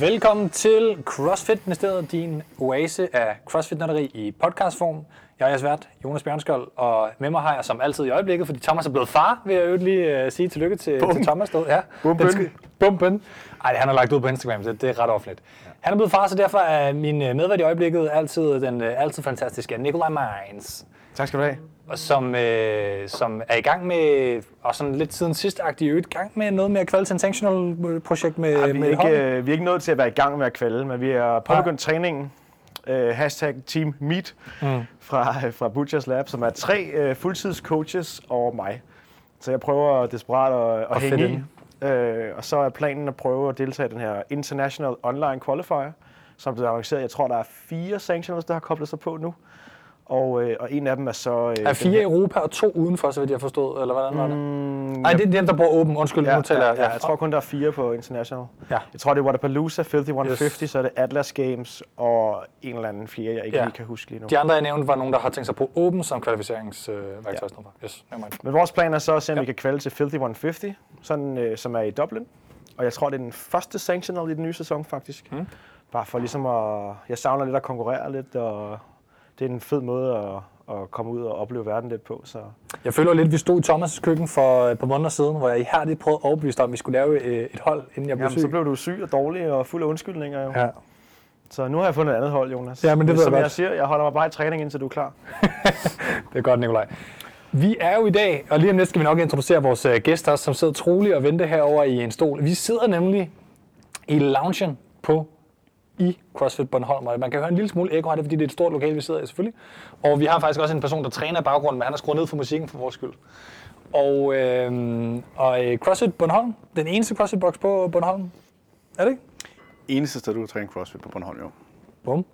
Velkommen til CrossFit Ministeriet, din oase af crossfit i podcastform. Jeg er jeres vært, Jonas Bjørnskold, og med mig har jeg som altid i øjeblikket, fordi Thomas er blevet far, vil jeg jo lige uh, sige tillykke til, til Thomas. Derude. Ja, Bumpen. Bumpen. Ej, han har lagt ud på Instagram, så det er ret offentligt. Ja. Han er blevet far, så derfor er min øh, medvært i øjeblikket altid den uh, altid fantastiske Nikolaj Mines. Tak skal du have. Og som, øh, som er i gang med, og sådan lidt siden sidst aktivt, i gang med noget mere Quality Intentional projekt med, ja, vi, er med ikke, øh, vi er ikke nået til at være i gang med at kvalde, men vi er påbegyndt ja. træningen. Uh, hashtag Team Meet mm. fra, fra Butchers Lab, som er tre uh, fuldtidscoaches og mig. Så jeg prøver desperat at, at Og hænge i. Uh, og så er planen at prøve at deltage i den her International Online Qualifier, som blev arrangeret. Jeg tror, der er fire sanctioners, der har koblet sig på nu. Og, øh, og en af dem er så... Øh, Er fire i Europa og to udenfor, så vidt jeg forstået, eller hvordan var det? Mm, Nej, det er dem, der bor åben. Undskyld, Ja, nu taler ja, jeg. ja, jeg tror kun, der er fire på International. Ja. Jeg tror, det er Waterpalooza, Filthy 150, Yes. så er det Atlas Games og en eller anden fjerde, jeg ikke Ja. lige kan huske lige nu. De andre, jeg nævnte, var nogen, der har tænkt sig på åben som kvalificeringsværktøj. Øh, ja. Yes. Men vores plan er så at se, om Ja. vi kan kvalde til Filthy 150, sådan, øh, som er i Dublin. Og jeg tror, det er den første sanctional i den nye sæson, faktisk. Mm. Bare for ligesom at... Jeg savner lidt at konkurrere lidt, og det er en fed måde at, at komme ud og opleve verden lidt på. Så Jeg føler lidt, at vi stod i Thomas' køkken for et par måneder siden, hvor jeg ihærdigt prøvede at overbevise dig om, vi skulle lave øh, et hold, inden jeg blev Jamen, syg. så blev du syg og dårlig og fuld af undskyldninger. Jo. Ja. Så nu har jeg fundet et andet hold, Jonas. Ja, men det ved Som jeg jeg siger, jeg holder mig bare i træning, indtil du er klar. Det er godt, Nikolaj. Vi er jo i dag, og lige om lidt skal vi nok introducere vores øh, gæster, som sidder troligt og venter herover i en stol. Vi sidder nemlig i loungen på i CrossFit Bornholm, og man kan høre en lille smule ekko her, det fordi det er et stort lokal, vi sidder i selvfølgelig. Og vi har faktisk også en person, der træner i baggrunden, men han har skruet ned for musikken for vores skyld. Og, øh, og CrossFit Bornholm, den eneste CrossFit-box på Bornholm, er det ikke? eneste sted, du kan træne CrossFit på Bornholm, jo. Bum.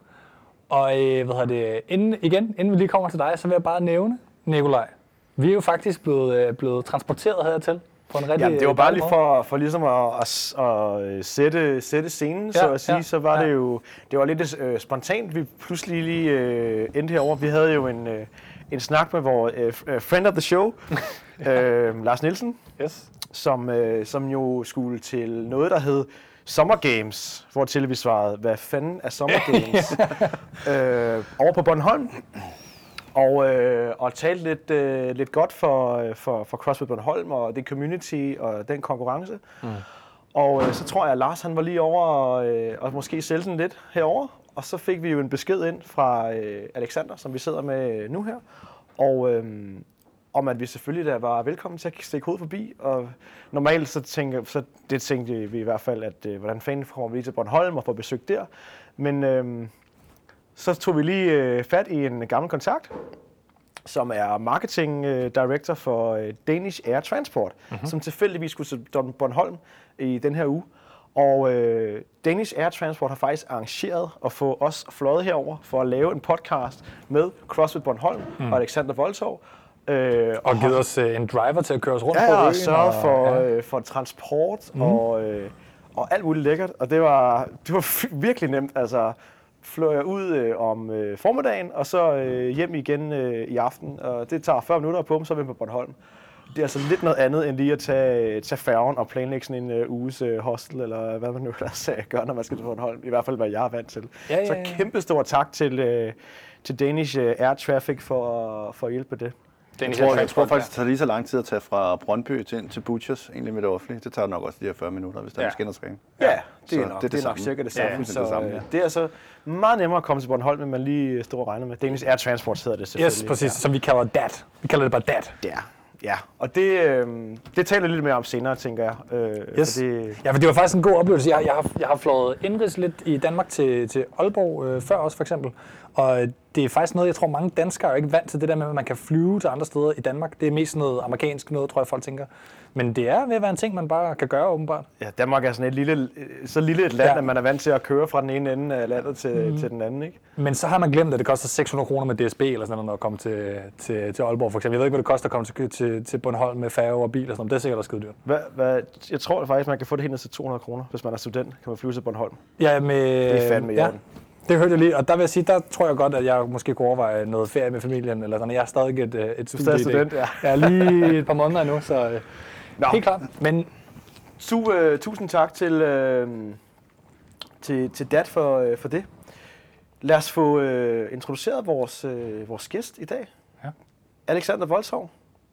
Og øh, hvad hedder det, inden, igen, inden vi lige kommer til dig, så vil jeg bare nævne, Nikolaj, vi er jo faktisk blevet, øh, blevet transporteret hertil på en rigtig Jamen, det var bare lige for, for ligesom at, at, at, sætte, sætte scenen, Ja, så at sige, ja, så var ja. det jo, det var lidt øh, spontant, vi pludselig lige øh, endte herover. Vi havde jo en, øh, en snak med vores øh, øh, friend of the show, øh, Lars Nielsen, Yes. som, øh, som jo skulle til noget, der hed Summer Games, hvor til vi svarede, hvad fanden er Summer Games? øh, over på Bornholm. Og, øh, og talte lidt, øh, lidt godt for, øh, for, for CrossFit Bornholm og det community og den konkurrence. Mm. Og øh, så tror jeg, at Lars han var lige over og, øh, og måske sælge den lidt herover. Og så fik vi jo en besked ind fra øh, Alexander, som vi sidder med nu her. Og øh, om at vi selvfølgelig da var velkommen til at stikke hovedet forbi. Og normalt så tænker så det tænkte vi i hvert fald, at øh, hvordan fanden kommer vi lige til Bornholm og får besøg der. Men øh, så tog vi lige øh, fat i en gammel kontakt, som er marketing øh, director for øh, Danish Air Transport, mm-hmm. som tilfældigvis skulle til Bornholm i den her uge. Og øh, Danish Air Transport har faktisk arrangeret at få os fløjet herover for at lave en podcast med CrossFit Bornholm mm. og Alexander Voldtov. Øh, Og givet os øh, en driver til at køre os rundt Ja, på øen. og sørge for, ja. øh, for transport mm. og, øh, og alt muligt lækkert. Og det var, det var virkelig nemt. Altså, fløj jeg ud øh, om øh, formiddagen, og så øh, hjem igen øh, i aften. Og det tager 40 minutter på, så er vi på Bornholm. Det er altså lidt noget andet, end lige at tage, tage færgen og planlægge sådan en øh, uges øh, hostel, eller hvad man nu ellers øh, gør, når man skal til Bornholm. I hvert fald, hvad jeg er vant til. Ja, ja, Så ja. kæmpe stor tak til, øh, til Danish øh, Air Traffic for, for at hjælpe med det. Den Jeg tror, jeg tror faktisk, det tager lige så lang tid at tage fra Brøndby til, ind til Butchers, egentlig med det offentlige. Det tager nok også de her 40 minutter, hvis der Ja. ja. skal ind og træne. Ja, det så er, nok, det, det er nok cirka det samme. Ja, så, det samme, øh, ja. det er altså meget nemmere at komme til Bornholm, end man lige stod og regnede med. Danish Air Transport hedder det selvfølgelig. Yes, præcis, som vi kalder DAT. Vi kalder det bare DAT. Ja, ja. og det, øh, det taler lidt mere om senere, tænker jeg. Øh, Yes. Fordi, Ja, for det var faktisk en god oplevelse. Jeg, jeg, har, jeg har flået indrigs lidt i Danmark til, til Aalborg øh, før også, for eksempel. Og det er faktisk noget, jeg tror mange danskere er ikke vant til, det der med, at man kan flyve til andre steder i Danmark. Det er mest noget amerikansk noget, tror jeg, folk tænker. Men det er ved at være en ting, man bare kan gøre, åbenbart. ja, Danmark er sådan et lille, så lille et land, Ja. at man er vant til at køre fra den ene ende af landet til, mm. til den anden. Ikke? Men så har man glemt, at det koster 600 kroner med DSB eller sådan noget, at komme til, til, til Aalborg, for eksempel. Jeg ved ikke, hvad det koster at komme til, til, til Bornholm med færge og bil og sådan noget. Det er sikkert også skide dyrt. Hvad, hvad, jeg tror faktisk, man kan få det helt ned til 200 kroner, hvis man er student, kan man flyve til Bornholm. Ja, med, Det er fandme ja. Det hørte jeg lige, og der vil jeg sige, der tror jeg godt, at jeg måske kunne overveje noget ferie med familien, eller sådan. Jeg er stadig et, øh, et er studie- student, ja. Jeg er lige et par måneder endnu, så øh, Nå. helt klart. Men Su, øh, tusind tak til, øh, til, til Dat for, øh, for det. Lad os få øh, introduceret vores, øh, vores gæst i dag. Ja. Alexander Voldshov.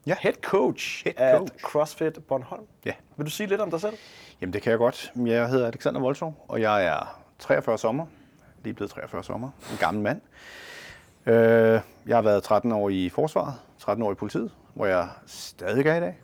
Ja. Head coach Head coach. CrossFit Bornholm. Ja. Vil du sige lidt om dig selv? Jamen det kan jeg godt. Jeg hedder Alexander Voldsov, og jeg er 43 sommer. Lige blevet 43 sommer. En gammel mand. Øh, jeg har været 13 år i forsvaret, 13 år i politiet, hvor jeg stadig er i dag.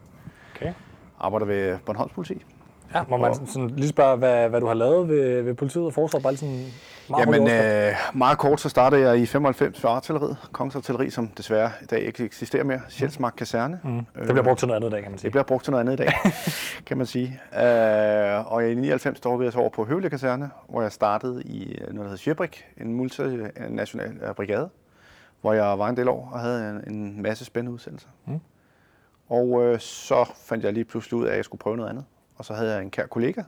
Okay. Arbejder ved Bornholms politi. Ja, må man sådan lige spørge, hvad, hvad du har lavet ved, ved politiet og forsvaret? Bare lige sådan meget Jamen, øh, meget kort, så startede jeg i 95 ved artilleriet. Kongens Artilleri, som desværre i dag ikke eksisterer mere. Sjælsmark Kaserne. Mm. det bliver brugt til noget andet i dag, kan man sige. Det bliver brugt til noget andet i dag, kan man sige. Øh, og i 99 der var jeg så over på Høvle Kaserne, hvor jeg startede i øh, noget, der hedder Sjebrik, en multinational øh, brigade, hvor jeg var en del år og havde en, en masse spændende udsendelser. Mm. Og øh, så fandt jeg lige pludselig ud af, at jeg skulle prøve noget andet. Og så havde jeg en kær kollega,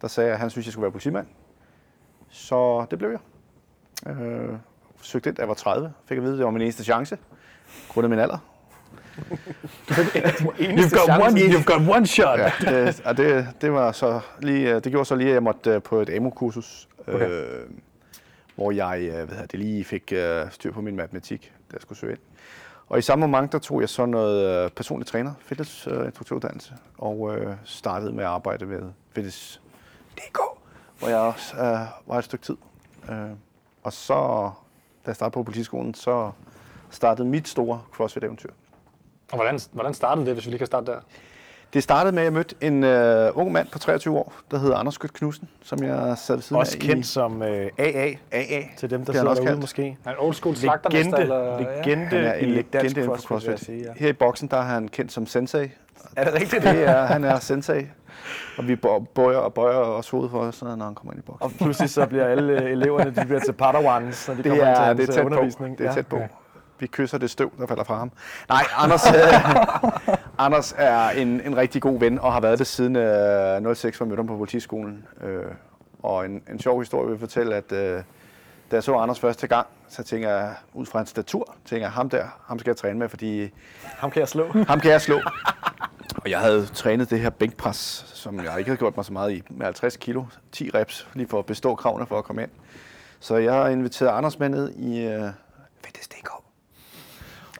der sagde, at han synes, jeg skulle være politimand. Så det blev jeg. Øh, søgte ind, da jeg var 30. Fik at vide, at det var min eneste chance. Grundet min alder. You've got, one, you've got one shot. Ja, det, og det, det, var så lige, øh, det gjorde så lige, at jeg måtte øh, på et AMO-kursus, Okay. øh, hvor jeg øh, hvad det, lige fik øh, styr på min matematik, da jeg skulle søge ind. Og i samme moment, der tog jeg så noget øh, personlig træner, fitnessinstruktøruddannelse, og øh, startede med at arbejde ved Fitness.dk, hvor jeg også øh, var et stykke tid. Øh, og så, da jeg startede på politiskolen, så startede mit store CrossFit-eventyr. Og hvordan, hvordan startede det, hvis vi lige kan starte der? Det startede med, at jeg mødte en øh, ung mand på 23 år, der hedder Anders Skødt Knudsen, som jeg sad ved siden Også af kendt som øh, AA, AA. til dem, der han sidder også derude kaldt. måske. Er en old school? Legende, eller? Ja. legende Han er en i legende inden for CrossFit. sige. Ja. Her i boksen, der er han kendt som sensei. Er det rigtigt? Det er, han er sensei. Og vi bø- bøjer og bøjer også hovedet for os, når han kommer ind i boksen. Og pludselig så bliver alle øh, eleverne de bliver til padawans, når de Det kommer er, ind til det er undervisning. på. Det er tæt på. Ja. Vi kysser det støv, der falder fra ham. Nej, Anders, øh, Anders er en, en rigtig god ven, og har været det siden øh, 06, hvor jeg mødte ham på politiskolen. Øh, og en, en sjov historie vil fortælle, at øh, da jeg så Anders første gang, så tænker jeg, ud fra hans statur, tænker jeg, ham der, ham skal jeg træne med, fordi Ham kan jeg slå. ham kan jeg slå. Og jeg havde trænet det her bænkpres, som jeg ikke havde gjort mig så meget i, med 50 kilo, 10 reps, lige for at bestå kravene for at komme ind. Så jeg har inviteret Anders med ned i øh, Fitness.dk.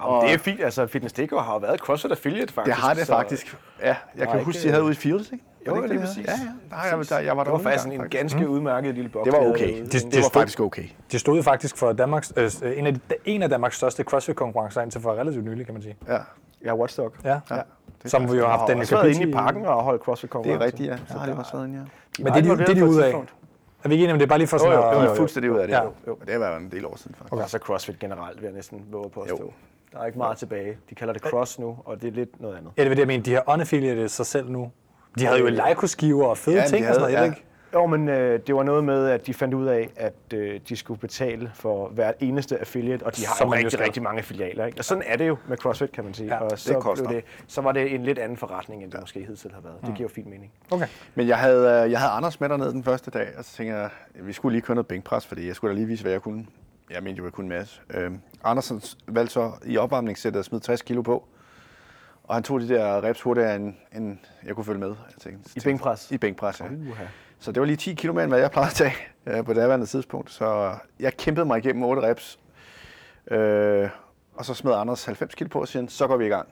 Og det er fint. Altså, Fitness.dk har jo været CrossFit Affiliate, faktisk. Det har det så faktisk. Ja, jeg kan huske, de havde ude i Fields, ikke? Jo, Var det ikke lige det, præcis. Ja, ja. Nej, jeg, der, jeg var Det der var faktisk en gange, ganske udmærket lille boks. Det var havde okay. derude. Det- Det var stod- faktisk okay. Det stod faktisk for Danmarks, øh, en, af de, en af Danmarks største CrossFit-konkurrencer indtil for relativt nylig, kan man sige. Ja, Ja, Watchdog. Ja. ja. Ja. Det Som vi jo har haft den været inde i i- parken og holdt CrossFit Det konkurrence. er rigtigt, ja. Så Så har der- det også været inde, ja. Men det er de, det er de ude af. Er vi ikke enige om, det er bare lige for sådan Jo, jo, jo, jo. Er fuldstændig ud af det. Ja. Jo, jo. Og det har været en del år siden, faktisk. Okay. Altså CrossFit generelt, vil jeg næsten våge på at Jo. stå. Der er ikke meget tilbage. De kalder det cross nu, og det er lidt noget andet. Ja, det var det, jeg mente. De har unaffiliated sig selv nu. De havde jo Leico-skiver og fede Ja, ting og sådan noget, ja. ikke. Jo, men øh, det var noget med, at de fandt ud af, at øh, de skulle betale for hvert eneste affiliate, og de har Som jo rigtig, skal. rigtig mange filialer. Ikke? Og sådan er det jo med CrossFit, kan man sige. Ja, og det så, koster. blev det, så var det en lidt anden forretning, end det måske hidtil har været. Det giver jo fin mening. Okay. Men jeg havde, øh, jeg havde Anders med dernede den første dag, og så tænkte jeg, at vi skulle lige køre noget bænkpres, fordi jeg skulle da lige vise, hvad jeg kunne. Jeg mente jo, jeg kunne en masse. Øh, Andersen valgte så i opvarmningssættet at smide 60 kilo på, og han tog de der reps hurtigere, end, end jeg kunne følge med. Jeg tænkte, I bænkpres? I bænkpres, ja. Uha. Så det var lige 10 kilo mere, end hvad jeg plejede at tage øh, på det daværende tidspunkt. Så jeg kæmpede mig igennem 8 reps. Øh, og så smed Anders 90 kilo på og siger, så går vi i gang.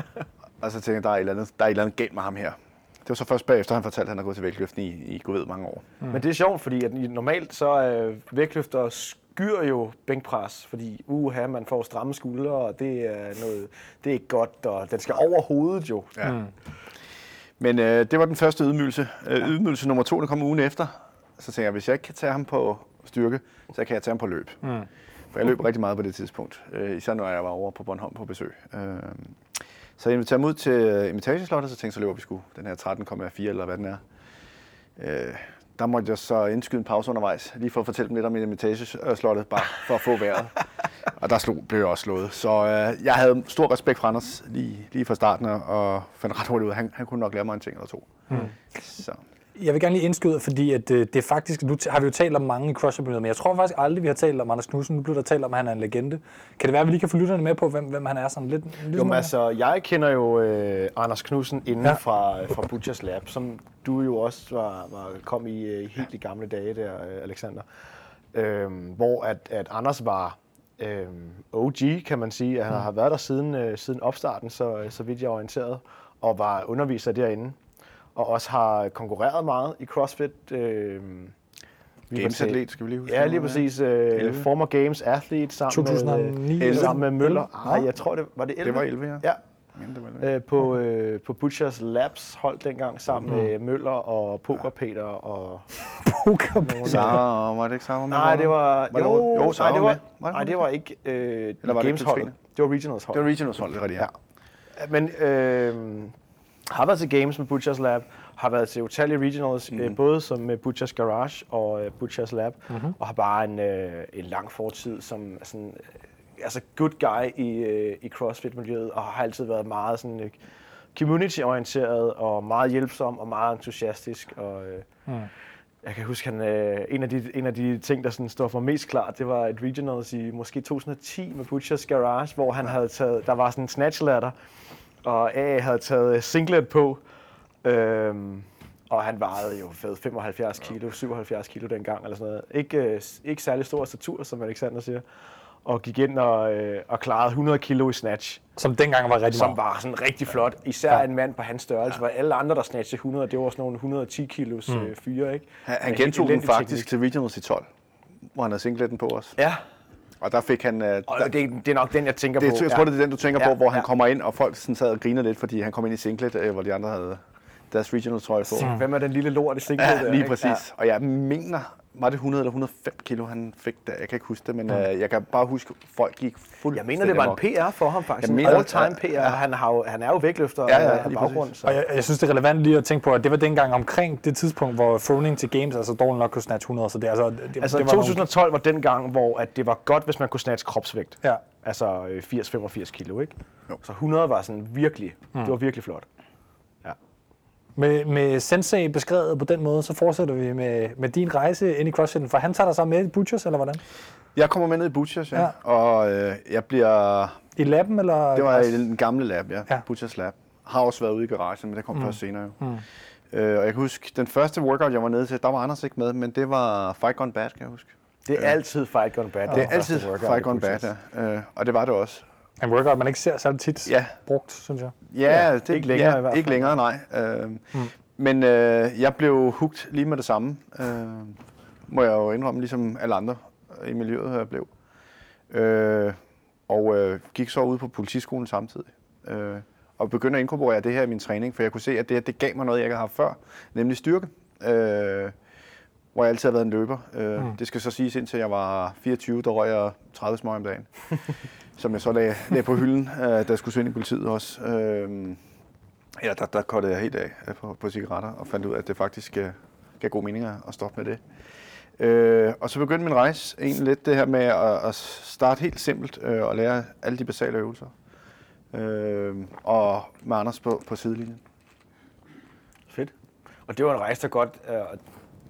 og så tænkte jeg, der er, et eller andet, der er et eller andet galt med ham her. Det var så først bagefter, han fortalte, at han har gået til vægtløften i, i gud ved mange år. Mm. Men det er sjovt, fordi at normalt så øh, vægtløfter skyr jo bænkpres, fordi uha, man får stramme skuldre, og det er noget, det er ikke godt, og den skal over hovedet jo. Ja. Mm. Men øh, det var den første ydmygelse. Øh, ydmygelse nummer to, der kom ugen efter. Så tænkte jeg, hvis jeg ikke kan tage ham på styrke, så kan jeg tage ham på løb. Mm. For jeg løb rigtig meget på det tidspunkt. Øh, især når jeg var over på Bornholm på besøg. Øh, så jeg inviterede ham ud til imitageslottet, så tænkte jeg, så løber vi sgu den her 13,4 eller hvad den er. Øh, der måtte jeg så indskyde en pause undervejs, lige for at fortælle dem lidt om imitageslottet, bare for at få vejret. Og der slog, blev jeg også slået. Så øh, jeg havde stor respekt for Anders lige, lige fra starten, og fandt ret hurtigt ud, han, han kunne nok lære mig en ting eller to. Mm. Så. Jeg vil gerne lige indskyde, fordi at, øh, det er faktisk, nu har vi jo talt om mange i crossfit men jeg tror faktisk aldrig, vi har talt om Anders Knudsen. Nu bliver der talt om, at han er en legende. Kan det være, at vi lige kan få lytterne med på, hvem, hvem han er sådan lidt? lidt Jo, men altså, jeg kender jo øh, Anders Knudsen inden Ja. fra, fra Butchers Lab, som du jo også var, var kom i øh, helt i gamle dage der, øh, Alexander. Øhm, hvor at, at Anders var øhm, OG, kan man sige. Han har været der siden, øh, siden opstarten, så, så vidt jeg er orienteret, og var underviser derinde. Og også har konkurreret meget i CrossFit. Var Gamesatlet, skal vi lige huske. Ja, lige præcis. Øh, 11. former Games athlete sammen 2009 med, øh, sammen med Møller. Nej, jeg tror, det var det 11. Det var 11, ja. Ja, Men det var det. øh, på, øh, på Butchers Labs hold dengang sammen Mm. med Møller og Poker Peter og... poker Sara, var det ikke Sara? med? Nej, det var... Var det- jo, jo, Sara nej, det var var, nej, det var ikke øh, Eller var det Games hold. Katrine? Det var Regionals hold. Det var Regionals hold, det er rigtigt, ja. Ja. Men øh, har været til Games med Butchers Lab, har været til utallige regionals, mm. øh, både som med Butchers Garage og øh, Butchers Lab, mm-hmm. og har bare en, øh, en lang fortid som sådan, øh, altså good guy i, øh, i CrossFit-miljøet, og har altid været meget sådan øh, community-orienteret og meget hjælpsom og meget entusiastisk. Og, øh, mm. Jeg kan huske, han, øh, en, af de, en af de ting, der sådan står for mest klart, det var et regionals i måske 2010 med Butchers Garage, hvor han havde taget, der var sådan en snatch ladder, og A havde taget singlet på, øhm, og han vejede jo fed 75 kilo, 77 kilo dengang, eller sådan noget. Ikke, øh, ikke særlig stor statur, som Alexander siger, og gik ind og, øh, og klarede 100 kilo i snatch, Som dengang var rigtig som var sådan rigtig flot. Især Ja. ja. en mand på hans størrelse, hvor alle andre, der snatchede 100, det var sådan nogle 110 kilos mm. øh, fyre, ikke? Han, han gentog den faktisk til Regionals i 12, hvor han havde singletten på os. Ja, Og der fik han... Der, og det, det er nok den, jeg tænker det, på. jeg tror, det er den, du tænker Ja, på, hvor han ja. kommer ind, og folk sådan sad og griner lidt, fordi han kom ind i singlet, øh, hvor de andre havde deres regional trøje på. Ja. Hvem er den lille lort i singlet der? Ja, lige ikke? præcis. Og jeg mener, var det 100 eller 105 kilo, han fik der? Jeg kan ikke huske det, men øh, jeg kan bare huske, at folk gik fuldt. Jeg mener, det var en PR for ham faktisk. Jeg En mener- all-time PR. ja. Han, har jo, han er jo vægtløfter Ja, ja, af baggrund. Så. Og jeg, jeg synes, det er relevant lige at tænke på, at det var dengang omkring det tidspunkt, hvor Froning til Games, altså dårligt nok kunne snatch 100, så det, altså, det, Altså det var 2012 var den gang, hvor at det var godt, hvis man kunne snatche kropsvægt. Nogle, ja. Altså øh, 80-85 kilo, ikke? Jo. Så 100 var sådan virkelig, mm. det var virkelig flot. Med, med Sensei beskrevet på den måde, så fortsætter vi med, med din rejse ind i CrossFit, for han tager dig så med i Butchers, eller hvordan? Jeg kommer med ned i Butchers, ja. Ja. Og øh, jeg bliver... I laben, eller? Det var i den gamle lab, ja. Ja. Butchers lab. Har også været ude i garagen, men det kom mm. først senere jo. Mm. Øh, og jeg kan huske, den første workout, jeg var nede til, der var Anders ikke med, men det var Fight Gone Bad, kan jeg huske. Det er altid fight gone bad. Det er altid Fight Gone Bad, ja. Øh, og det var det også. En workout, man ikke ser særlig tit Ja. brugt, synes jeg. Ja, Ja, det, ikke længere ja, i hvert fald. Ikke længere, nej. Øh, mm. Men øh, jeg blev hugt lige med det samme, øh, må jeg jo indrømme, ligesom alle andre i miljøet jeg blev. Øh, og øh, gik så ud på politiskolen samtidig. Øh, og begyndte at inkorporere det her i min træning, for jeg kunne se, at det her, det gav mig noget, jeg ikke havde haft før, nemlig styrke. Øh, hvor jeg altid har været en løber. Øh, mm. Det skal så siges, indtil jeg var 24, der røg jeg 30 smøg om dagen. som jeg så lagde, lagde på hylden, øh, da jeg skulle søge ind i politiet også. Øh, ja, der, der kottede jeg helt af øh, på, på cigaretter, og fandt ud af, at det faktisk øh, gav god mening at at stoppe med det. Øh, og så begyndte min rejse egentlig lidt det her med at, at starte helt simpelt øh, og lære alle de basale øvelser. Øh, og med Anders på, på sidelinjen. Fedt. Og det var en rejse, der godt øh,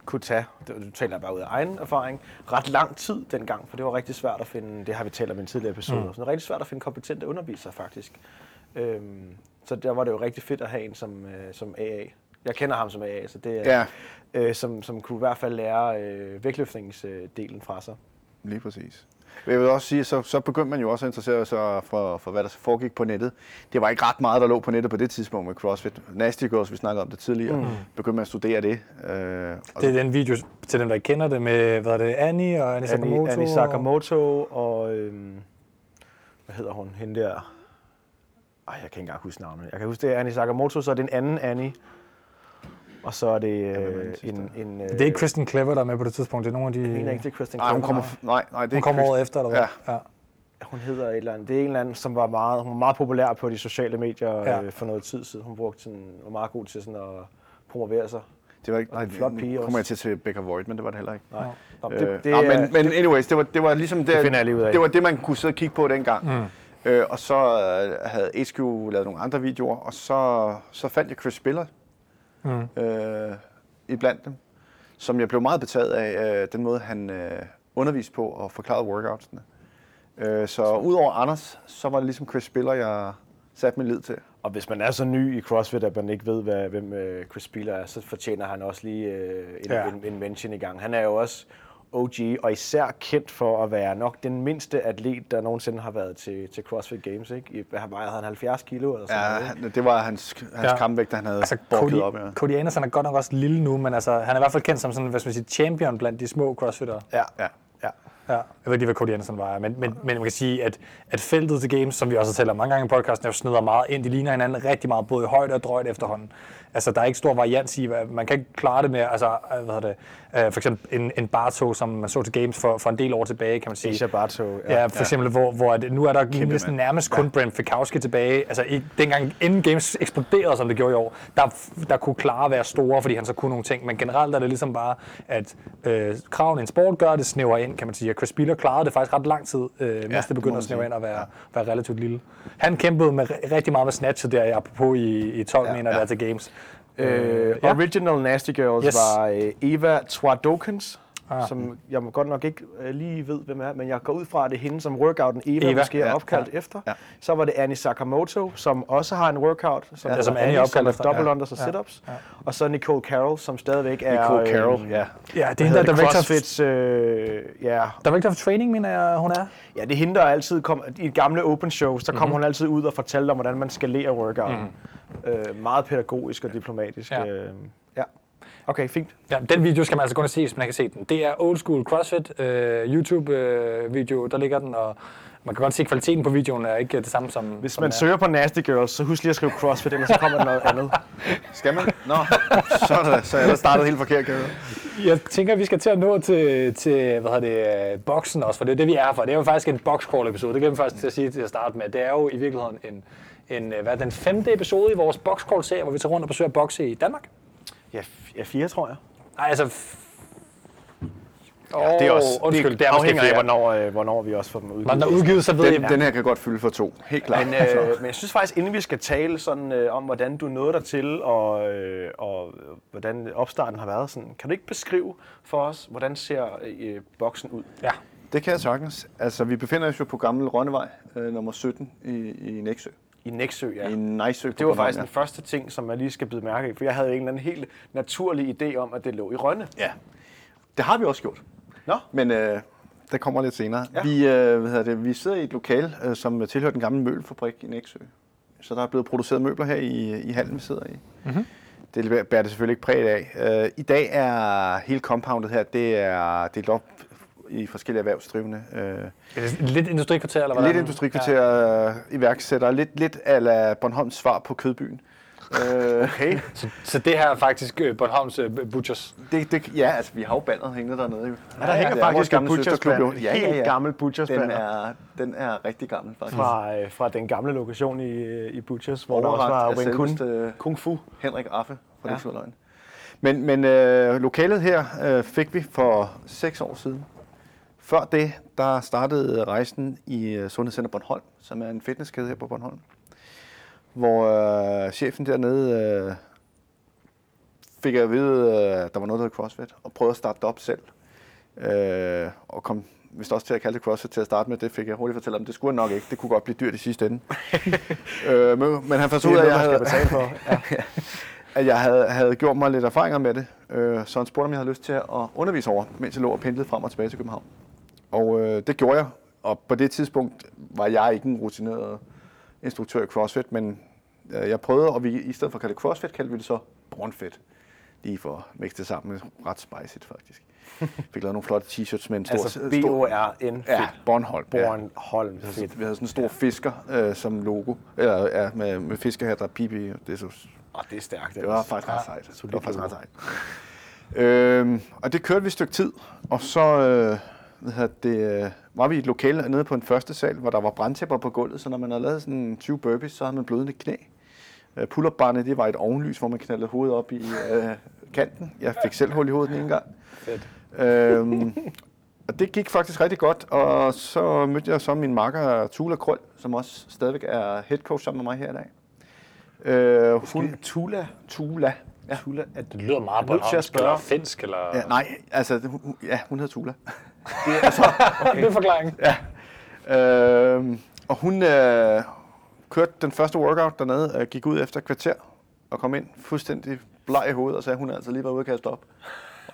kunne tage, det, du taler bare ud af egen erfaring, ret lang tid dengang, for det var rigtig svært at finde, det har vi talt om i en tidligere episode, mm. så det var rigtig svært at finde kompetente undervisere faktisk. Øhm, så der var det jo rigtig fedt at have en som, øh, som AA. Jeg kender ham som AA, så det er, Ja. øh, som, som kunne i hvert fald lære øh, vægtløftningsdelen fra sig. Lige præcis. Men Jeg vil også sige, så, så begyndte man jo også at interessere sig for, for, hvad der foregik på nettet. Det var ikke ret meget, der lå på nettet på det tidspunkt med CrossFit. Nasty Girls, vi snakkede om det tidligere, mm. begyndte man at studere det. Øh, Det er den video, til dem, der ikke kender det, med hvad er det, Annie og Annie Sakamoto. Annie, Sakamoto og, øhm, hvad hedder hun, hende der, ej, jeg kan ikke engang huske navnet. Jeg kan huske, det er Annie Sakamoto, så er det en anden Annie, og så er det øh, en... en øh, Det er ikke Kristen Clever, der er med på det tidspunkt. Det er nogle af de... Jeg mener ikke, det er Kristen nej, hun Clever, kommer, nej, nej, det er hun kommer året efter, eller hvad? Ja. ja. Hun hedder et eller andet. Det er en eller anden, som var meget, hun var meget populær på de sociale medier Ja. øh, for noget tid siden. Hun brugte sådan, var meget god til sådan at promovere sig. Det var ikke, Og en flot pige kommer jeg til at se Becca Voigt, men det var det heller ikke. Nej. Nå, Øh, det, det, nå, men, men anyways, det var, det var ligesom det, finder jeg lige ud af. det var det, man kunne sidde og kigge på dengang. Mm. Øh, og så øh, havde HQ lavet nogle andre videoer, og så, så fandt jeg Chris Spiller. Mm. Øh, i blandt dem, som jeg blev meget betaget af, øh, den måde han øh, underviste på og forklarede workoutsene. Øh, så udover Anders, så var det ligesom Chris Spiller, jeg satte min lid til. Og hvis man er så ny i CrossFit, at man ikke ved, hvad, hvem øh, Chris Spiller er, så fortjener han også lige øh, en, ja. en, en mention i gang. Han er jo også OG, og især kendt for at være nok den mindste atlet, der nogensinde har været til, til CrossFit Games. Ikke? I, hvad vejede han 70 kilo eller sådan Ja, noget? ikke? han, det var hans, hans Ja. ja. kampvægt, han havde Altså, Cody, op. Ja. Cody Anderson er godt nok også lille nu, men altså, han er i hvert fald kendt som sådan, hvad skal man sige, champion blandt de små crossfitter. Ja. Ja. ja. Ja, jeg ved ikke lige, hvad Cody Anderson var, men, men, men man kan sige, at, at feltet til games, som vi også har talt om mange gange i podcasten, er snyder meget ind. De ligner hinanden rigtig meget, både i højde og drøjde efterhånden. Altså, der er ikke stor varians i, hvad, man kan ikke klare det med, altså, øh, hvad hedder det, øh, for eksempel en, en Barto, som man så til games for, for en del år tilbage, kan man sige. Isha Barto. Ja, for eksempel, hvor, hvor at nu er der næsten mand. nærmest kun Brent Fikowski tilbage. Altså, i, dengang inden Games eksploderede, som det gjorde i år, der, der kunne klare være store, fordi han så kunne nogle ting. Men generelt er det ligesom bare, at øh, kraven i en sport gør det snæver ind, kan man sige. Chris Spiller klarede det faktisk ret lang tid, øh, mens Ja, det begyndte at snæve ind og være, være relativt lille. Han kæmpede med, ri- rigtig meget med snatchet der, apropos i, i 12 ja, mener ja. der til Games. Øh, ja. Original Nasty Girls yes. var øh, Eva Twadokens, Ah. som jeg må godt nok ikke øh, lige ved, hvem er, men jeg går ud fra, at det er hende, som workouten Eva, Eva, måske er ja, opkaldt ja, efter. ja. Så var det Annie Sakamoto, som også har en workout, som, Ja, som Annie er opkaldt er efter. double Ja. unders og Ja. sit-ups. Og så Nicole Carroll, som stadigvæk er... Nicole Carroll, øh, ja. Ja, det er hende, der er director, CrossFits, øh, ja, director of Training, mener jeg, hun er. Ja, det er hende, der altid kom, i gamle open shows, der kom Mhm. mm-hmm. hun altid ud og fortalte om, hvordan man skalerer workouten. Mm. Øh, meget pædagogisk og diplomatisk. Ja. Ja. Øh, ja. Okay, fint. Ja, den video skal man altså gå og se, hvis man har set den. Det er Old School CrossFit øh, YouTube-video, der ligger den, og man kan godt se, at kvaliteten på videoen er ikke det samme som Hvis som man er. søger på Nasty Girls, så husk lige at skrive CrossFit, ellers så kommer der noget andet. Skal man? Nå, så er det, så er jeg startet helt forkert, kan jeg tænker, at vi skal til at nå til, til hvad hedder det, øh, boksen også, for det er det, vi er for. Det er jo faktisk en boxcrawl-episode. Det glemte jeg faktisk til at sige til at starte med. Det er jo i virkeligheden en, en, øh, hvad er den femte episode i vores boxcrawl-serie, hvor vi tager rundt og besøger bokse i Danmark. Ja, ja fire, tror jeg. Nej, altså... F- Ja, det er også, undskyld, det, er måske afhænger af, hvornår, øh, hvornår vi også får dem udgivet. Når den er udgivet, så ved Den, jeg... den her kan godt fylde for to, helt klart. Men, øh, men jeg synes faktisk, inden vi skal tale sådan, øh, om, hvordan du nåede dig til, og, øh, og hvordan opstarten har været, sådan, kan du ikke beskrive for os, hvordan ser øh, boksen ud? Ja. Det kan jeg sagtens. Altså, vi befinder os jo på Gammel Rønnevej, øh, nummer 17 i, i Næksø. I Næksø, ja. I på Det var faktisk den første ting, som jeg lige skal byde mærke i, for jeg havde en eller anden helt naturlig idé om, at det lå i Rønne. Ja. Det har vi også gjort. Nå, Men øh, det kommer lidt senere. Ja. Ja. Vi, øh, hvad hedder det, vi sidder i et lokal, øh, som tilhører den gamle møbelfabrik i Næksø. Så der er blevet produceret møbler her i, i hallen, vi sidder i. Mm-hmm. Det bærer det selvfølgelig ikke præg af. Øh, I dag er hele compoundet her, det er delt op i forskellige erhvervsdrivende. Øh, det lidt industrikvarter, eller hvad? lidt industrikvarter, ja. iværksætter, lidt, lidt ala Bornholms svar på Kødbyen. øh, okay. Så, så det her er faktisk øh, Bornholms øh, Butchers. det, det, ja, altså vi har jo bandet hængende dernede. jo. Ja, der hænger det er vores faktisk en butchersband. jo. Ja, ja, Helt ja. gammel butchersband. Den er, den er rigtig gammel, faktisk. fra, øh, fra den gamle lokation i, i Butchers, hvor der også Overragt var Wing Kun, Kung Fu. Henrik Affe fra Ja. ja. Løgn. Men, men øh, lokalet her øh, fik vi for seks år siden. Før det, der startede rejsen i øh, Sundhedscenter Bornholm, som er en fitnesskæde her på Bornholm. Hvor øh, chefen dernede øh, fik jeg at vide, øh, at der var noget, der hed CrossFit, og prøvede at starte det op selv. Øh, og kom vist også til at kalde det CrossFit til at starte med. Det fik jeg hurtigt fortælle om. Det skulle nok ikke. Det kunne godt blive dyrt i sidste ende. øh, men, men han fandt ud af, at jeg havde, betale for. Ja. at jeg havde, havde gjort mig lidt erfaringer med det. Øh, så han spurgte, om jeg havde lyst til at undervise over, mens jeg lå og pendlede frem og tilbage til København. Og øh, det gjorde jeg. Og på det tidspunkt var jeg ikke en rutineret instruktør i CrossFit, men øh, jeg prøvede, og vi, i stedet for at kalde det CrossFit, kaldte vi det så Bornfit. Lige for at mixe det sammen ret spicy faktisk. Fik lavet nogle flotte t-shirts med en stor... Altså B-O-R-N. Ja, Bornholm. ja. Bornholm. Vi havde sådan en stor fisker øh, som logo, eller ja, med, med fiskerhat og pipi. Det, er så, Åh, det er stærkt. det var ellers. faktisk ret sejt. Det var faktisk ret sejt. Øhm, og det kørte vi et stykke tid, og så øh, hvad det, øh, var vi i et lokale nede på en første sal, hvor der var brandtæpper på gulvet, så når man havde lavet sådan 20 burpees, så havde man blødende knæ. Øh, Pull-up-barnet, det var et ovenlys, hvor man knaldede hovedet op i øh, kanten. Jeg fik selv hul i hovedet den ene gang. Fedt. Øhm, og det gik faktisk rigtig godt, og så mødte jeg så min makker Tula Krøl, som også stadigvæk er head coach sammen med mig her i dag. Øh, hun, Tula. Tula. Ja. Tula, at Det lyder meget bornholmsk spørge. eller finsk, eller... Ja, nej, altså, hun, hun- ja, hun hedder Tula. det er forklaringen. Øh, og hun øh, kørte den første workout dernede, øh, gik ud efter et kvarter og kom ind fuldstændig bleg i hovedet og sagde, at hun altså lige var ude og kaste op.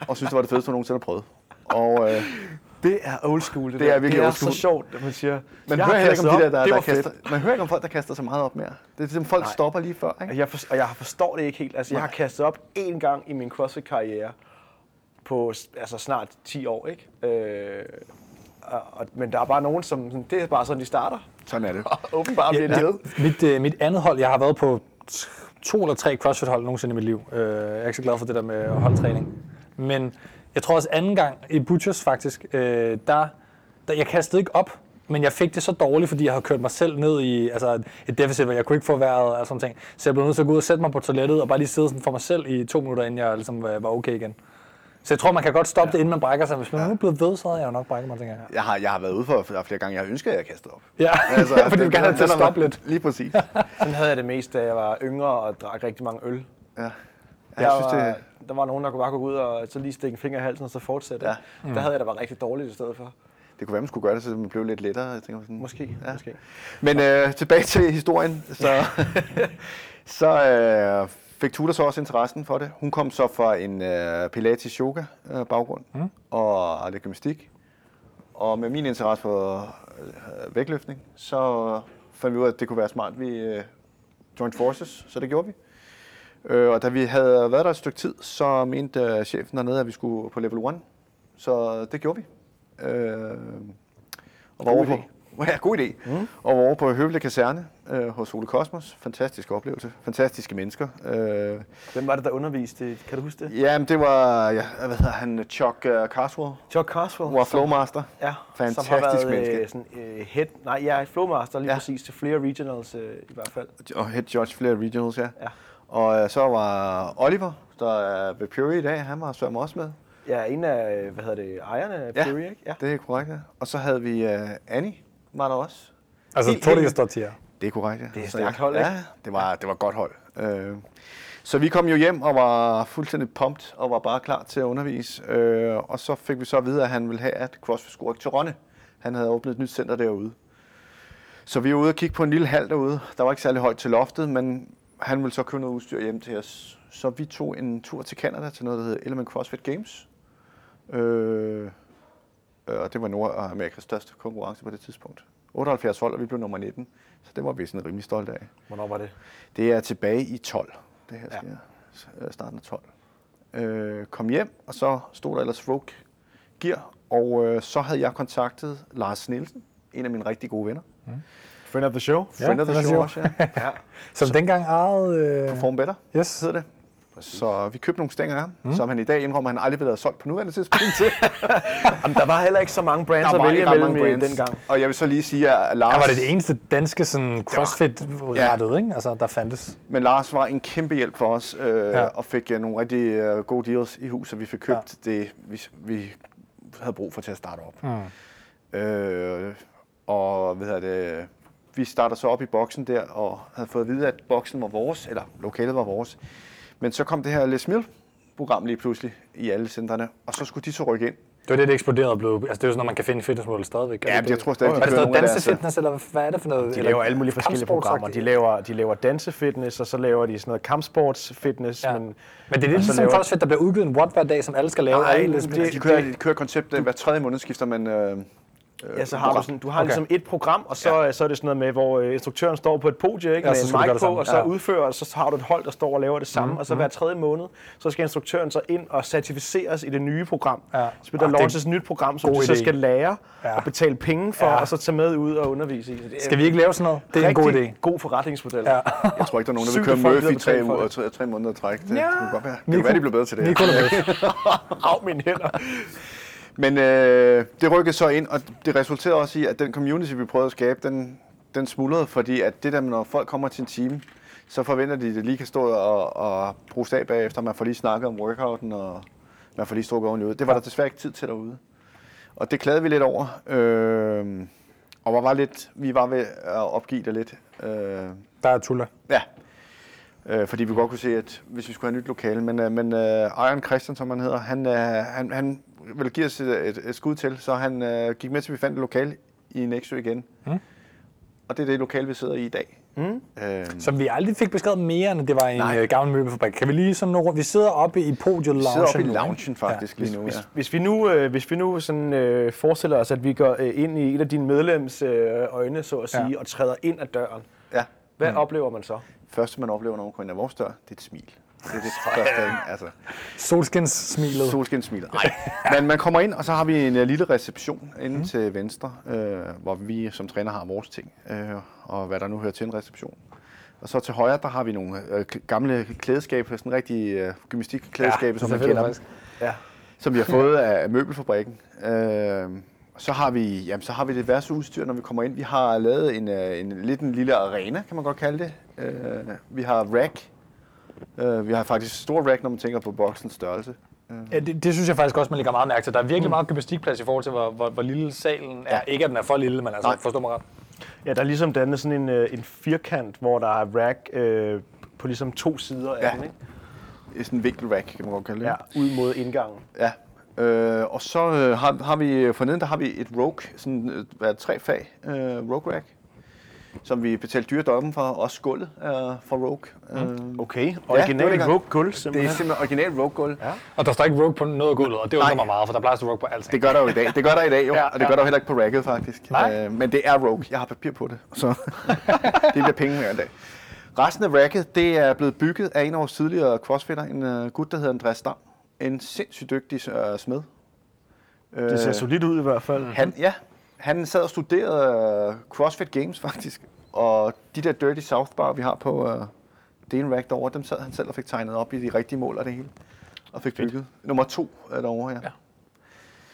Og synes, det var det fedeste, hun nogensinde har prøvet. Og øh, det er old school. Det, Det er der. virkelig det er old school. så sjovt, at man siger, man jeg hører ikke om de der, der, det der kaster, man hører ikke om folk, der kaster så meget op mere. Det er ligesom, folk Nej. stopper lige før, ikke? Jeg, for, og jeg forstår det ikke helt. Altså, jeg har kastet op én gang i min CrossFit-karriere på altså, snart 10 år, ikke? Øh, og, og, men der er bare nogen, som... Det er bare sådan, de starter. Sådan er det. Og åbenbart bliver de ved. Mit, øh, mit andet hold, jeg har været på to eller tre CrossFit-hold nogensinde i mit liv. Øh, jeg er ikke så glad for det der med holdtræning. Men jeg tror også anden gang i Butchers faktisk, øh, der, der, jeg kastede ikke op, men jeg fik det så dårligt, fordi jeg havde kørt mig selv ned i altså et deficit, hvor jeg kunne ikke få vejret og sådan ting. Så jeg blev nødt til at gå ud og sætte mig på toilettet og bare lige sidde sådan for mig selv i to minutter, inden jeg ligesom øh, var okay igen. Så jeg tror, man kan godt stoppe ja. det, inden man brækker sig. Hvis man nu er blevet ved, så havde jeg jo nok brækket mig, tænker jeg. Jeg har, jeg har været ude for er flere gange, jeg har ønsket, at jeg kastede op. Ja, altså, fordi du gerne have til at stoppe lidt. Lige præcis. Sådan havde jeg det mest, da jeg var yngre og drak rigtig mange øl. Ja. Der, Jeg synes, var, det, der var nogen, der kunne bare gå ud og så lige stikke en finger i halsen og så fortsætte. Ja. Ja. Der havde jeg da været rigtig dårligt i stedet for. det kunne være, man skulle gøre det, så man blev lidt lettere. Jeg tænker sådan. Måske. Ja. måske. Men øh, tilbage til historien. Så, så øh, fik Tudor så også interessen for det. Hun kom så fra en øh, pilates yoga øh, baggrund mm. og lidt gymnastik. Og med min interesse for øh, vægtløftning, så fandt vi ud af, at det kunne være smart, vi øh, joined forces, så det gjorde vi. Øh, og da vi havde været der et stykke tid, så mente øh, chefen dernede, at vi skulle på level 1. Så det gjorde vi. Øh, og var God over på, idé. Ja, god idé. Mm. Og var over på Høvle Kaserne øh, hos Ole Kosmos. Fantastisk oplevelse. Fantastiske mennesker. Øh, Hvem var det, der underviste? Kan du huske det? jamen, det var, ja, hvad hedder han, Chuck uh, Carswell, Chuck Carswell. var flowmaster. Ja, Fantastisk som har været menneske. øh, sådan, øh, head, nej, jeg er flowmaster lige Ja. ja. præcis til flere regionals øh, i hvert fald. Og head judge flere regionals, ja. Ja. Og øh, så var Oliver, der er ved Puri i dag, han var sørme også med. Er en af, hvad hedder det, ejerne af Ja. Fury, ikke? Ja. Det er korrekt, ja. Og så havde vi uh, Annie, var der også. Altså, Helt- til jer. Det er korrekt, ja. Det er stærkt ja, hold, ikke? Ja, det var, det var godt hold. Øh, så vi kom jo hjem og var fuldstændig pumped og var bare klar til at undervise. Øh, og så fik vi så at vide, at han ville have, at CrossFit skulle til Rønne. Han havde åbnet et nyt center derude. Så vi var ude og kigge på en lille hal derude. Der var ikke særlig højt til loftet, men han ville så købe noget udstyr hjem til os. Så vi tog en tur til Canada til noget, der hedder Element CrossFit Games. Øh, øh, og det var Nordamerikas største konkurrence på det tidspunkt. 78 hold, og vi blev nummer 19. Så det var vi sådan rimelig stolte af. Hvornår var det? Det er tilbage i 12, det her Ja. sker. Ja. Starten af 12. Øh, kom hjem, og så stod der ellers Rogue Gear, og øh, så havde jeg kontaktet Lars Nielsen, en af mine rigtig gode venner. Friend of the show? Ja, Friend of the show the også, ja. Ja. Som dengang ejede... Øh, Perform Better yes. hedder det. Så vi købte nogle stænger af ham, mm. som han i dag indrømmer, han aldrig ville have solgt på nuværende tidspunkt til. Jamen, der var heller ikke så mange brands Der at vælge mellem øh, brands. dengang. Og jeg vil så lige sige, at Lars... Han var det det eneste danske sådan, crossfit-rettet, ikke? Altså, der fandtes. Men Lars var en kæmpe hjælp for os, øh, Ja. ja. og fik uh, nogle rigtig uh, gode deals i hus, så vi fik købt ja. det, vi, vi havde brug for til at starte op. Mm. Øh, og hvad hedder det, vi starter så op i boksen der, og havde fået at vide, at boksen var vores, eller lokalet var vores. Men så kom det her Les Mill program lige pludselig i alle centrene, og så skulle de så rykke ind. Det var det, det eksploderede og blev... Altså, det er jo sådan noget, man kan finde i fitnessmålet stadigvæk. Ja, det jeg tror stadig, de Er det kører sådan nogle noget af deres- dansefitness, eller hvad er det for noget? De laver alle mulige forskellige programmer. De laver, de laver dansefitness, og så laver de sådan noget kampsportsfitness. Ja. Men, Men det er lidt ligesom laver- CrossFit, der bliver udgivet en what hver dag, som alle skal lave. Nej, De kører, de kører konceptet, hver tredje måned skifter man øh, Ja, så har du, sådan, du har Okay. ligesom et program, og så, ja. så er det sådan noget med, hvor øh, instruktøren står på et podie ikke, Ja, med så en mic på, og så Ja. udfører, og så har du et hold, der står og laver det samme, Mhm, og så hver tredje måned, så skal instruktøren så ind og certificeres i det nye program. Ja. Så bliver der Ah, launches et nyt program, som du så skal lære Ja. og betale penge for, Ja. og så tage med ud og undervise i. Det er Skal vi ikke lave sådan noget? Det er en god idé. god forretningsmodel. Ja. Jeg tror ikke, der er nogen, der vil køre Murphy tre, uger, tre, tre måneder træk. Det, Ja. det kunne godt være. Det kunne være, de blev bedre til det. Af mine hænder. Men øh, det rykkede så ind, og det resulterede også i, at den community, vi prøvede at skabe, den, den smuldrede, fordi at det der, når folk kommer til en time, så forventer de, at det lige kan stå og, og bruge af bagefter. Man får lige snakket om workouten, og man får lige strukket ordentligt ud. Det var der desværre ikke tid til derude. Og det klagede vi lidt over. Øh, og var, var lidt, vi var ved at opgive det lidt. Øh, Der er Tulla. Ja. Øh, fordi vi godt kunne se, at hvis vi skulle have et nyt lokale, men, øh, men øh, Iron Christian, som han hedder, han, øh, han, han ville give os et, et, et skud til, så han øh, gik med til, at vi fandt et lokale i Nexø igen. Mm. Og det er det lokale, vi sidder i i dag. Mm. Øh, Som vi aldrig fik beskrevet mere, end det var en Nej. øh, gammel møbelfabrik. Kan vi lige sådan nogle, vi sidder oppe i podiet lounge. vi sidder oppe i loungen faktisk ja, lige nu. Hvis, Ja. hvis vi nu, øh, hvis vi nu sådan, øh, forestiller os, at vi går øh, ind i et af dine medlems øh, øjne, så at sige, Ja. og træder ind ad døren, ja. hvad mm. oplever man så? Første, man oplever, når man går ind ad vores dør, det er et smil. Det er det første, ikke? altså. Solskins-smilet. Solskinssmilet. Nej. Men man kommer ind, og så har vi en uh, lille reception inde mm. til venstre, øh, hvor vi som træner har vores ting, øh, og hvad der nu hører til en reception. Og så til højre, der har vi nogle øh, gamle klædeskaber, sådan rigtig øh, gymnastikklædeskaber, som man kender dem. Ja. som vi har fået af møbelfabrikken. Øh, så har vi, jamen, så har vi diverse udstyr, når vi kommer ind. Vi har lavet en, øh, en lidt en lille arena, kan man godt kalde det. Øh, vi har rack. Øh, vi har faktisk stor rack, når man tænker på boksens størrelse. Ja, det, det, synes jeg faktisk også, man lægger meget mærke til. Der er virkelig meget gymnastikplads i forhold til, hvor, hvor, hvor lille salen er. Ja. Ikke at den er for lille, men altså, Nej. forstå mig ret. ja, der er ligesom dannet sådan en, øh, en firkant, hvor der er rack øh, på ligesom to sider af Ja. den, ikke? Det er sådan en vinkelrack, kan man godt kalde det. Ja, ud mod indgangen. Ja. Øh, og så øh, har, har vi forneden, der har vi et Rogue, sådan øh, hvad er det, tre fag øh, Rogue Rack, som vi betalte dyre domme for, også gulvet øh, for Rogue. Mm. Øh, Okay, det original ja, rogue gulv det er simpelthen. simpelthen original Rogue gulv. Ja. Og der står ikke rogue på noget gulvet, og det undrer mig meget, for der plejer at rogue på alting. Det gør der jo i dag. Det gør der i dag jo, Ja, og det ja. gør der jo heller ikke på racket faktisk. Nej. Øh, men det er Rogue. Jeg har papir på det, så det bliver penge i dag. Resten af racket, det er blevet bygget af en af vores tidligere crossfitter, en uh, gut, der hedder Andreas Dam. En sindssygt dygtig uh, smed. Det ser solidt ud i hvert fald. Han, ja, han sad og studerede uh, CrossFit Games faktisk. Og de der Dirty South Bar, vi har på uh, Dane Rack derovre, dem sad han selv og fik tegnet op i de rigtige mål af det hele. Og fik bygget. Nummer to er derovre, ja. Ja. ja.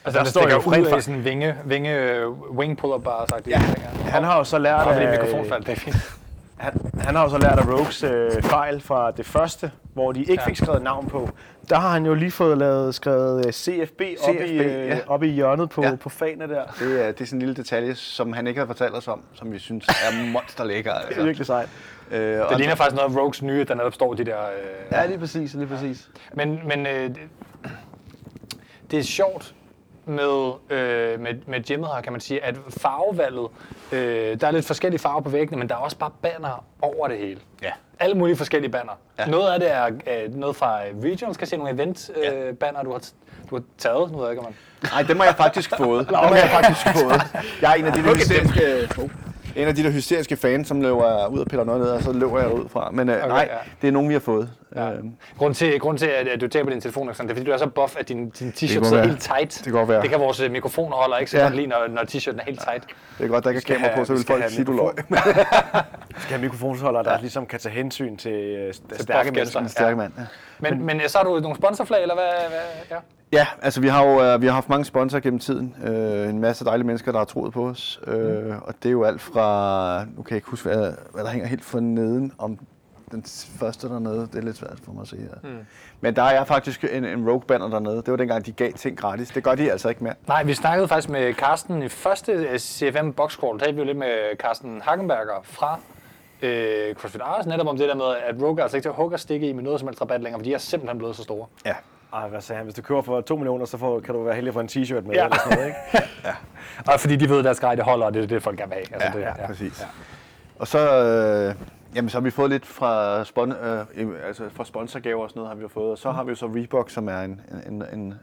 Altså, Der der står jo ud af sådan en vinge, vinge øh, wing pull-up bar, sagt det. Ja. Han har jo så lært Og det er af, mikrofonfald, det er fint. Han, han har jo så lært af Rogues øh, fejl fra det første, hvor de ikke Ja. fik skrevet navn på. Der har han jo lige fået lavet skrevet øh, CFB, op, i, CFB, øh, ja. op i hjørnet på, Ja. på fagene der. Det er, det er sådan en lille detalje, som han ikke har fortalt os om, som vi synes er monsterlækker. Det er Altså. virkelig sejt. Øh, og Det ligner faktisk noget af Rogues nye, der netop står de der... Øh, Ja, lige præcis, lige præcis. Men, men øh, det, det er sjovt med, øh, med, med gymmet her, kan man sige, at farvevalget, øh, der er lidt forskellige farver på væggene, men der er også bare banner over det hele. Ja. Alle mulige forskellige banner. Ja. Noget af det er øh, noget fra Region, skal se nogle event øh, banner, du har, du har taget, nu ved jeg ikke, om man... Nej, dem har jeg faktisk fået. Dem har jeg faktisk fået. Jeg er en af de der hysteriske, en af de der hysteriske fans, som løber ud og piller noget ned, og så løber jeg ud fra. Men øh, Okay, nej, ja. det er nogen, vi har fået. Ja. Øh, Grund til, grund til, at du taber din telefon, Alexander, det er, fordi du er så buff, at din, din t-shirt sidder være. helt tight. Det kan godt være. Det kan vores øh, mikrofonholder ikke så Ja. godt lide, når, når t-shirten er helt tight. det er godt, der ikke er kamera på, så vi vil folk sige, du løg. Vi skal have mikrofonholder, der ligesom kan tage hensyn til, øh, stærke buff-gæster. mennesker. En stærk mand. Ja. Men, men, øh, så har du nogle sponsorflag, eller hvad? hvad ja. Ja, altså vi har jo øh, vi har haft mange sponsorer gennem tiden. Øh, en masse dejlige mennesker, der har troet på os. Øh, og det er jo alt fra, nu kan jeg ikke huske, hvad, hvad der hænger helt for neden om den første dernede. Det er lidt svært for mig at se her. Mm. Men der er faktisk en, en rogue banner dernede. Det var dengang, de gav ting gratis. Det gør de altså ikke mere. Nej, vi snakkede faktisk med Carsten i første øh, CFM Boxcrawl. Der talte vi jo lidt med Carsten Hagenberger fra øh, CrossFit Ars, netop om det der med, at Rogue altså ikke til at hugge og stikke i med noget som helst rabat længere, for de er simpelthen blevet så store. Ja. Ej, hvad sagde han? Hvis du køber for 2 millioner, så får, kan du være heldig få en t-shirt med. Ja. Eller sådan noget, ikke? Og fordi de ved, at deres grej det holder, og det er det, folk gerne vil have. Altså, Ja, det, ja, præcis. Og så, øh, jamen, så har vi fået lidt fra, spon, øh, altså fra sponsorgaver og sådan noget, har vi jo fået. Og så har vi jo så Reebok, som er en, en, en,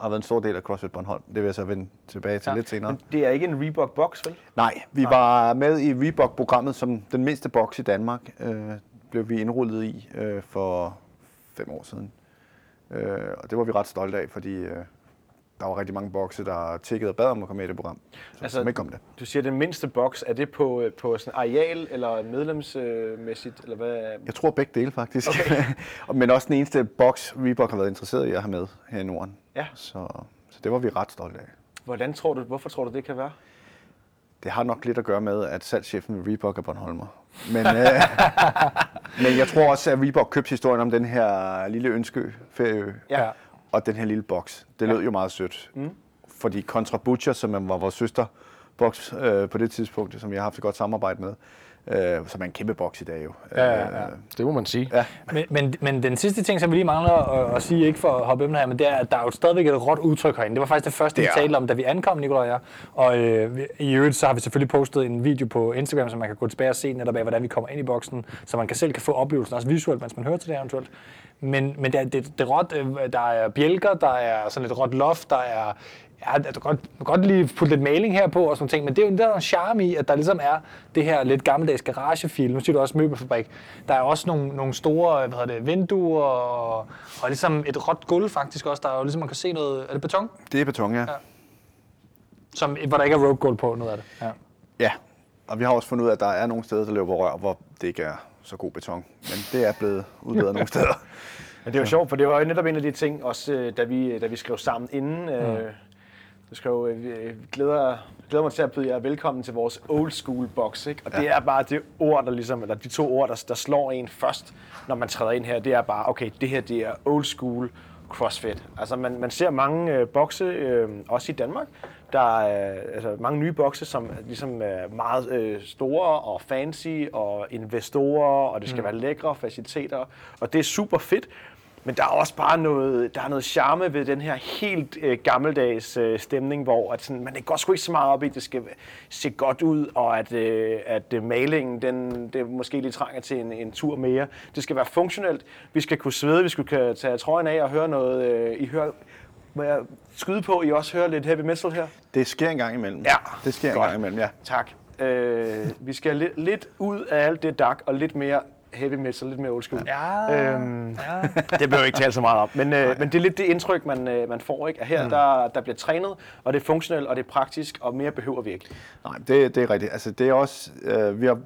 har været en stor del af CrossFit Bornholm. Det vil jeg så vende tilbage til Ja. ja. lidt senere. Det er ikke en Reebok box, vel? Nej, vi Nej. var med i Reebok-programmet som den mindste boks i Danmark. Øh, blev vi indrullet i øh, for fem år siden. Øh, og det var vi ret stolte af, fordi øh, der var rigtig mange bokse, der tækkede og bad om at komme med i det program. Så, Altså- altså, som ikke kom det. Du siger, den mindste boks, er det på, øh, på sådan areal eller medlemsmæssigt, eller hvad? Jeg tror begge dele faktisk. Okay. Men også den eneste boks, Reebok har været interesseret i at have med her i Norden. Ja. Så, så det var vi ret stolte af. Hvordan tror du, hvorfor tror du, det kan være? Det har nok lidt at gøre med, at salgschefen ved Reebok er Bornholmer. Men, øh, men jeg tror også, at Reebok købte historien om den her lille ønske ferieø. Ja. Og den her lille boks. Det lød jo meget sødt. Mm. Fordi Contra Butcher, som var vores søster boks øh, på det tidspunkt, som jeg har haft et godt samarbejde med, øh, som er en kæmpe boks i dag jo. Ja, ja, ja. Øh, Det må man sige. ja. Men, men, men den sidste ting, som vi lige mangler at, at sige, ikke for at hoppe emnet her, men det er, at der er jo stadigvæk et råt udtryk herinde. Det var faktisk det første, vi Det er. talte om, da vi ankom, Nicolaj og jeg. Og øh, vi- i øvrigt, så har vi selvfølgelig postet en video på Instagram, så man kan gå tilbage og se netop af, hvordan vi kommer ind i boksen, så man kan selv kan få oplevelsen også visuelt, mens man hører til det eventuelt. Men, men det, er, det, det råt, øh, der er bjælker, der er sådan et råt loft, der er Ja, du kan godt, du kan godt lige putte lidt maling her på og sådan ting, men det er jo der er en charme i, at der ligesom er det her lidt gammeldags garagefil. Nu siger du også møbelfabrik. Der er også nogle, nogle store hvad hedder det, vinduer og, og ligesom et råt gulv faktisk også. Der er jo ligesom, man kan se noget, er det beton? Det er beton, ja. Ja. Som, hvor der ikke er rope gulv på, noget af det. Ja. Ja, og vi har også fundet ud af, at der er nogle steder, der løber rør, hvor det ikke er så god beton. Men det er blevet udbedret nogle steder. Men det er jo sjovt, for det var jo netop en af de ting, også øh, da vi, da vi skrev sammen inden. Øh, du skrev, øh, øh, glæder, glæder mig til at byde jer velkommen til vores old school box. Ikke? Og det er bare det ord, der ligesom, eller de to ord, der, der slår en først, når man træder ind her. Det er bare, okay, det her det er old school CrossFit. Altså man, man ser mange øh, bokse, øh, også i Danmark. Der er altså, mange nye bokse, som ligesom er meget øh, store og fancy og investorer, og det skal mm. være lækre faciliteter. Og det er super fedt. Men der er også bare noget, der er noget charme ved den her helt øh, gammeldags øh, stemning, hvor at sådan, man går sgu ikke så meget op i, at det skal se godt ud, og at, øh, at øh, malingen den, det måske lige trænger til en, en tur mere. Det skal være funktionelt. Vi skal kunne svede, vi skal kunne tage trøjen af og høre noget. Øh, I hører, må jeg skyde på, I også hører lidt heavy metal her? Det sker en gang imellem. Ja. Det sker en Godt. gang imellem, ja. Tak. Øh, vi skal lidt, lidt ud af alt det dak, og lidt mere heavy metal, lidt mere old school. Ja, Øhm, det behøver ikke tale så meget om, men, øh, men det er lidt det indtryk, man, øh, man får. Ikke? At her der, der bliver trænet, og det er funktionelt, og det er praktisk, og mere behøver vi ikke. Nej, det, det er rigtigt. Altså, det er også, øh, vi har,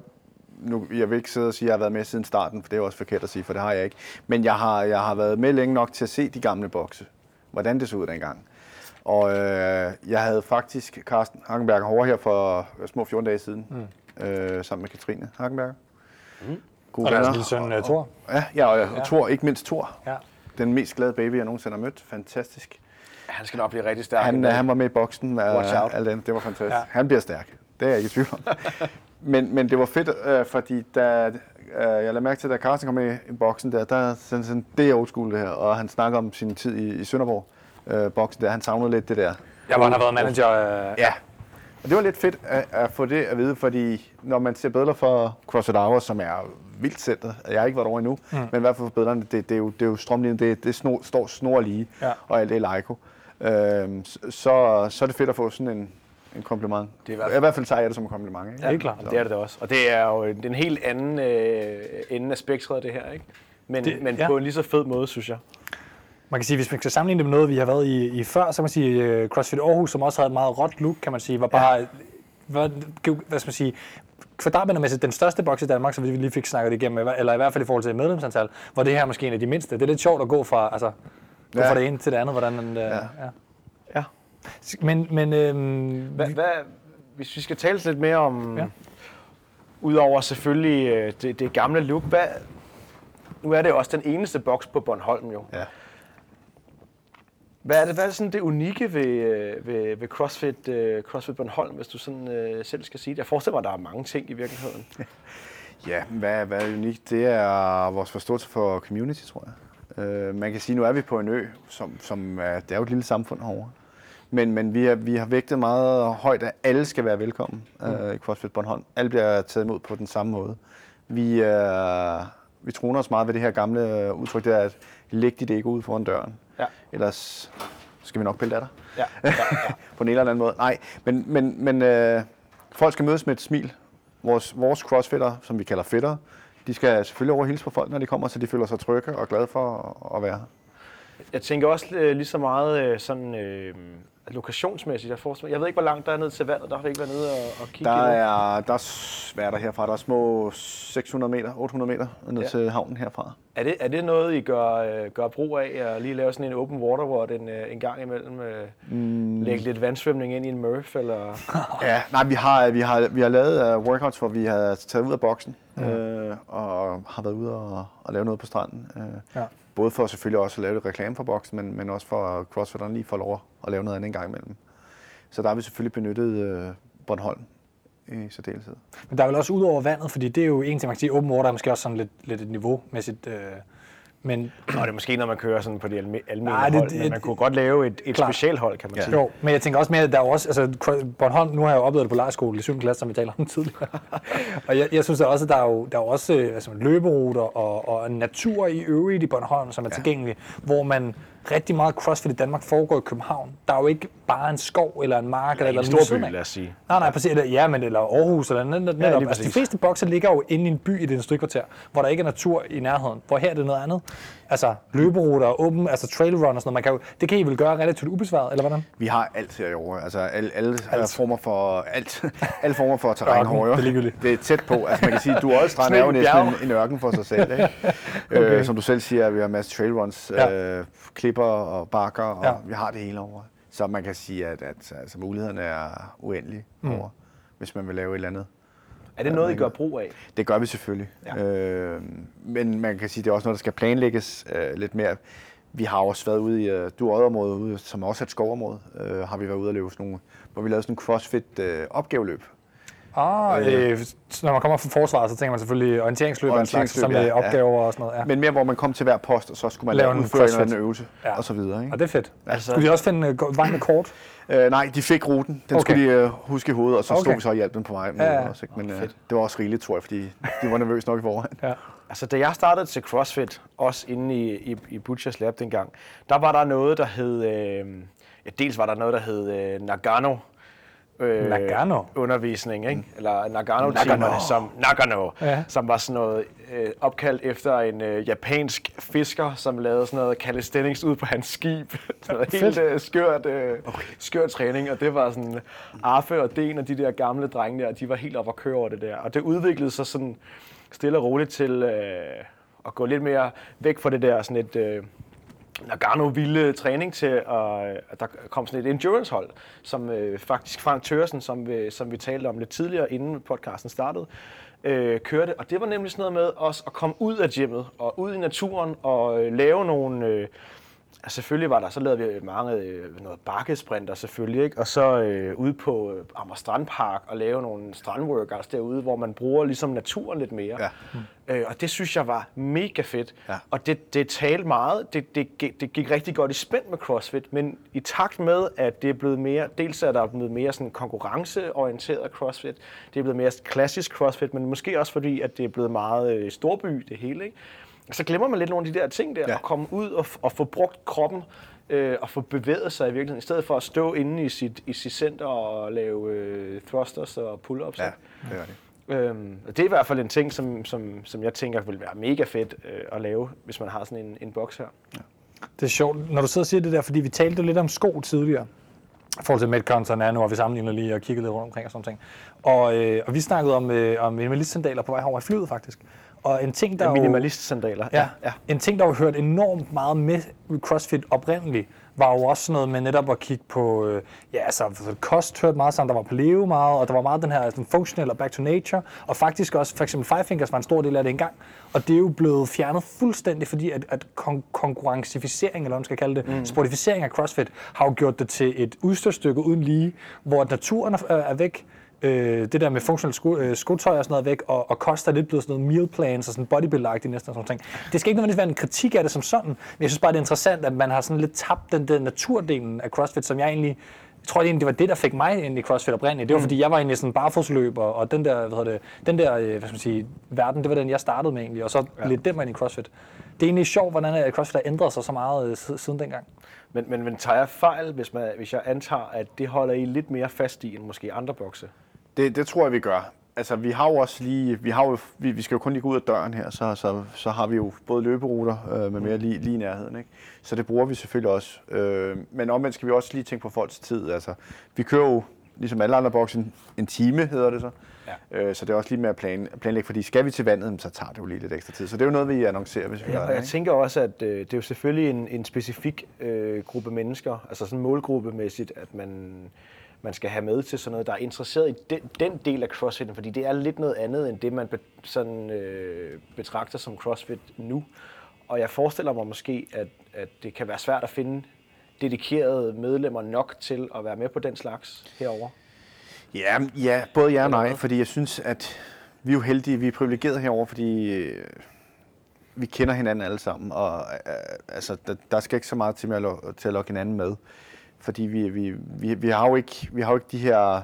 nu, jeg vil ikke sidde og sige, at jeg har været med siden starten, for det er også forkert at sige, for det har jeg ikke. Men jeg har, jeg har været med længe nok til at se de gamle bokse, hvordan det så ud dengang. Og øh, jeg havde faktisk Carsten Hagenberg over her for små 14 dage siden, mm. øh, sammen med Katrine Hagenberg. Mm. Gode og deres venner. lille søn, uh, Thor. Ja, ja, og, og Thor, ikke mindst Thor. Ja. Den mest glade baby, jeg nogensinde har mødt. Fantastisk. Han skal nok blive rigtig stærk. Han, han var med i boksen med Watch out. alt andet. Det var fantastisk. Ja. Ja. Han bliver stærk. Det er jeg ikke i tvivl om. men, men det var fedt, øh, fordi da, øh, jeg lagde mærke til, da Carsten kom med i boksen der, der sådan, sådan, det er old school det her. Og han snakker om sin tid i, i Sønderborg. Øh, boksen der, han savnede lidt det der. Jeg var, han har været manager. Uh, Ja. Og det var lidt fedt at, at få det at vide, fordi når man ser billeder for CrossFit Hours, som er vildt center, jeg har ikke været over endnu, mm. men i hvert fald for billederne, det, det, er jo, det er jo strømlinjen, det, det snor, står snor lige, Ja. og alt det er Leico. Øhm, så, så er det fedt at få sådan en, en kompliment. Det er i hvert fald- I hvert fald tager jeg det som en kompliment. Ikke? Ja. Helt klart. Det er det også. Og det er jo en, en helt anden øh, ende af spektret, det her. Ikke? Men, Det- men ja. ja. på en lige så fed måde, synes jeg. Man kan sige, hvis man skal sammenligne det med noget, vi har været i, i før, så kan man sige, uh, CrossFit Aarhus, som også havde et meget råt look, kan man sige, var bare, ja. hvad, hvad skal man sige, kvadratmetermæssigt den største boks i Danmark, som vi lige fik snakket igennem, eller i hvert fald i forhold til medlemsantal, hvor det her er måske en af de mindste. Det er lidt sjovt at gå fra, altså, gå Ja. fra det ene til det andet, hvordan man, uh, ja. ja. Ja. Men, men øhm, Hvad, hvad, hvis vi skal tale lidt mere om, Ja. udover selvfølgelig øh, det, det gamle look, hvad, nu er det jo også den eneste boks på Bornholm jo. Ja. Hvad er det, hvad er det, sådan det unikke ved, øh, ved, ved CrossFit, uh, CrossFit Bornholm, hvis du sådan, uh, selv skal sige det? Jeg forestiller mig, at der er mange ting i virkeligheden. Ja, hvad, hvad er unikt? Det er vores forståelse for community, tror jeg. Øh, man kan sige, nu er vi på en ø, som, som er, det er jo et lille samfund herovre. Men, men vi, er, vi har vægtet meget højt, at alle skal være velkommen øh, i CrossFit Bornholm. Alle bliver taget imod på den samme måde. Vi, øh, vi troner os meget ved det her gamle udtryk, det er at lægge dit ego ud foran døren. Ja. Ellers skal vi nok pille af dig Ja, ja, ja. på en eller anden måde. Nej, men, men, men øh, folk skal mødes med et smil. Vores, vores crossfitter, som vi kalder fitter, de skal selvfølgelig over hilse på folk, når de kommer, så de føler sig trygge og glade for at, at være her. Jeg tænker også øh, lige så meget øh, sådan øh, lokationsmæssigt. Jeg, forestiller mig- jeg ved ikke, hvor langt der er ned til vandet. Der har vi ikke været nede og, og kigge Der er, der er, hvad er der herfra? Der er små 600 meter, 800 meter ned Ja. til havnen herfra. Er det, er det noget, I gør, øh, gør brug af, at lige lave sådan en open water, hvor den øh, en gang imellem øh, mm. lægge lidt vandsvømning ind i en Murph? Eller? Ja, nej, vi har, vi har, vi har lavet workouts, hvor vi har taget ud af boksen mm. øh, og har været ude og, og lave noget på stranden. Øh, Ja. Både for selvfølgelig også at lave lidt reklame for boksen, men, men også for at crossfitterne lige får lov at lave noget andet en gang imellem. Så der har vi selvfølgelig benyttet øh, Bornholm i særdeleshed. Men der er vel også ud over vandet, fordi det er jo en ting, man kan sige, open water er måske også sådan lidt, lidt et niveaumæssigt. Øh, men Og det er måske, når man kører sådan på de alme- almindelige Nej, det- hold, men man kunne godt lave et, et specialhold, kan man Ja. sige. Jo, men jeg tænker også mere, at der er også, altså Bornholm, nu har jeg jo oplevet det på lejerskole i 7. klasse, som vi taler om tidligere. og jeg, jeg synes der også, at der er jo, der er også øh, altså, løberuter og, og natur i øvrigt i Bornholm, som er tilgængelig, hvor man rigtig meget CrossFit i Danmark foregår i København. Der er jo ikke bare en skov eller en mark eller, I eller en stor by, lad os sige. Nej, nej, præcis. Eller, ja, men eller Aarhus eller net, net, netop. altså, de fleste bokser ligger jo inde i en by i det industrikvarter, hvor der ikke er natur i nærheden. Hvor her er det noget andet. Altså løberuter, åben, altså trail run og sådan noget. Man kan jo, det kan I vel gøre relativt ubesvaret, eller hvordan? Vi har alt herovre, altså alle, alle alt. former for alt, alle former for terræn herovre. det er ligegyldigt. Det er tæt på. Altså man kan sige, du Strand er jo næsten en, en ørken for sig selv. Ikke? okay. øh, som du selv siger, vi har masser af trailruns, Ja. øh, klipper og bakker, og Ja. vi har det hele over. Så man kan sige, at, at altså, mulighederne er uendelige mm. over, hvis man vil lave et eller andet. Er det noget, I gør brug af? Det gør vi selvfølgelig. Ja. Øh, men man kan sige, det er også noget, der skal planlægges øh, lidt mere. Vi har også været ude i øh, Duodderområdet, ude, som også er et skovområde, øh, har vi været ude og løbe sådan nogle, hvor vi lavede sådan en crossfit øh, opgaveløb. Ah, øh, så når man kommer fra forsvaret, så tænker man selvfølgelig orienteringsløb, og en slags, som Orienteringsløb, med ja, opgaver og sådan noget. Ja. Men mere, hvor man kom til hver post, og så skulle man Lave lave en udføre en eller CrossFit. anden øvelse, Ja. ja. og så videre. Ikke? Og det er fedt. Altså- Skulle de også finde uh, vejen med kort? Øh, nej, de fik ruten. Den Okay. skulle de øh, huske i hovedet, og så Okay. stod vi så og hjalp dem på vej med Ja, ja. også. Ikke? Men øh, det var også rigeligt, tror jeg, fordi de var nervøse nok i forvejen. Ja. Altså, da jeg startede til CrossFit, også inde i, i, i Butchers Lab dengang, der var der noget, der hed... Øh, ja, dels var der noget, der hed øh, Nagano. Øh, Nagano? Undervisning, ikke? Eller Nagano-timerne, Nagano. som, Nagano, Ja. som var sådan noget øh, opkaldt efter en øh, japansk fisker, som lavede sådan noget calisthenics ud på hans skib. sådan helt øh, skørt, øh, okay. skørt træning, og det var sådan Arfe og Den og de der gamle drenge der, de var helt oppe at køre over det der. Og det udviklede sig sådan stille og roligt til øh, at gå lidt mere væk fra det der sådan et... Øh, Nagano ville øh, træning til, øh, at, der kom sådan et endurance-hold, som øh, faktisk Frank Tørsen, som øh, som vi talte om lidt tidligere, inden podcasten startede, øh, kørte. Og det var nemlig sådan noget med os at komme ud af gymmet og ud i naturen og øh, lave nogle... Øh, Altså, selvfølgelig var der, så lavede vi mange øh, noget bakkesprinter selvfølgelig, ikke? og så øh, ude på øh, Amager Strandpark og lave nogle strandworkouts derude, hvor man bruger ligesom naturen lidt mere. Ja. Øh, og det synes jeg var mega fedt. Ja. Og det, det talte meget, det, det, gik- det gik rigtig godt i spænd med CrossFit, men i takt med, at det er blevet mere, dels er der blevet mere sådan konkurrenceorienteret CrossFit, det er blevet mere klassisk CrossFit, men måske også fordi, at det er blevet meget øh, storby det hele, ikke? Så glemmer man lidt nogle af de der ting der, ja. Ja. at komme ud og, og få brugt kroppen, øh, og få bevæget sig i virkeligheden, i stedet for at stå inde i sit, i sit center og lave øh, thrusters og pull-ups. Ja, det var det. Øhm, og det er i hvert fald en ting, som, som, som jeg tænker vil være mega fedt øh, at lave, hvis man har sådan en, en boks her. Det er sjovt, når du sidder og siger det der, fordi vi talte jo lidt om sko tidligere. I forhold til Metcons og Nano, og vi sammenligner lige og kiggede lidt rundt omkring og sådan ting. Og, øh, og vi snakkede om, øh, om minimalistsandaler på vej herover i flyet faktisk. Og en ting, der Ja, jo- minimalist-sandaler. Ja, ja. En ting, der jo hørt enormt meget med CrossFit oprindeligt, var jo også sådan noget med netop at kigge på, øh, ja, altså altså, kost hørte meget sammen, der var paleo meget, og der var meget den her sådan, functional og back to nature, og faktisk også, for eksempel Five Fingers var en stor del af det engang, og det er jo blevet fjernet fuldstændig, fordi at, at kon- konkurrencificering, eller hvad man skal kalde det, mm. sportificering af CrossFit, har jo gjort det til et udstyrstykke uden lige, hvor naturen er, er væk, øh, det der med funktionelt sko, øh, skotøj og sådan noget væk, og, og kost er lidt blevet sådan noget meal plans og sådan bodybuilder-agtigt næsten og sådan noget. Det skal ikke nødvendigvis være en kritik af det som sådan, men jeg synes bare, det er interessant, at man har sådan lidt tabt den der naturdelen af CrossFit, som jeg egentlig jeg tror egentlig, det var det, der fik mig ind i CrossFit oprindeligt. Det var, fordi jeg var egentlig sådan barfodsløber, og den der, hvad det, den der øh, hvad skal man sige, verden, det var den, jeg startede med egentlig, og så ja. lidt det mig ind i CrossFit. Det er egentlig sjovt, hvordan øh, CrossFit har ændret sig så meget øh, sid- siden dengang. Men, men, men tager jeg fejl, hvis, man, hvis jeg antager, at det holder I lidt mere fast i, end måske andre bokse? Det, det tror jeg, vi gør. Altså, vi har jo også lige, vi, har jo, vi, vi skal jo kun lige gå ud af døren her, så, så, så har vi jo både løberuter øh, med mere lige, lige i nærheden. Ikke? Så det bruger vi selvfølgelig også. Øh, men omvendt skal vi også lige tænke på folks tid. Altså, vi kører jo, ligesom alle andre boksen, en time hedder det så. Ja. Øh, så det er også lige med at plan, planlægge, fordi skal vi til vandet, så tager det jo lige lidt ekstra tid. Så det er jo noget, vi annoncerer, hvis vi Ja, gør det. jeg tænker også, at øh, det er jo selvfølgelig en, en specifik øh, gruppe mennesker, altså sådan målgruppemæssigt, at man, man skal have med til sådan noget, der er interesseret i den, den del af CrossFit, fordi det er lidt noget andet, end det man be, sådan, øh, betragter som CrossFit nu. Og jeg forestiller mig måske, at, at det kan være svært at finde dedikerede medlemmer nok til at være med på den slags herover. Ja, ja, både ja og nej, fordi jeg synes, at vi er jo heldige, vi er privilegerede herover, fordi øh, vi kender hinanden alle sammen, og øh, altså, der, der skal ikke så meget til, at, til at lokke hinanden med, fordi vi, vi, vi, vi, har jo ikke, vi har jo ikke de her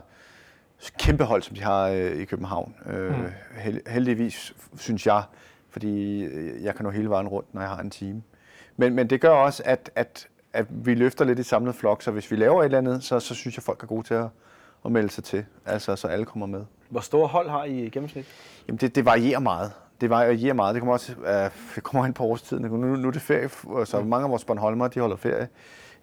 kæmpe hold, som de har øh, i København. Øh, mm. held, heldigvis, synes jeg, fordi øh, jeg kan nå hele vejen rundt, når jeg har en team. Men, men det gør også, at, at, at vi løfter lidt i samlet flok, så hvis vi laver et eller andet, så, så synes jeg, folk er gode til at, at melde sig til, altså så alle kommer med. Hvor store hold har I i gennemsnit? Jamen det, det varierer meget. Det varierer meget. Det kommer også øh, det kommer ind på årstiden. Nu, nu er det ferie, så mange af vores Bornholmer, de holder ferie,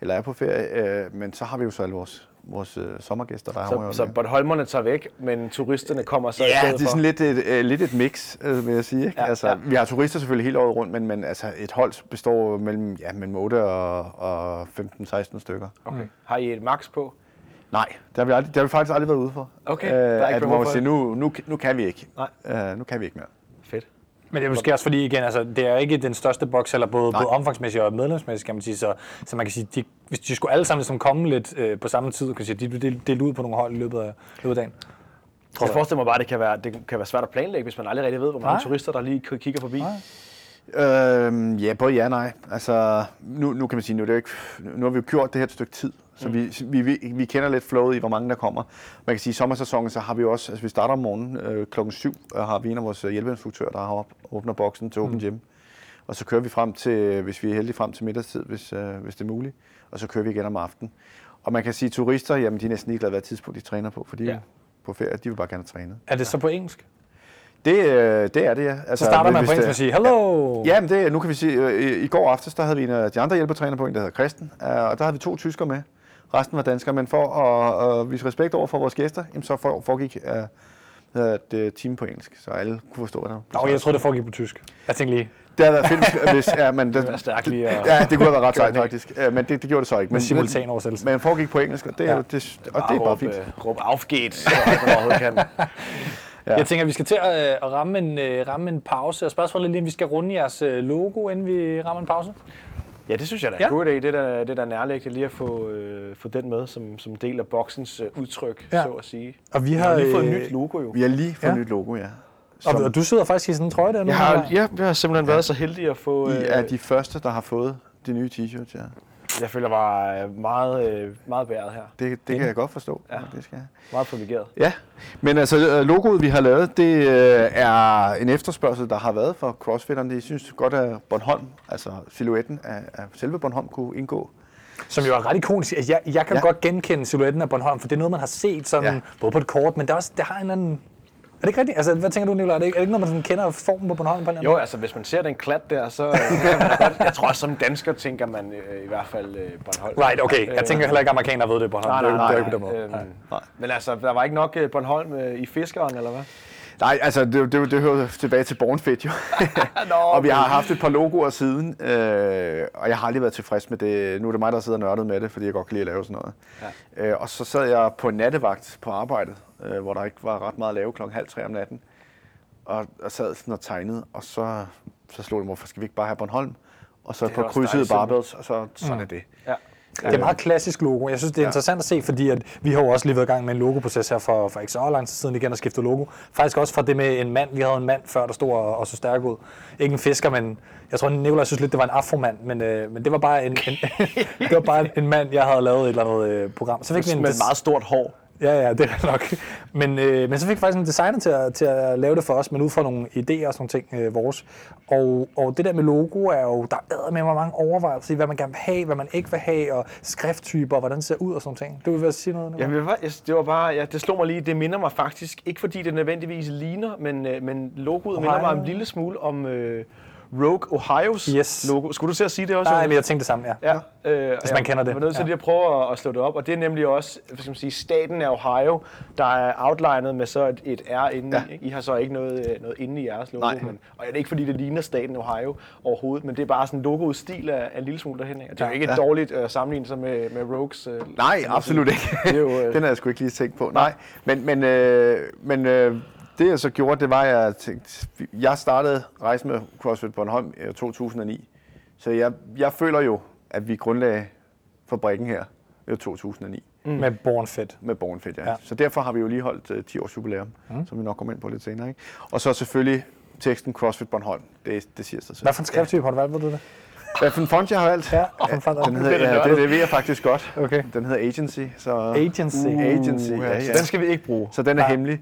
eller er på ferie, øh, men så har vi jo så alle vores, vores øh, sommergæster, der har Så, så Bornholmerne tager væk, men turisterne kommer så i Ja, det er for? sådan lidt et, øh, lidt et mix, øh, vil jeg sige. Ikke? Ja, altså, ja. Vi har turister selvfølgelig hele året rundt, men, men altså, et hold består mellem, ja, mellem 8 og, og 15-16 stykker. Okay. Har I et max på? Nej, det har vi, aldrig, det har vi faktisk aldrig været ude for. Okay, der er ikke at, hvor man siger, nu, nu, nu kan vi ikke. Nej. Uh, nu kan vi ikke mere. Men det er måske også fordi, igen, altså, det er ikke den største boks, eller både, Nej. både omfangsmæssigt og medlemsmæssigt, kan man sige. Så, så man kan sige, de, hvis de skulle alle sammen ligesom komme lidt øh, på samme tid, kan man sige, de blev delt, ud på nogle hold i løbet af, løbet af dagen. Jeg forestiller mig bare, at det kan, være, det kan være svært at planlægge, hvis man aldrig rigtig ved, hvor mange Nej. turister, der lige kigger forbi. Nej. Øhm, ja, både ja og nej. Altså, nu, nu kan man sige, nu, er det jo ikke, nu har vi jo gjort det her et stykke tid, så Mm. vi, vi, vi, kender lidt flowet i, hvor mange der kommer. Man kan sige, i sommersæsonen, så har vi også, altså vi starter om morgenen øh, klokken 7, og har vi en af vores øh, hjælpeinstruktører, der har op, åbner boksen til Mm. Open Gym. Og så kører vi frem til, hvis vi er heldige, frem til middagstid, hvis, øh, hvis det er muligt. Og så kører vi igen om aftenen. Og man kan sige, at turister, jamen de er næsten ligeglade, hvad tidspunkt de træner på, for de er Ja. på ferie, de vil bare gerne træne. Er det så på engelsk? Det, øh, det er det, ja. Altså, Så starter man på engelsk det- med at sige, hello! Ja, men det, nu kan vi sige, øh, i, i går aftes, der havde vi en af de andre hjælpetræner på, en der hedder Christen, og der havde vi to tyskere med. Resten var danskere, men for at, at vise respekt over for vores gæster, jamen, så for, foregik uh, det team på engelsk, så alle kunne forstå det. Nå, jeg troede, det foregik på tysk. Jeg tænkte lige, Det havde været fedt, hvis... Ja, men det, være stærkt lige at- ja, det kunne have været ret sejt, faktisk. Øh, Men det, det gjorde det så ikke. med Men, simultan oversættelse. men foregik på engelsk, og det, Ja. ja. det, og det er bare fint. Råb, råb så man overhovedet kan. Ja. Jeg tænker, at vi skal til at, øh, at ramme, en, øh, ramme en pause. Og spørgsmålet er lige, om vi skal runde jeres øh, logo, inden vi rammer en pause. Ja, det synes jeg da er Ja. en god idé. Det er da, det er nærliggende lige at få, øh, få den med som, som del af boksens øh, udtryk, Ja. så at sige. Og vi Vi har, har lige fået et øh, nyt logo jo. Vi har lige fået Ja. ja. nyt logo, ja. Og, Som og du sidder faktisk i sådan en trøje der nu. Jeg har, ja, jeg har simpelthen været så heldig at få... I Øh, er de første, der har fået de nye t-shirts, ja. Jeg føler mig øh, meget, øh, meget bæret her. Det, det kan jeg godt forstå. Ja. Det skal jeg. Meget privilegeret. Ja, men altså øh, logoet, vi har lavet, det er en efterspørgsel, der har været for crossfitterne. De synes godt, at Bornholm, altså silhuetten af, af selve Bornholm, kunne indgå. Som jo er ret ikonisk. Altså, Jeg, jeg kan ja. Godt genkende silhuetten af Bornholm, for det er noget, man har set sådan, ja. Både på et kort, men det, er også, det har en eller anden... Det ikke rigtigt? Altså, hvad tænker du, Nicolaj? Er det ikke, er det ikke noget, man sådan kender formen på Bornholm på en Jo, altså hvis man ser den klat der, så øh, godt, jeg tror også som dansker tænker man øh, i hvert fald øh, Bornholm. Right, okay. Jeg tænker heller ikke, amerikanere ved det, Bornholm. Nej, nej, nej. det er jo ikke på den måde. Øhm, Nej. men altså, der var ikke nok øh, Bornholm øh, i fiskeren, eller hvad? Nej, altså det, det, det hører tilbage til Bornfit jo. Nå, og vi har haft et par logoer siden, øh, og jeg har aldrig været tilfreds med det. Nu er det mig, der sidder nørdet med det, fordi jeg godt kan lide at lave sådan noget. Ja. Øh, og så sad jeg på nattevagt på arbejdet, øh, hvor der ikke var ret meget at lave klokken halv tre om natten. Og, og sad sådan og tegnede, og så, så slog det mig, hvorfor skal vi ikke bare have Bornholm? Og så på krydset barbells, og så sådan er det. Ja. Det er meget klassisk logo. Jeg synes, det er interessant at se, fordi at vi har jo også lige været i gang med en logoproces her for, for ikke så lang tid siden igen at skifte logo. Faktisk også fra det med en mand. Vi havde en mand før, der stod og, og så stærk ud. Ikke en fisker, men jeg tror, Nicolaj synes lidt, det var en afromand, men, øh, men det var bare en, en, det var bare en mand, jeg havde lavet et eller andet øh, program. Så fik vi en Med des- meget stort hår. Ja, ja, det er nok. Men, øh, men så fik vi faktisk en designer til at, til at lave det for os, men ud fra nogle idéer og sådan nogle ting øh, vores. Og, og det der med logo er jo, der er med hvor mange overvejelser i, hvad man gerne vil have, hvad man ikke vil have, og skrifttyper, og hvordan det ser ud og sådan ting. Du vil sige noget? Ja, Nicolaj? det var, jeg- bare, ja, det slog mig lige, det minder mig faktisk, ikke fordi det nødvendigvis ligner, men, øh, men logoet minder Ohio. mig en lille smule om øh, Rogue Ohios Yes. logo. Skulle du til at sige det også? Nej, men jeg tænkte det samme, ja. Ja, øh, Hvis man kender det. Jeg var nødt til Ja. lige at prøve at, at slå det op, og det er nemlig også, hvad skal man sige, staten af Ohio, der er outlinet med så et, et R inde Ja. i. Har så ikke noget, øh, noget inde i jeres logo, Nej. men, og det er ikke fordi, det ligner staten Ohio overhovedet, men det er bare sådan en logo-stil af, af en lille smule derhen. af. Det er jo ikke ja. dårligt at sammenligne sig med, med Rogues. Øh, Nej, absolut ikke. Det er jo, øh, Den har jeg sgu ikke lige tænkt på. Nej, men, men, øh, men øh, det jeg så gjorde, det var, at jeg tænkte, jeg startede rejsen med CrossFit Bornholm i 2009. Så jeg, jeg føler jo, at vi grundlagde fabrikken her i 2009. Mm. Med Born Fit. med Born Fit, ja. Ja. ja. Så derfor har vi jo lige holdt uh, 10 års jubilæum, mm. som vi nok kommer ind på lidt senere. Ikke? Og så selvfølgelig teksten CrossFit Bornholm. Det, det siger sig selv. Hvad for en skrifttype har du valgt, ved du det? Hvad for en font jeg har valgt? Ja, og font- den det hedder, er ja, det, det ved jeg faktisk godt. Okay. Den hedder Agency. Så, Agency. Uh, agency, ja, ja. Så den skal vi ikke bruge. Så den er Nej. hemmelig.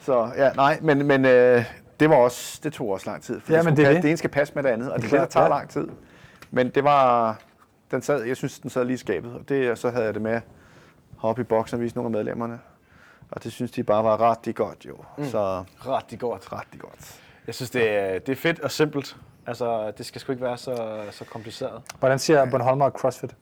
Så ja, nej, men, men øh, det var også, det tog også lang tid. For Ja, det, men det er passe, det. det ene skal passe med det andet, og det det, klart, der tager ja. lang tid. Men det var, den sad, jeg synes, den sad lige i skabet, og det, og så havde jeg det med at hoppe i boksen og vise nogle af medlemmerne. Og det synes de bare var ret godt, jo. Mm. Så Rigtig godt. ret godt. Jeg synes, det er, det er fedt og simpelt. Altså, det skal sgu ikke være så, så kompliceret. Hvordan siger Bornholmer CrossFit?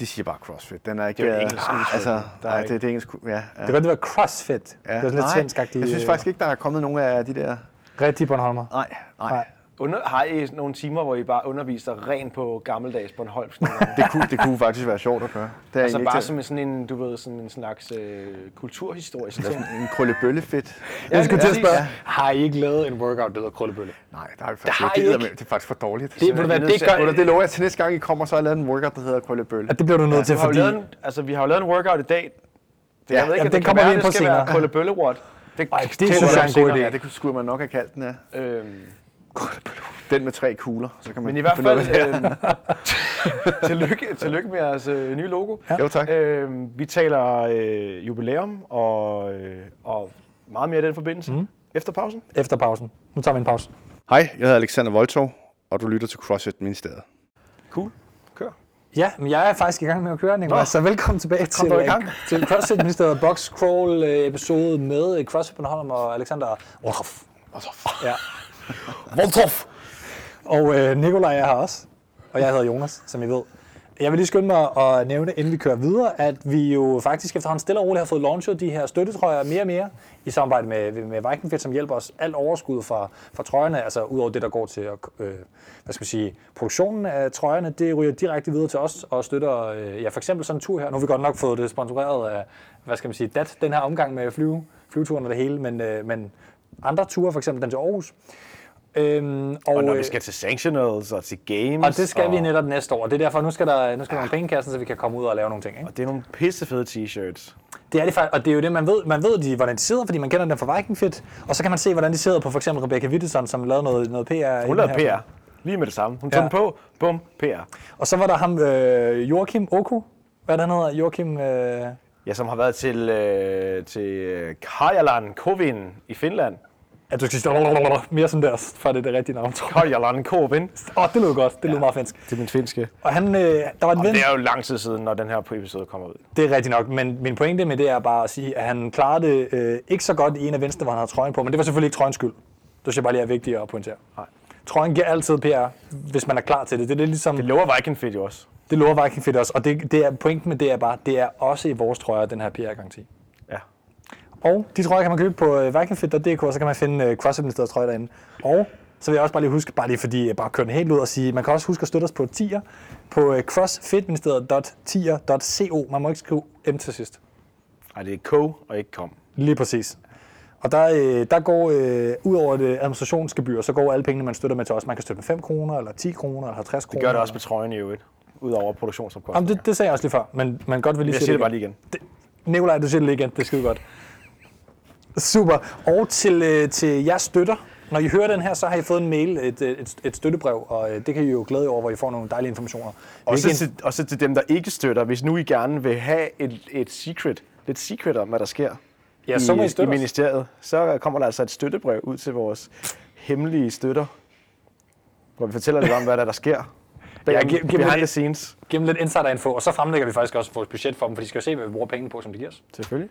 De siger bare CrossFit. Den er ikke... Det er jo øh, engelsk udtryk. Altså, Der er nej, ikke- det, det er engelsk... Ja, ja. Det kan godt være CrossFit. Ja. Det er sådan lidt svenskagtigt. Jeg synes faktisk ikke, der er kommet nogen af de der... Rigtig Bornholmer. Nej, nej. Nej. Under, har I nogle timer, hvor I bare underviser rent på gammeldags Bornholmsk? Det kunne, det kunne faktisk være sjovt at gøre. Det er altså bare ikke som en, sådan en, du ved, sådan en slags øh, kulturhistorisk ting. sådan en krøllebøllefedt. Jeg skulle til at spørge, har I ikke lavet en workout, der hedder krøllebølle? Nej, det har vi faktisk har I ikke. Det, det er faktisk for dårligt. Det, er nødt det, til gør, det lover jeg til næste gang, I kommer, så har jeg lavet en workout, der hedder krøllebølle. at det bliver du nødt til, Vi har, jo fordi... lavet en, altså, vi har jo lavet en workout i dag. Det, Ja, jeg ved ikke, at det det kommer vi ind på det skal senere. være krøllebølle Watt. Det, Ej, det synes jeg er en god senere. idé. Ja, det kunne- skulle man nok have kaldt den, ja. Øhm, Den med tre kugler. Så kan man men i hvert fald, øhm, tillykke, tillykke med jeres øh, nye logo. Jo, tak. Øhm, vi taler øh, jubilæum og, øh, og meget mere i den forbindelse. Mm. Efter pausen. Efter pausen. Nu tager vi en pause. Hej, jeg hedder Alexander Voltov, og du lytter til CrossFit Ministeriet. Cool. Kør. Ja, men jeg er faktisk i gang med at køre, Nicolaj, Nå. så velkommen tilbage til, gang? øh, til CrossFit Ministeriet Box Crawl øh, episode med øh, CrossFit Bornholm og Alexander Orhoff. Ja. Voltov. Og øh, Nikolaj er her også, og jeg hedder Jonas, som I ved. Jeg vil lige skynde mig at nævne, inden vi kører videre, at vi jo faktisk efterhånden stille og roligt har fået launchet de her støttetrøjer mere og mere i samarbejde med, med Viking som hjælper os alt overskud fra, fra trøjerne, altså ud over det, der går til at, øh, hvad skal man sige, produktionen af trøjerne, det ryger direkte videre til os og støtter øh, ja, for eksempel sådan en tur her. Nu har vi godt nok fået det sponsoreret af, hvad skal man sige, DAT, den her omgang med flyve, flyveturen og det hele, men, øh, men andre ture, for eksempel den til Aarhus. Øhm, Og når øh, vi skal til sanctionals og til games. og det skal vi netop næste år. Det er derfor, nu skal der, nu skal der nogle penge i kassen, så vi kan komme ud og lave nogle ting. Ikke? Og det er nogle pissefede t-shirts. Det er det faktisk, og det er jo det, man ved, man ved de, hvordan de sidder, fordi man kender dem fra Viking Fit, og så kan man se, hvordan de sidder på for eksempel Rebecca Wittesson, som lavede noget, noget PR. Hun den lavede her PR. Lige med det samme. Hun tog Ja. den på. Bum. PR. Og så var der ham, øh, Joachim Oku, hvad er det, han hedder, Joachim, øh, Ja, som har været til, øh, til øh, Karjalan Kovin i Finland. At du skal sige mere sådan der, for det er det rigtige navn, tror jeg. Åh, oh, det lød godt, det lød meget finsk. Det er min finske. Og han, øh, der var en ven, det er jo lang tid siden, når den her episode kommer ud. det er rigtigt nok, men min pointe med det er bare at sige, at han klarede det øh, ikke så godt i en af venstre, hvor han havde trøjen på, men det var selvfølgelig ikke trøjens skyld. Det synes jeg bare lige er vigtigt at pointere. Nej. Trøjen giver altid PR, hvis man er klar til det. Det er lidt ligesom... Det lover Viking Fit jo også. Det lover Viking Fit også, og det, det er, pointen med det er bare, det er også i vores trøjer, den her PR-garanti. Og de trøjer kan man købe på øh, vikingfit.dk, og så kan man finde øh, CrossFit Ministeriets trøje derinde. Og så vil jeg også bare lige huske, bare lige fordi jeg bare kører den helt ud og sige, man kan også huske at støtte os på tier på øh, crossfitministeriet.tier.co. Man må ikke skrive M til sidst. Ej, det er ko og ikke kom. Lige præcis. Og der, øh, der går, øh, ud over det administrationsgebyr, så går alle pengene, man støtter med til os. Man kan støtte med 5 kroner, eller 10 kroner, eller 50 kroner. Det gør det også med trøjen i øvrigt. Udover produktionsomkostninger. Jamen, det, det sagde jeg også lige før, men man godt vil lige Jeg sige siger det bare lige igen. Nikolaj, du siger det lige igen. Det er skide godt. Super. Og til, øh, til jer støtter. Når I hører den her, så har I fået en mail, et, øh, et, et støttebrev, og øh, det kan I jo glæde jer over, hvor I får nogle dejlige informationer. Også til, også til dem, der ikke støtter. Hvis nu I gerne vil have et, et secret, lidt secret om, hvad der sker Ja, så må I i, i ministeriet, så kommer der altså et støttebrev ud til vores hemmelige støtter, hvor vi fortæller lidt om, hvad der, der sker. Ja, mig behind lidt- the scenes, Giv dem lidt insider-info, og så fremlægger vi faktisk også vores budget for dem, for de skal jo se, hvad vi bruger pengene på, som det giver os. selvfølgelig.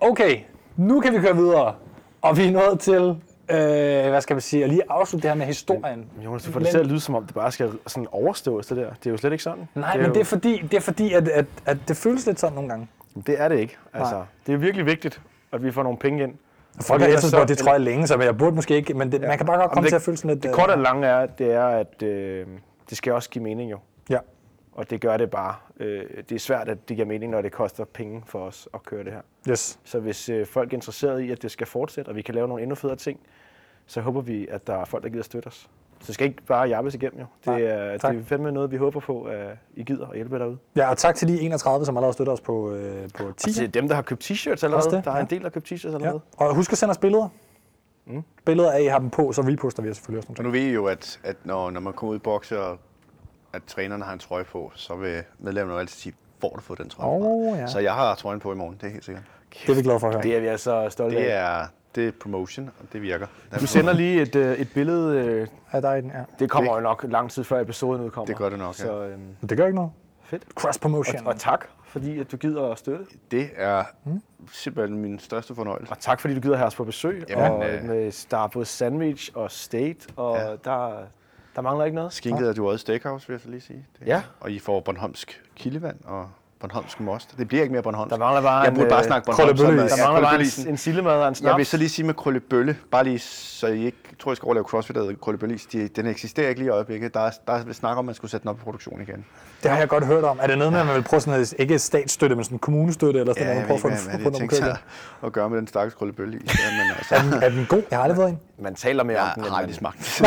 Okay, nu kan vi køre videre. Og vi er nået til, øh, hvad skal man sige, at lige afslutte det her med historien. Jonas, du får det til at lyde, som om det bare skal sådan overstås, det der. Det er jo slet ikke sådan. Nej, det men jo, det er fordi, det er fordi at, at, at det føles lidt sådan nogle gange. det er det ikke. Altså, Nej. det er virkelig vigtigt, at vi får nogle penge ind. Folk har efterspurgt det, tror jeg, længe, så jeg burde måske ikke, men det, man kan bare godt Jamen, komme det- til at føle sådan lidt... Det øh, korte og lange er, det er, at øh, det skal også give mening jo. Ja. Og det gør det bare. Øh, det er svært, at det giver mening, når det koster penge for os at køre det her. Yes. Så hvis øh, folk er interesseret i, at det skal fortsætte, og vi kan lave nogle endnu federe ting, så håber vi, at der er folk, der gider støtte os. Så skal ikke bare jappes igennem jo. Nej, Det er, tak. det er fandme noget, vi håber på, at I gider at hjælpe derude. Ja, og tak til de 31, som allerede støtter os på, øh, på Og 10. til dem, der har købt t-shirts allerede. det, der er ja. en del, der har købt t-shirts Ja. allerede. Og husk at sende os billeder. Mm. Billeder af, I har dem på, så reposter vi selvfølgelig også Og nogle nu ved I jo, at, at når, når man kommer ud i bokse, og at trænerne har en trøje på, så vil medlemmerne jo altid sige, hvor du fået den trøje Åh, fra? ja. Så jeg har trøjen på i morgen, det er helt sikkert. Det er vi glade for at høre. Det er vi altså stolte Det af. er, det er promotion, og det virker. Du sender lige et, øh, et billede. Er der i den? Ja. Det kommer Det- jo nok lang tid før episoden udkommer. Det gør det nok, ja. Så øhm, det gør ikke noget. fedt. Cross promotion. Og, og tak, fordi at du gider at støtte. Det er simpelthen min største fornøjelse. Og tak, fordi du gider have os på besøg. Jamen, og øh, med, der er både sandwich og state, og Ja. der, der mangler ikke noget. Skinket er du også steakhouse, vil jeg så lige sige. Det, Ja. Og I får Bornholmsk kildevand og Bornholmsk most. Det bliver ikke mere Bornholmsk. Der mangler bare jeg en, burde bare øh, snakke Bornholmsk. krøllebølle. Der Ja, mangler bare en, en sillemad og en snaps. Jeg vil så lige sige med krøllebølle, bare lige så I ikke tror, I skal overleve crossfit eller krøllebøllis, de, den eksisterer ikke lige i øjeblikket. Der er, der er snak om, at man skulle sætte den op i produktion igen. Det har jeg godt hørt om. Er det noget med, at man vil prøve sådan noget, ikke statsstøtte, men sådan kommunestøtte eller sådan Ja, noget, man prøver at få den omkring? sig at gøre med den stakkels krøllebøllis. Ja, men altså, Er den, er den god? Jeg har aldrig været i en. Man taler mere om den, jeg end har man, aldrig smagt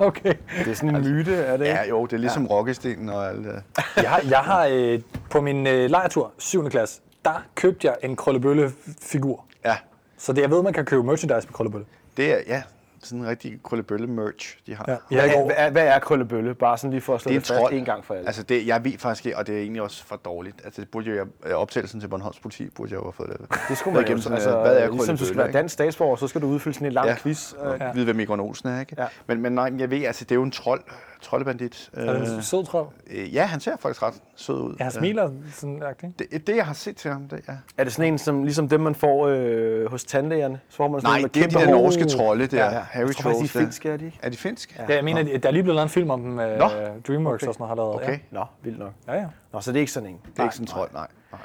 Okay. det er sådan en myte, er det ikke? Ja, jo, det er ligesom ja. rockestenen og alt det. Jeg har, jeg har øh, på min øh, lejertur, 7. klasse, der købte jeg en krøllebølle-figur. Ja, Så det, jeg ved, man kan købe merchandise med krøllebølle. det er ja, sådan en rigtig krøllebølle-merch, de har. Ja. Jeg Hvad, er- hvad er krøllebølle? Bare sådan lige for at slå Det det, en fast en gang for alle. Altså det, jeg ved faktisk ikke, og det er egentlig også for dårligt. Altså det burde jo, jeg- optagelsen til Bornholms politi burde jeg jo have fået lavet. det skulle man igennem jo, sådan, altså, hvad er ligesom du skal være dansk statsborger, så skal du udfylde sådan en lang Ja. quiz. Øh, og vide, hvem Egon Olsen er, ikke? Ja. Men, men nej, men jeg ved, altså det er jo en trold, troldebandit. Er det en sød trøv? Øh, ja, han ser faktisk ret sød ud. Jeg smiler sådan ikke? Det, det, jeg har set til ham, det er... Er det sådan en, som, ligesom dem, man får øh, hos tandlægerne? Så får man sådan Nej, en med det er de der norske trolde der. Ja, ja. Harry Jeg tror faktisk, de er Trolls der. finske, er de ikke? Er de finsk? Ja. Ja, jeg mener, der er lige blevet lavet en film om dem, øh, Nå. DreamWorks Okay. og sådan noget har lavet. Okay, Nå, vildt nok. Ja, ja. ja. Nå, så det er ikke sådan en. det er ikke sådan en trold, nej. nej.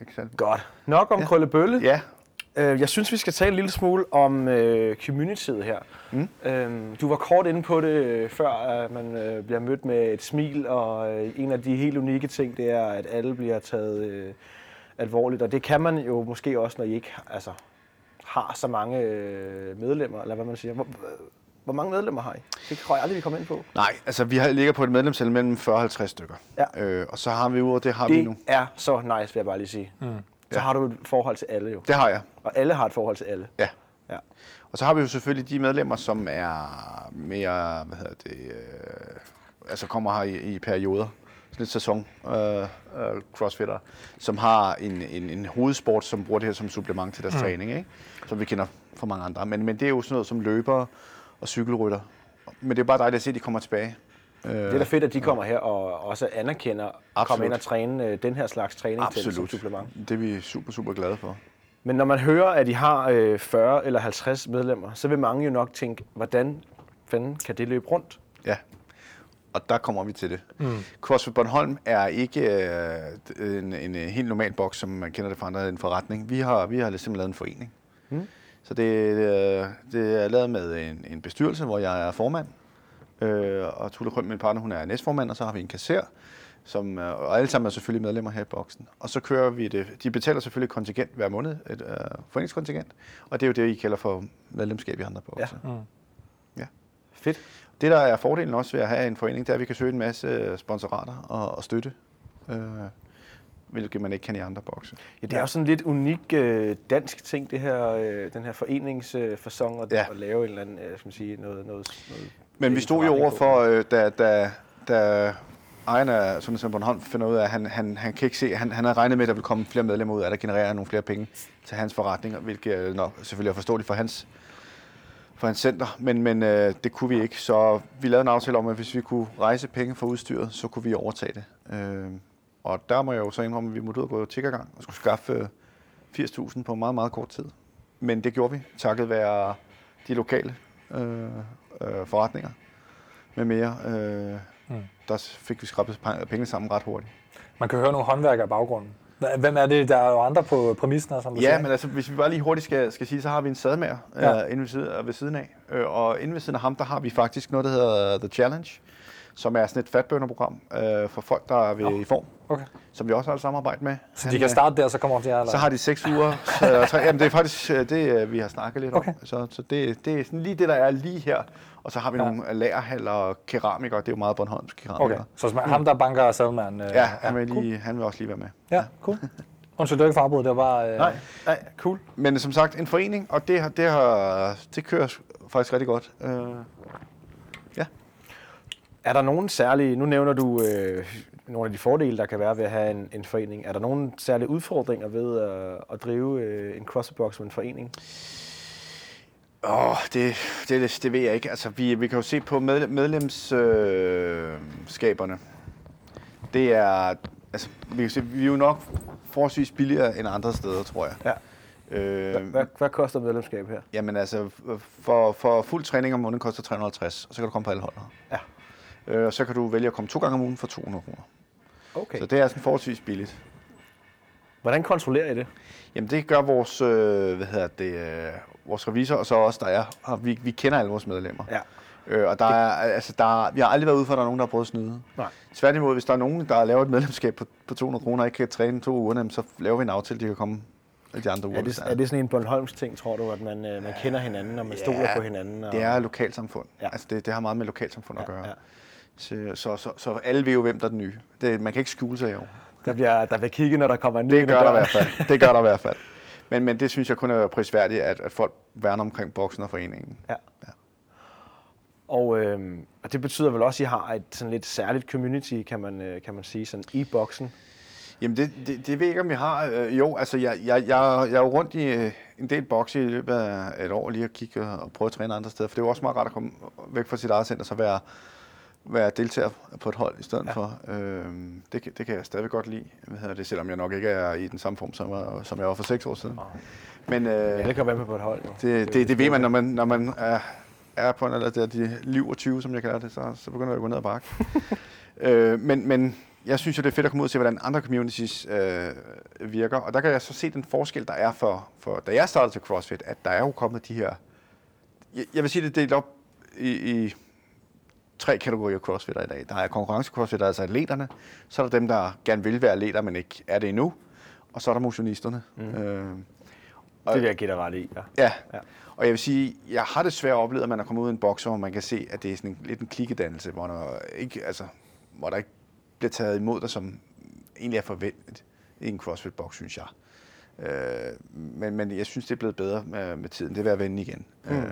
Ikke sandt? Godt. Nok om Ja. krøllebølle. Ja, Øh, jeg synes, vi skal tale en lille smule om øh, communityet her. Mm. Øhm, du var kort inde på det, øh, før at man øh, bliver mødt med et smil, og øh, en af de helt unikke ting, det er, at alle bliver taget øh, alvorligt. Og det kan man jo måske også, når I ikke altså, har så mange øh, medlemmer, eller hvad man siger. Hvor, hvor mange medlemmer har I? Det tror jeg aldrig, vi kommer ind på. nej, altså vi har, ligger på et medlemstal mellem 40 og 50 stykker. Ja. Øh, og så har vi udover det, har vi Det nu. er så nice, vil jeg bare lige sige. Mm. Så Ja. har du et forhold til alle jo. Det har jeg, Og alle har et forhold til alle. ja. Ja. Og så har vi jo selvfølgelig de medlemmer, som er mere, hvad hedder det, øh, altså kommer her i, i perioder, sådan lidt sæson øh, øh, crossfitter, som har en, en, en hovedsport, som bruger det her som supplement til deres mm. træning, ikke? som vi kender fra mange andre. Men, men det er jo sådan noget som løber og cykelrytter. Men det er bare dejligt at se, at de kommer tilbage. Øh, Det er da fedt, at de kommer her og også anerkender at komme ind og træne øh, den her slags træning til som Absolut. supplement. Det er vi super, super glade for. Men når man hører, at de har øh, 40 eller 50 medlemmer, så vil mange jo nok tænke, hvordan fanden kan det løbe rundt? Ja, og der kommer vi til det. Mm. CrossFit Bornholm er ikke øh, en, en, helt normal boks, som man kender det fra andre, en forretning. Vi har, vi har simpelthen lavet en forening. Mm. Så det, øh, det er lavet med en, en bestyrelse, hvor jeg er formand, øh, og Tulle Krøm, min partner, hun er næstformand, og så har vi en kasser, som, øh, og alle sammen er selvfølgelig medlemmer her i boksen. Og så kører vi det. De betaler selvfølgelig kontingent hver måned, et øh, foreningskontingent, og det er jo det, I kalder for medlemskab i andre bokse. Ja. Ja. Ja. Fedt. Det, der er fordelen også ved at have en forening, det er, at vi kan søge en masse sponsorater og, og støtte, øh, hvilket man ikke kan i andre bokse. Ja, det er jo sådan lidt unik øh, dansk ting, det her, øh, den her foreningsfasong, øh, at, ja. at lave en eller anden, øh, skal man sige, noget, noget, noget Men vi stod jo forretning over for, øh, da, da, da ejeren af Sundhedscenter Bornholm finder ud af, at han, han, han kan ikke se, han, han havde regnet med, at der ville komme flere medlemmer ud af, der genererer nogle flere penge til hans forretninger, hvilket øh, nok selvfølgelig er forståeligt for hans, for hans center, men, men øh, det kunne vi ikke. Så vi lavede en aftale om, at hvis vi kunne rejse penge for udstyret, så kunne vi overtage det. Øh, og der må jeg jo så indrømme, at vi måtte ud og gå tiggergang og skulle skaffe øh, 80.000 på meget, meget kort tid. Men det gjorde vi, takket være de lokale øh, øh, forretninger med mere. Øh, mm. Der fik vi skrabet pe- pengene sammen ret hurtigt. Man kan høre nogle håndværkere i baggrunden. Hvem er det? Der er jo andre på præmissen, som Ja, siger. men altså, hvis vi bare lige hurtigt skal, skal sige, så har vi en sadmager Ja. ja. øh, inde ved siden, ved siden af. Øh, og inde ved siden af ham, der har vi faktisk noget, der hedder The Challenge, som er sådan et fatbønderprogram øh, for folk, der er ved, i form, Okay. som vi også har et samarbejde med. Så de kan starte der, og så kommer de her? Eller? Så har de seks uger. Så, tre, jamen, det er faktisk øh, det, øh, vi har snakket lidt Okay. om. Så, så det, det er sådan lige det, der er lige her. Og så har vi Ja. nogle lagerhaller og keramikere. Det er jo meget Bornholms keramikere. Okay, så sma- ham der banker Salman. Øh, Ja, han vil, cool. lige, han vil også lige være med. Ja, cool. Undskyld, det var ikke for afbrudt, det var bare... Øh, Nej, nej, cool. Men som sagt, en forening, og det, har, det, har, det kører faktisk rigtig godt. Øh, Er der nogen særlige, nu nævner du øh, nogle af de fordele, der kan være ved at have en, en forening. Er der nogen særlige udfordringer ved at, at drive øh, en CrossFit-box som en forening? Åh, det, det, det ved jeg ikke. Altså, vi, vi kan jo se på med, medlemsskaberne. Øh, det er, altså, vi, kan se, vi er jo nok forholdsvis billigere end andre steder, tror jeg. Ja. Øh, Hvad, hvad koster medlemskab her? Jamen altså, for, for fuld træning om måneden koster 350, og så kan du komme på alle hold. Ja. Øh, og så kan du vælge at komme to gange om ugen for 200 kroner. Okay. Så det er sådan forholdsvis billigt. Hvordan kontrollerer I det? Jamen det gør vores, øh, hvad hedder det, øh, vores revisor, og så også der er, og vi, vi kender alle vores medlemmer. Ja. Øh, og der er, altså der, er- vi har aldrig været ude for, at der er nogen, der har prøvet at snyde. Nej. Tværtimod, hvis der er nogen, der laver et medlemskab på, på 200 kroner og ikke kan træne to uger, så laver vi en aftale, de kan komme de andre uger. Er det, er det sådan en Bornholms ting, tror du, at man, øh, man kender hinanden, og man Ja, stoler på hinanden? Og... Det er lokalsamfund. Ja. Altså det, det har meget med lokalsamfund at Ja, gøre. ja. Så, så, så, så alle ved jo, hvem der er den nye. Det, man kan ikke skjule sig jo. Der bliver, der bliver kigget, når der kommer en ny Det gør der i hvert fald. Det gør der i hvert fald. Men, men det synes jeg kun er prisværdigt, at, at folk værner omkring boksen og foreningen. Ja. Og, øh, og det betyder vel også, at I har et sådan lidt særligt community, kan man, øh, kan man sige, sådan i boksen. Jamen det, det, det ved jeg ikke, om vi har. Øh, jo, altså jeg, jeg, jeg, jeg er jo rundt i øh, en del bokse i løbet af et år lige at kigge og prøve at træne andre steder. For det er jo også meget rart at komme væk fra sit eget center, så være, være deltager på et hold i stedet ja. for. Øh, det, kan- det kan jeg stadig godt lide, hvad hedder det, selvom jeg nok ikke er i den samme form, som, jeg- som jeg var for seks år siden. Men øh, Alle kan være med på et hold. Jo. det, det, det ved man, når man, når man er, er på en alder der, de liv og 20, som jeg kalder det, så, så begynder det at gå ned ad bakke. øh, men, men jeg synes jo, det er fedt at komme ud og se, hvordan andre communities øh, virker. Og der kan jeg så se den forskel, der er for, for da jeg startede til CrossFit, at der er jo kommet de her... Jeg, jeg vil sige, det er delt op i, i tre kategorier CrossFitter i dag. Der er konkurrence CrossFitter, altså atleterne. Så er der dem, der gerne vil være atleter, men ikke er det endnu. Og så er der motionisterne. Mm. Øh, Det vil jeg give dig ret i. Ja. Ja. Ja. Og jeg vil sige, jeg har det svært oplevet, at man er kommet ud i en boks, hvor man kan se, at det er sådan en, lidt en klikkedannelse, hvor der ikke, altså, hvor der ikke bliver taget imod dig, som egentlig er forventet i en CrossFit-boks, synes jeg. Øh, men, men jeg synes, det er blevet bedre med, med tiden. Det er ved at vende igen. Mm. Øh,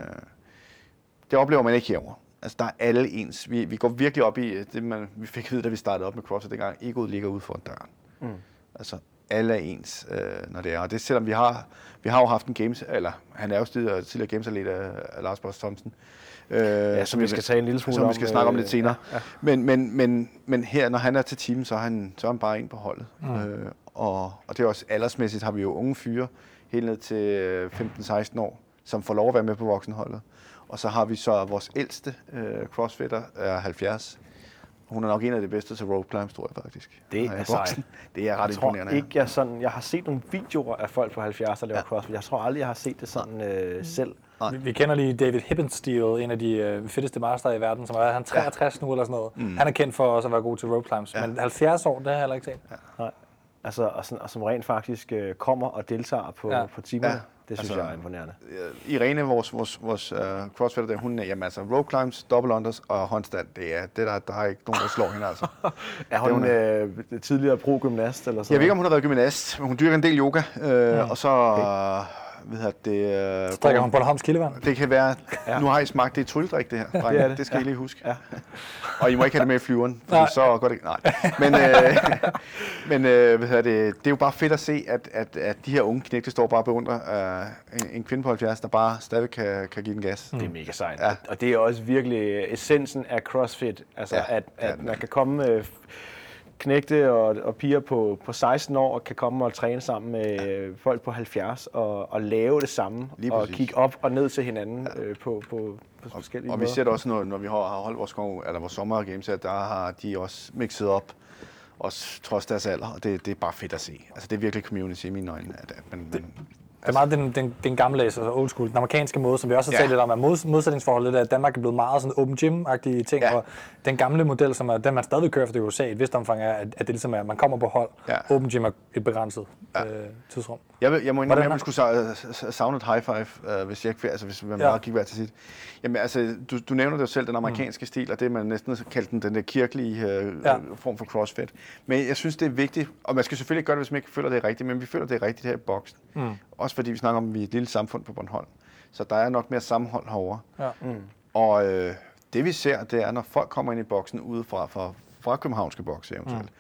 det oplever man ikke herover. Altså, der er alle ens. Vi, vi går virkelig op i det, man, vi fik at vide, da vi startede op med CrossFit dengang. Egoet ligger ude foran døren. Mm. Altså, alle er ens, øh, når det er. Og det selvom vi har, vi har jo haft en games, eller han er jo tidligere, tidligere gamesatlet af, af Lars Boss Thomsen. Øh, ja, som vi skal tale en lille smule som om, vi skal snakke om øh, lidt senere. ja, ja. Men, men, men, men her, når han er til team, så er han, så er han bare en på holdet. Mm. Øh, og, og det er også aldersmæssigt, har vi jo unge fyre, helt ned til øh, 15-16 år, som får lov at være med på voksenholdet. Og så har vi så vores ældste øh, crossfitter, er 70. Hun er nok en af de bedste til rope climbs, tror jeg faktisk. Det er sejt. Det er ret Jeg tror imponerende. ikke, jeg, sådan, jeg har set nogle videoer af folk på 70, der laver Ja. CrossFit. Jeg tror aldrig, jeg har set det sådan øh, selv. Vi, vi kender lige David Hippensteel, en af de øh, fedeste master i verden, som er han er 63 nu eller sådan noget. Mm. Han er kendt for også at være god til rope climbs, ja. men 70 år, det har jeg heller ikke set. Ja. Nej. Altså, og, sådan, og som rent faktisk øh, kommer og deltager på, Ja. ja. på timerne. Ja. Det synes Altså, jeg er imponerende. Øh, Irene, vores, vores, vores uh, crossfitter, der, hun er, jamen altså, rope climbs, double unders og håndstand, det er, det der, der er ikke nogen, der slår hende altså. Er hun øh, tidligere pro-gymnast eller sådan Jeg ved ikke, om hun har været gymnast, men hun dyrker en del yoga, øh, Mm. og så, okay. Hvad hedder det... Øh, Drikker hun Bornholms kildevand? Det kan være, ja. nu har I smagt, det er trylledrik det her, drenge. Det er det, det. skal ja. I lige huske. Ja. Og I må ikke have det med i flyveren, for Nej. så går det. Nej. Men, øh, men øh, hvad hedder det, det er jo bare fedt at se, at, at, at de her unge knægte står bare og beundrer øh, en, en kvinde på 70, der bare stadig kan, kan give den gas. Det er mega sejt. Ja. Ja. Og det er også virkelig essensen af CrossFit. Altså, Ja, ja, at, at det. man kan komme øh, knægte og, og piger på, på 16 år og kan komme og træne sammen med ja. folk på 70 og, og lave det samme. Lige og præcis. kigge op og ned til hinanden ja. øh, på, på, på forskellige Og vi måder. ser det også, når, når vi har har holdt vores, skov, eller vores sommergames, at der har de også mixet op, også trods deres alder, og det, det er bare fedt at se. Altså det er virkelig community i mine øjne, at, at man, man Det er meget den, den, den gamle, altså old school, den amerikanske måde, som vi også har Ja. talt lidt om, at mod, modsætningsforholdet, at Danmark er blevet meget sådan open gym-agtige ting, Ja. og den gamle model, som er den, man stadig kører for det USA i et vist omfang, er, at, at det ligesom er, at man kommer på hold. Ja. Open gym er et begrænset Ja. øh, tidsrum. Jeg, vil, jeg må indrømme, at jeg skulle sa- savne et high five, uh, hvis jeg ikke, altså hvis man Ja. ja. bare gik hver til sit. Jamen altså, du, du nævner det jo selv, den amerikanske mm. stil, og det man næsten kaldt den, den der kirkelige uh, Ja. ja. form for crossfit. Men jeg synes, det er vigtigt, og man skal selvfølgelig gøre det, hvis man ikke føler, det er rigtigt, men vi føler, det er rigtigt her i boksen. Mm. Også fordi vi snakker om, at vi er et lille samfund på Bornholm. Så der er nok mere sammenhold herovre. Ja. Og øh, det vi ser, det er, når folk kommer ind i boksen udefra, fra, fra københavnske bokse eventuelt,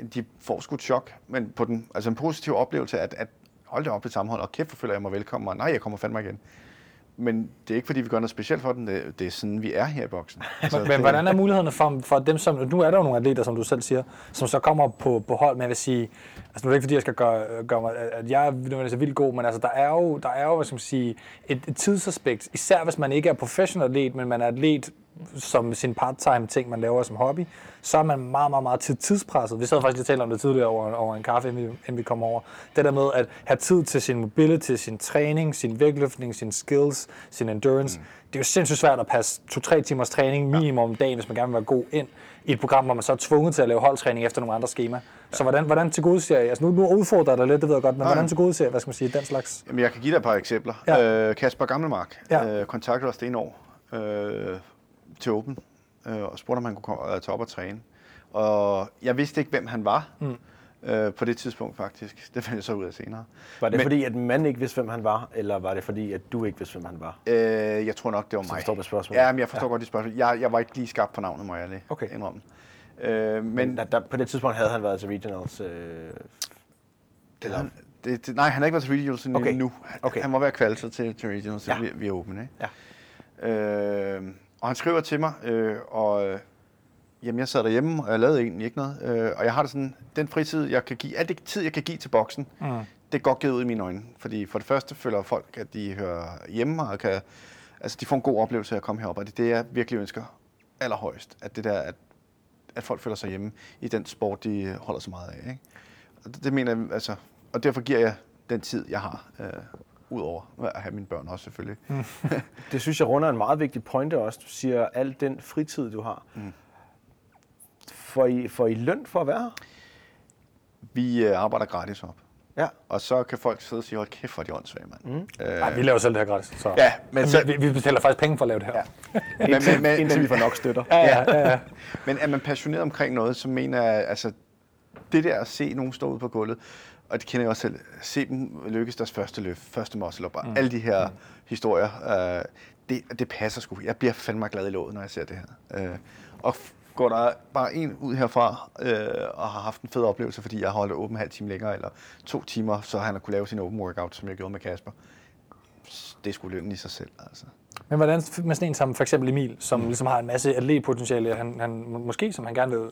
mm. de får sgu et chok, men på den, altså en positiv oplevelse, at, at hold det op et sammenhold, og kæft, hvor føler jeg mig velkommen, og nej, jeg kommer fandme igen. Men det er ikke, fordi vi gør noget specielt for den, det, det er sådan, vi er her i boksen. Altså, Men, men hvordan er mulighederne for, for dem, som... Nu er der jo nogle atleter, som du selv siger, som så kommer på, på hold, men jeg vil sige... Altså, nu er det ikke, fordi jeg skal gøre, gøre mig, at jeg er nødvendigvis vildt god, men altså, der er jo, der er jo hvad skal man sige, et, et tidsaspekt, især hvis man ikke er professionel atlet, men man er atlet som sin part-time ting, man laver som hobby, så er man meget, meget, meget tid, tidspresset. Vi sad faktisk lige og talte om det tidligere over, over en kaffe, inden vi, inden vi kom over. Det der med at have tid til sin mobility, sin træning, sin vægtløftning, sin skills, sin endurance. Mm. Det er jo sindssygt svært at passe to-tre timers træning minimum om dagen, hvis man gerne vil være god ind i et program, hvor man så er tvunget til at lave holdtræning efter nogle andre skema. Så hvordan, hvordan tilgodeser jeg? Altså nu, nu udfordrer jeg dig lidt, det ved jeg godt, men Nej. hvordan tilgodeser jeg, hvad skal man sige, den slags? Jamen, jeg kan give dig et par eksempler. Ja. Ja. Øh, Kasper Gammelmark Ja. øh, kontaktede os det en år øh, til Åben øh, og spurgte, om han kunne komme, øh, tage op og træne. Og jeg vidste ikke, hvem han var mm. øh, på det tidspunkt faktisk. Det fandt jeg så ud af senere. Var det Men- fordi, at man ikke vidste, hvem han var, eller var det fordi, at du ikke vidste, hvem han var? Øh, jeg tror nok, det var mig. forstår du spørgsmålet? Ja, men jeg forstår ja. godt de spørgsmål. Jeg, jeg var ikke lige skarp på navnet, må jeg lige Okay. indrømme. Øh, men Men der, der, på det tidspunkt havde han været til regionals. Øh, det, han, det, det, nej, han har ikke været til regionals endnu. Okay. nu. Okay. Han må være kvalificeret til, til regionals, Ja. vi, vi er åbne. Ikke? Ja. Øh, og han skriver til mig, øh, og øh, jamen, jeg sad derhjemme, og jeg lavede egentlig ikke noget. Øh, og jeg har det sådan, den fritid, jeg kan give, al det tid, jeg kan give til boksen, mm. det er godt givet ud i mine øjne. Fordi for det første føler folk, at de hører hjemme, og kan, altså, de får en god oplevelse af at komme herop, og det er det, jeg virkelig ønsker allerhøjst. At det der, at, at folk føler sig hjemme i den sport, de holder så meget af. Ikke? Og det, det mener jeg, altså, og derfor giver jeg den tid, jeg har, øh, udover at have mine børn også selvfølgelig. Mm. det synes jeg runder en meget vigtig pointe også. Du siger, al den fritid, du har. Mm. Får, I, får I løn for at være her? Vi øh, arbejder gratis op. Ja. Og så kan folk sidde og sige, hold kæft, hvor er de åndssvage, mand. Mm. Øh, Nej, vi laver selv det her gratis. Så. Ja, men så- vi, vi betaler faktisk penge for at lave det her. Ja. Men, men, men, indtil vi får nok støtter. Ja, ja, ja, ja. men er man passioneret omkring noget, så mener jeg, altså, det der at se nogen stå ude på gulvet, og det kender jeg også selv, se dem lykkes deres første løft, første muscle up, mm. alle de her mm. historier, øh, det, det passer sgu. Jeg bliver fandme glad i låget, når jeg ser det her. Øh, og går der bare en ud herfra øh, og har haft en fed oplevelse, fordi jeg holdt åben en halv time længere, eller to timer, så han har kunne lave sin open workout, som jeg gjorde med Kasper. Det er sgu lønnen i sig selv, altså. Men hvordan med sådan en som for eksempel Emil, som ligesom har en masse atletpotentiale, han, han må- måske som han gerne vil...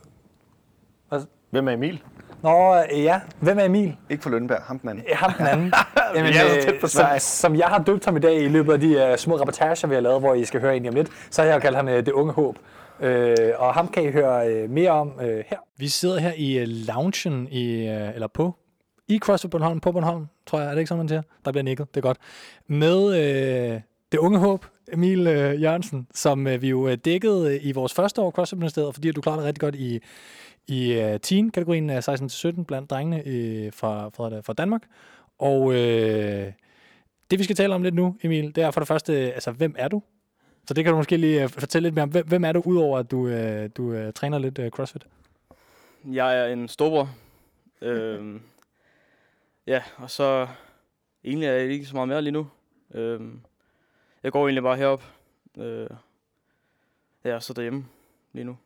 Hvad? Hvem er Emil? Nå, øh, ja. Hvem er Emil? Ikke for Lønberg, ham den anden. Ja, ham den anden. Jamen, Vi er øh, tæt på som, som jeg har døbt ham i dag i løbet af de uh, små reportager, vi har lavet, hvor I skal høre en om lidt, så har jeg kaldt ham uh, Det Unge Håb. Uh, og ham kan I høre uh, mere om uh, her. Vi sidder her i uh, loungen, i, uh, eller på, i CrossFit Bornholm, på Bornholm, tror jeg. Er det ikke sådan, man siger? Der bliver nikket, det er godt. Med uh, Det Unge Håb, Emil Jørgensen, som vi jo uh, dækkede i vores første år CrossFit Ministeriet, fordi du klarede det rigtig godt i, i uh, teen-kategorien af 16-17 blandt drengene øh, fra, fra, fra Danmark. Og øh, det vi skal tale om lidt nu, Emil, det er for det første, øh, altså hvem er du? Så det kan du måske lige øh, fortælle lidt mere om. Hvem, hvem er du, udover at du, øh, du øh, træner lidt øh, CrossFit? Jeg er en storbror. øhm, ja, og så egentlig er jeg ikke så meget mere lige nu. Øhm, jeg går egentlig bare herop. Øh, ja, så derhjemme lige nu.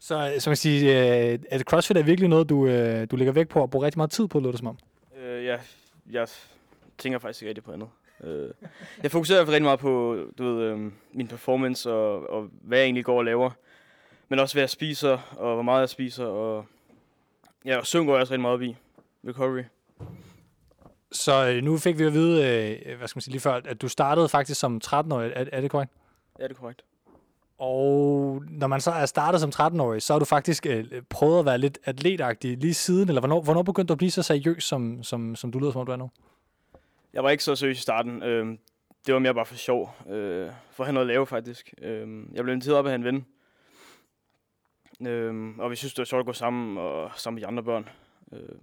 Så øh, som jeg siger, øh, at CrossFit er virkelig noget, du, øh, du lægger vægt på og bruger rigtig meget tid på, lyder det som om. Øh, ja, jeg tænker faktisk ikke rigtig på andet. Øh, jeg fokuserer rigtig meget på du ved, øh, min performance og, og hvad jeg egentlig går og laver. Men også hvad jeg spiser og hvor meget jeg spiser. Og, ja, og søvn går jeg også rigtig meget op i. Recovery. Så øh, nu fik vi at vide, øh, hvad skal man sige lige før, at du startede faktisk som 13-årig. Er, er det korrekt? Ja, det er korrekt. Og når man så er startet som 13-årig, så har du faktisk øh, prøvet at være lidt atletagtig lige siden, eller hvornår, hvornår begyndte du at blive så seriøs, som, som, som du lyder som om du er nu? Jeg var ikke så seriøs i starten. Øh, det var mere bare for sjov. Øh, for at have noget at lave, faktisk. Øh, jeg blev inviteret op af en ven. Øh, og vi synes, det var sjovt at gå sammen, og sammen med de andre børn. Øh,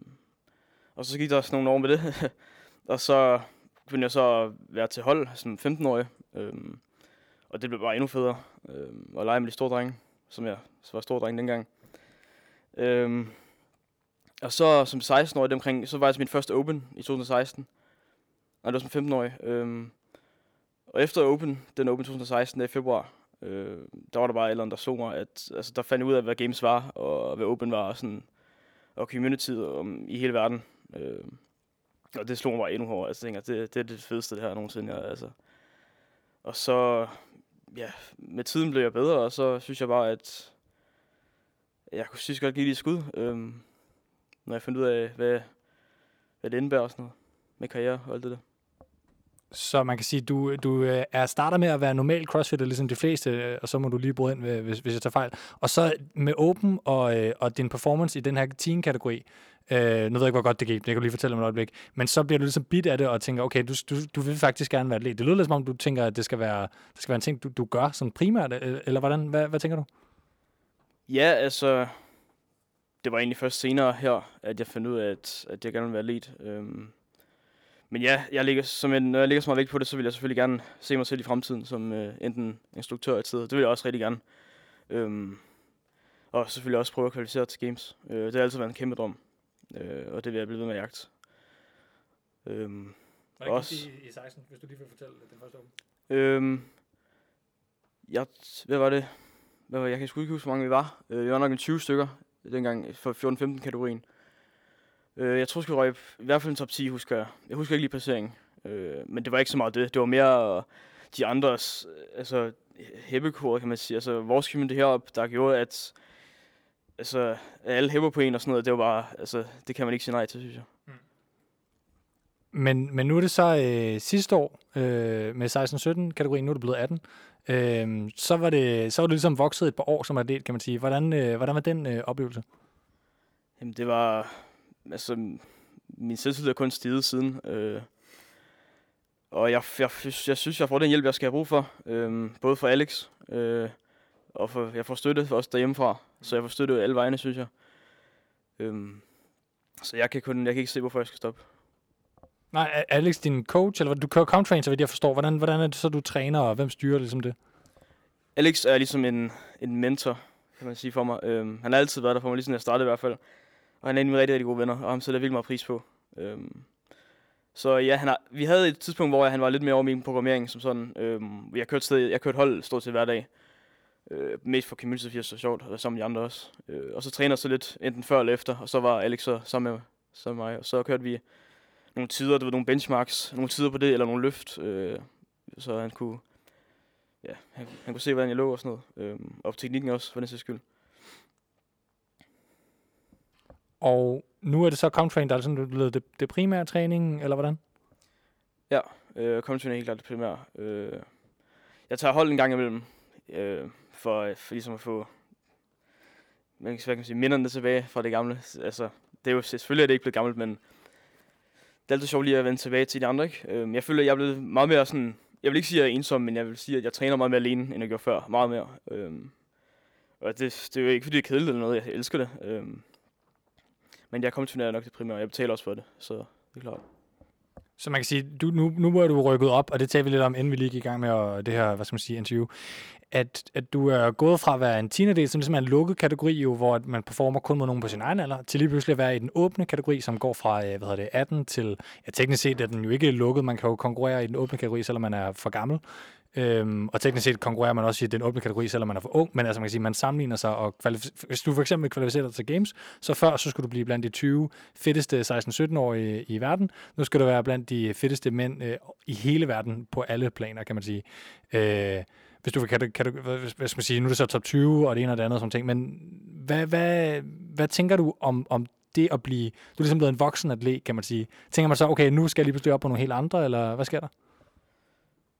og så gik der sådan nogle år med det. og så begyndte jeg så at være til hold som 15-årig. Øh, og det blev bare endnu federe. Øh, at lege med de store drenge, som jeg så var stor dreng dengang. Øh, og så som 16-årig omkring, så var jeg til min første Open i 2016. Og det var som 15-årig. Øh, og efter Open, den Open 2016, i februar, øh, der var der bare et eller andet, der slog mig, at altså, der fandt jeg ud af, hvad games var, og hvad Open var, og, sådan, og community om, um, i hele verden. Øh, og det slog mig bare endnu hårdere. Altså, jeg tænker, det, det er det fedeste, det her nogensinde. Jeg, altså. Og så, ja, med tiden blev jeg bedre, og så synes jeg bare, at jeg kunne synes godt give det et skud. øhm, når jeg fandt ud af, hvad, hvad det indebærer og sådan noget med karriere og alt det der. Så man kan sige, du, du øh, er starter med at være normal crossfitter, ligesom de fleste, øh, og så må du lige bryde ind, øh, hvis, hvis jeg tager fejl. Og så med Open og, og din performance i den her teen-kategori, øh, nu ved jeg ikke, hvor godt det gik, det kan du lige fortælle om et øjeblik, men så bliver du ligesom bit af det og tænker, okay, du, du, du vil faktisk gerne være atlet. Det lyder lidt som om, du tænker, at det skal være, det skal være en ting, du, du gør sådan primært, eller hvordan, hvad, hvad tænker du? Ja, altså, det var egentlig først senere her, at jeg fandt ud af, at, at jeg gerne vil være atlet. Øhm, men ja, jeg ligger, som en, når jeg ligger så meget vægt på det, så vil jeg selvfølgelig gerne se mig selv i fremtiden som øh, enten instruktør et sted. Det vil jeg også rigtig gerne. Øhm, og selvfølgelig også prøve at kvalificere til games. Øh, det har altid været en kæmpe drøm. Øh, og det vil jeg blive ved med at jagte. Øhm, Hvordan også, i, i 16, hvis du lige vil fortælle den første åben? Øhm, jeg, hvad var det? Hvad var, jeg kan sgu ikke huske, hvor mange vi var. Øh, vi var nok en 20 stykker dengang for 14-15 kategorien. Øh, jeg tror, vi røg i hvert fald en top 10, husker jeg. Jeg husker ikke lige placeringen. Øh, men det var ikke så meget det. Det var mere de andres, altså hæppekoder, kan man sige. Altså vores community heroppe, der gjorde, at altså, alle hæpper på en og sådan noget, det var bare, altså, det kan man ikke sige nej til, synes jeg. Mm. Men, men nu er det så øh, sidste år øh, med 16-17 kategorien, nu er det blevet 18. Øh, så, var det, så var det ligesom vokset et par år som atlet, kan man sige. Hvordan, øh, hvordan var den øh, oplevelse? Jamen, det var... Altså, min selvtillid er kun stiget siden. Øh, og jeg, jeg, jeg synes, jeg får den hjælp, jeg skal have brug for. Øh, både for Alex, øh, og for, jeg får støtte også derhjemmefra. Så jeg får støtte alle vegne, synes jeg. Øh, så jeg kan, kun, jeg kan ikke se, hvorfor jeg skal stoppe. Nej, Alex din coach, eller du kører count så vidt jeg forstår. Hvordan, hvordan er det så, du træner, og hvem styrer ligesom det? Alex er ligesom en, en mentor, kan man sige for mig. Øhm, han har altid været der for mig, ligesom jeg startede i hvert fald. Og han er en af mine rigtig, rigtig gode venner, og ham sætter jeg virkelig meget pris på. Øhm, så ja, han har, vi havde et tidspunkt, hvor han var lidt mere over min programmering som sådan. Øhm, jeg kørte, sted, jeg kørte hold stort set hver dag. Øh, mest for community, fordi det så sjovt, og sammen med de andre også. Øh, og så træner så lidt, enten før eller efter, og så var Alex så sammen med, sammen med mig. Og så kørte vi nogle tider, det var nogle benchmarks, nogle tider på det, eller nogle løft, øh, så han kunne, ja, han, han kunne se, hvordan jeg lå og sådan noget, øh, og teknikken også, for den sags skyld. Og nu er det så Comtrain, der er sådan blevet det, det primære træning, eller hvordan? Ja, øh, Comtrain er helt klart det primære. Øh, jeg tager hold en gang imellem, øh, for, for ligesom at få man kan, hvad kan man sige, minderne tilbage fra det gamle. Altså, det er jo selvfølgelig er det ikke blevet gammelt, men det er altid sjovt lige at vende tilbage til de andre. Ikke? Øh, jeg føler, at jeg er blevet meget mere sådan... Jeg vil ikke sige, at jeg er ensom, men jeg vil sige, at jeg træner meget mere alene, end jeg gjorde før. Meget mere. Øh, og det, det er jo ikke, fordi det er kedeligt eller noget. Jeg elsker det. Øh, men jeg kommer til nok det primære. Jeg betaler også for det, så det er klart. Så man kan sige, du, nu, nu er du rykket op, og det tager vi lidt om, inden vi lige gik i gang med og det her, hvad skal man sige, interview at, at du er gået fra at være en teenager, som ligesom er en lukket kategori, jo, hvor man performer kun mod nogen på sin egen alder, til lige pludselig at være i den åbne kategori, som går fra øh, hvad hedder det, 18 til, ja teknisk set er den jo ikke lukket, man kan jo konkurrere i den åbne kategori, selvom man er for gammel. Øhm, og teknisk set konkurrerer man også i den åbne kategori, selvom man er for ung, men altså man kan sige, man sammenligner sig, og hvis du for eksempel kvalificerer dig til games, så før så skulle du blive blandt de 20 fedteste 16-17-årige i, verden. Nu skal du være blandt de fedteste mænd øh, i hele verden på alle planer, kan man sige. Øh, hvis du kan, kan du, hvad skal man sige, nu er det så top 20 og det ene og det andet, sådan ting, men hvad, hvad, hvad tænker du om, om det at blive, du er ligesom blevet en voksen atlet, kan man sige. Tænker man så, okay, nu skal jeg lige pludselig op på nogle helt andre, eller hvad sker der?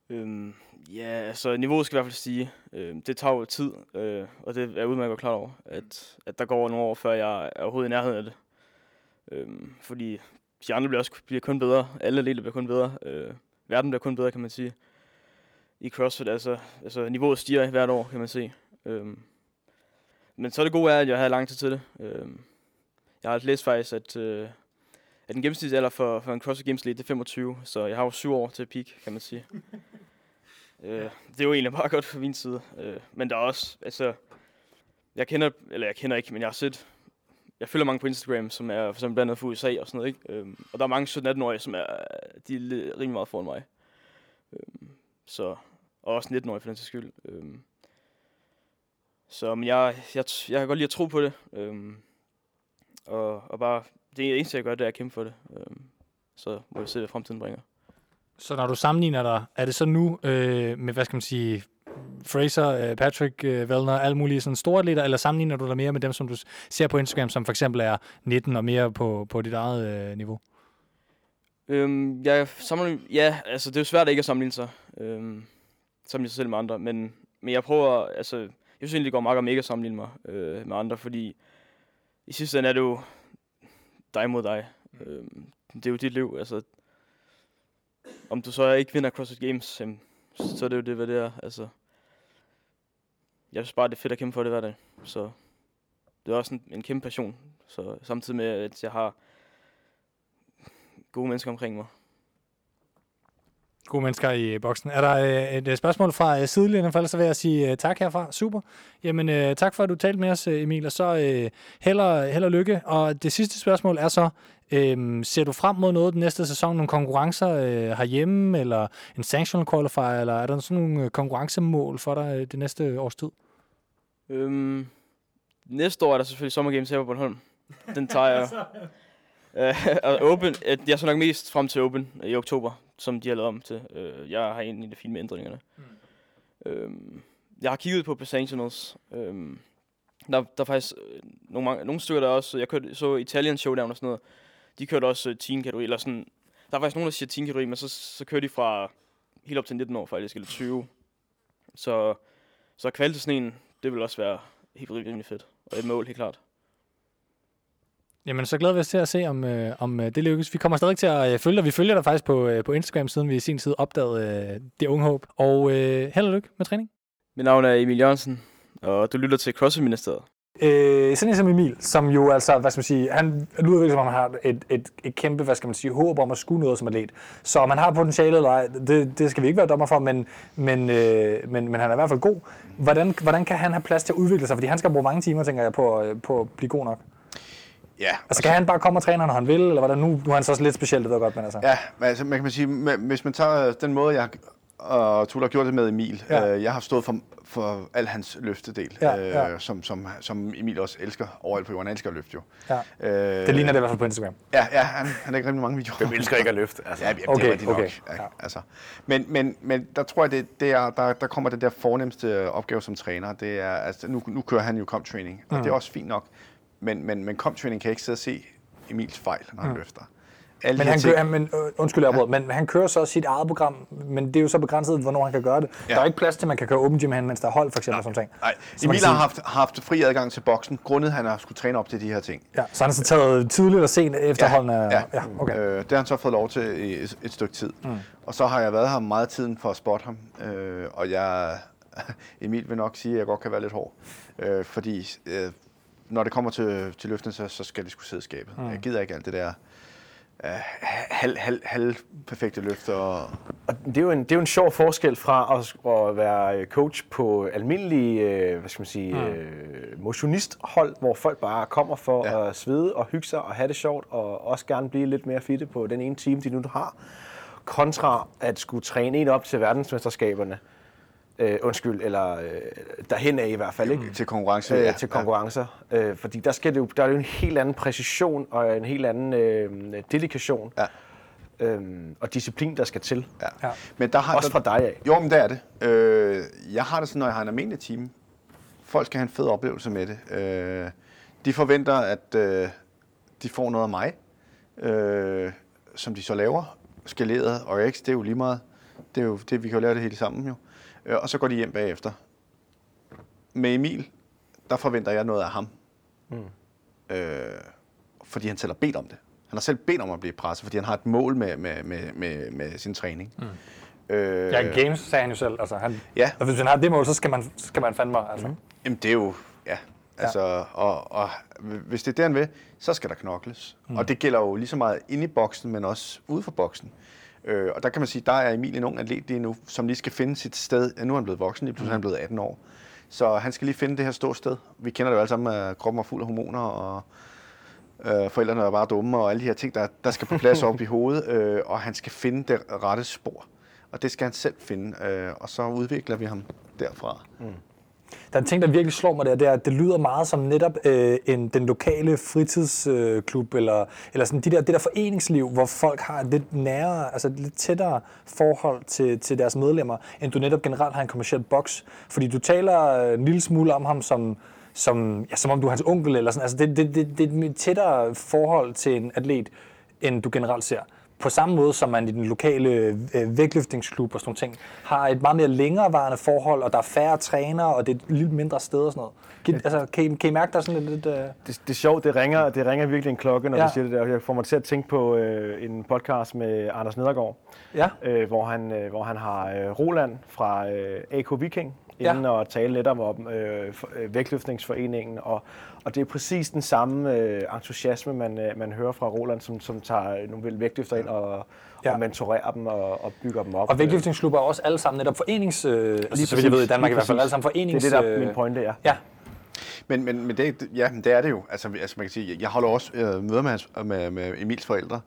Øhm, ja, altså niveauet skal i hvert fald stige. Øhm, det tager jo tid, øh, og det er jeg udmærket klar over, at, at der går nogle år, før jeg er overhovedet i nærheden af det. Øhm, fordi de andre bliver også bliver kun bedre. Alle atleter bliver kun bedre. Øh, verden bliver kun bedre, kan man sige. I CrossFit, altså, altså niveauet stiger hvert år, kan man se. Øhm, men så er det gode er, at jeg havde lang tid til det. Øhm, jeg har læst faktisk, at, øh, at den gennemsnitsalder for, for en CrossFit Games League, det er 25, så jeg har jo syv år til peak, kan man sige. øh, det er jo egentlig bare godt fra min side. Øh, men der er også, altså, jeg kender, eller jeg kender ikke, men jeg har set, jeg følger mange på Instagram, som er for eksempel blandt andet for USA og sådan noget, ikke? Øh, og der er mange 17-18-årige, som er, de er rimelig meget foran mig. Øh, så, og også 19-årige for den sags skyld. Øh, så men jeg, jeg, jeg kan godt lide at tro på det. Øh, og, og bare, det eneste jeg gør, det er at kæmpe for det. Øh, så må vi se, hvad fremtiden bringer. Så når du sammenligner dig, er det så nu øh, med, hvad skal man sige, Fraser, øh, Patrick øh, Vellner, alle mulige sådan store atleter, eller sammenligner du dig mere med dem, som du ser på Instagram, som for eksempel er 19 og mere på, på dit eget øh, niveau? Øhm, jeg sammenligner, ja, altså det er jo svært ikke at sammenligne sig. Øhm, sammenligne sig selv med andre, men, men jeg prøver, altså, jeg synes egentlig, det går meget godt med ikke at sammenligne mig øh, med andre, fordi i sidste ende er det jo dig mod dig. Øhm, det er jo dit liv, altså. Om du så ikke vinder CrossFit Games, jamen, så er det jo det, hvad det er, altså. Jeg synes bare, det er fedt at kæmpe for det hver dag, så det er også en, en kæmpe passion, så samtidig med, at jeg har gode mennesker omkring mig. Gode mennesker i boksen. Er der øh, et øh, spørgsmål fra øh, sidelinjen, for ellers så vil jeg sige tak herfra. Super. Jamen, tak for, at du talte med os, Emil, og så held, og, held og lykke. Og det sidste spørgsmål er så, øh, ser du frem mod noget den næste sæson, nogle konkurrencer øh, herhjemme, eller en sanctional qualifier, eller er der sådan nogle konkurrencemål for dig øh, det næste års tid? Øhm, næste år er der selvfølgelig Summer Games her på Bornholm. Den tager jeg. Øh, og Open, øh, jeg så nok mest frem til Open i oktober, som de har lavet om til. Øh, jeg har egentlig det fint med ændringerne. Mm. Øhm, jeg har kigget på Sanctionals. Øhm, der, der er faktisk øh, nogle, mange, nogle stykker, der også... Jeg kørte, så Italian Showdown og sådan noget. De kørte også øh, teen kategori, eller sådan... Der er faktisk nogen, der siger teen kategori, men så, så kører de fra helt op til 19 år faktisk, eller 20. Så, så sådan en, det vil også være helt rimelig fedt. Og et mål, helt klart. Jamen, så glæder vi os til at se, om, øh, om øh, det lykkes. Vi kommer stadig til at øh, følge dig. Vi følger dig faktisk på, øh, på Instagram, siden vi i sin tid opdagede øh, det unge håb. Og øh, held og lykke med træning. Mit navn er Emil Jørgensen, og du lytter til CrossFit Ministeriet. Øh, sådan en som Emil, som jo altså, hvad skal man sige, han lyder virkelig som om han har et, et, et kæmpe, hvad skal man sige, håb om at skulle noget som atlet. Så om han har potentiale eller ej, det, det skal vi ikke være dommer for, men, men, øh, men, men han er i hvert fald god. Hvordan, hvordan kan han have plads til at udvikle sig? Fordi han skal bruge mange timer, tænker jeg, på, øh, på at blive god nok. Ja, Altså kan han bare komme og træne, når han vil, eller hvordan? Nu, nu er han så også lidt specielt, det ved jeg godt, men altså. Ja, men altså, man kan man sige, med- hvis man tager den måde, jeg og Tulle har gjort det med Emil. Ja. Øh, jeg har stået for, for al hans løftedel, Ja, ja. Øh, som, som, som Emil også elsker overalt på jorden. Han elsker at løfte jo. Ja. Øh, Det ligner det i hvert fald på Instagram. Ja, ja han, han er ikke rigtig mange videoer. Hvem elsker ikke at løfte? Altså. Ja, jamen, Okay, det er rigtigt okay, nok. ja. Ja. Altså. Men, men, men der tror jeg, det, det er, der, der kommer det der fornemmeste opgave som træner. Det er, altså, nu, nu kører han jo comp training, og Mm. det er også fint nok. Men, men, men comp training kan ikke sidde og se Emils fejl, når han løfter. Alle Men han, ting- kører, men, øh, undskyld, jeg afbrød, men han kører så sit eget program, men det er jo så begrænset, hvornår han kan gøre det. Ja. Der er ikke plads til, at man kan køre open gym hen, mens der er hold, for eksempel, sådan ting. Nej, Så Emil kan har sige- haft, haft fri adgang til boksen, grundet han har skulle træne op til de her ting. Ja, så han har så taget tidligt og sent efterholdende. Ja, ja okay. Øh, det har han så fået lov til i et, et stykke tid. Mm. Og så har jeg været her meget tiden for at spotte ham. Øh, og jeg, Emil vil nok sige, at jeg godt kan være lidt hård. Øh, fordi øh, når det kommer til, til løften, så, så skal det skulle sidde i skabet. Mm. Jeg gider ikke alt det der øh, halv, halv, halv perfekte løfter. Og, Og det er, jo en, det er jo en sjov forskel fra at, at være coach på almindelige, øh, hvad skal man sige, mm. øh, motionisthold, hvor folk bare kommer for ja. at svede og hygge sig og have det sjovt, og også gerne blive lidt mere fitte på den ene time, de nu har, kontra at skulle træne en op til verdensmesterskaberne. Øh, undskyld, eller øh, derhen af i hvert fald, ikke? til konkurrence. øh, til konkurrencer. Øh, fordi der, skal det jo, der er jo en helt anden præcision og en helt anden øh, dedikation Ja. øhm, og disciplin, der skal til. Ja. Ja. Ja. Men der har, Også der, fra dig af. Jo, men det er det. Øh, jeg har det sådan, når jeg har en almindelig time. Folk skal have en fed oplevelse med det. Øh, de forventer, at øh, de får noget af mig, øh, som de så laver. Skaleret og X, det er jo lige meget. Det er jo det, vi kan jo lave det hele sammen jo. Øh, og så går de hjem bagefter. Med Emil, der forventer jeg noget af ham. Mm. Øh, fordi han selv har bedt om det. Han har selv bedt om at blive presset, fordi han har et mål med, med, med, med, med sin træning. Mm. Øh, Ja, games, sagde han jo selv. Altså, han, Ja. Og hvis man har det mål, så skal man, skal man fandme... Altså. Jamen det er jo, ja, altså, og, og hvis det er det, han vil, så skal der knokles. Mm. Og det gælder jo lige så meget inde i boksen, men også ude for boksen. Øh, og der kan man sige, der er Emil en ung atlet lige nu, som lige skal finde sit sted. Nu er han blevet voksen, lige pludselig er han blevet 18 år. Så han skal lige finde det her stå sted. Vi kender det jo alle sammen, at kroppen er fuld af hormoner, og øh, forældrene er bare dumme, og alle de her ting, der, der skal på plads op i hovedet. Øh, og han skal finde det rette spor. Og det skal han selv finde, øh, og så udvikler vi ham derfra. Der er en ting, der virkelig slår mig der, det er, at det lyder meget som netop øh, en, den lokale fritidsklub, øh, eller, eller sådan de der, det der foreningsliv, hvor folk har et lidt nærere, altså et lidt tættere forhold til, til deres medlemmer, end du netop generelt har en kommersiel boks. Fordi du taler øh, en lille smule om ham som, som, ja, som om du er hans onkel, eller sådan. Altså det, det, det, det er et tættere forhold til en atlet, end du generelt ser. På samme måde som man i den lokale øh, vægtløftningsklub og sådan nogle ting, har et meget mere længerevarende forhold, og der er færre trænere, og det er et lidt mindre sted og sådan noget. Kan, altså, kan, I, kan I mærke, der er sådan lidt... lidt øh... Det, det er sjovt, det ringer, det ringer virkelig en klokke, når Ja. ja. du siger det der. Jeg får mig til at tænke på øh, en podcast med Anders Nedergaard, Ja, øh, hvor, han, øh, hvor han har øh, Roland fra øh, AK Viking Ja. inden og tale lidt om, øh, øh, vægtløftningsforeningen. Og, og det er præcis den samme øh, entusiasme, man, øh, man hører fra Roland, som, som tager nogle vel vægtløfter ind og, Ja. og mentorerer dem og, og bygger dem op. og vægtløftningsklubber er også alle sammen netop forenings... Øh, altså, så vidt præcis. jeg ved i Danmark i hvert fald, præcis. alle sammen forenings... Det er det, der er øh, min pointe, ja. Ja, Men, men, men det, ja, det er det jo. Altså, altså man kan sige, jeg holder også øh, møder med, hans, med, med Emils forældre,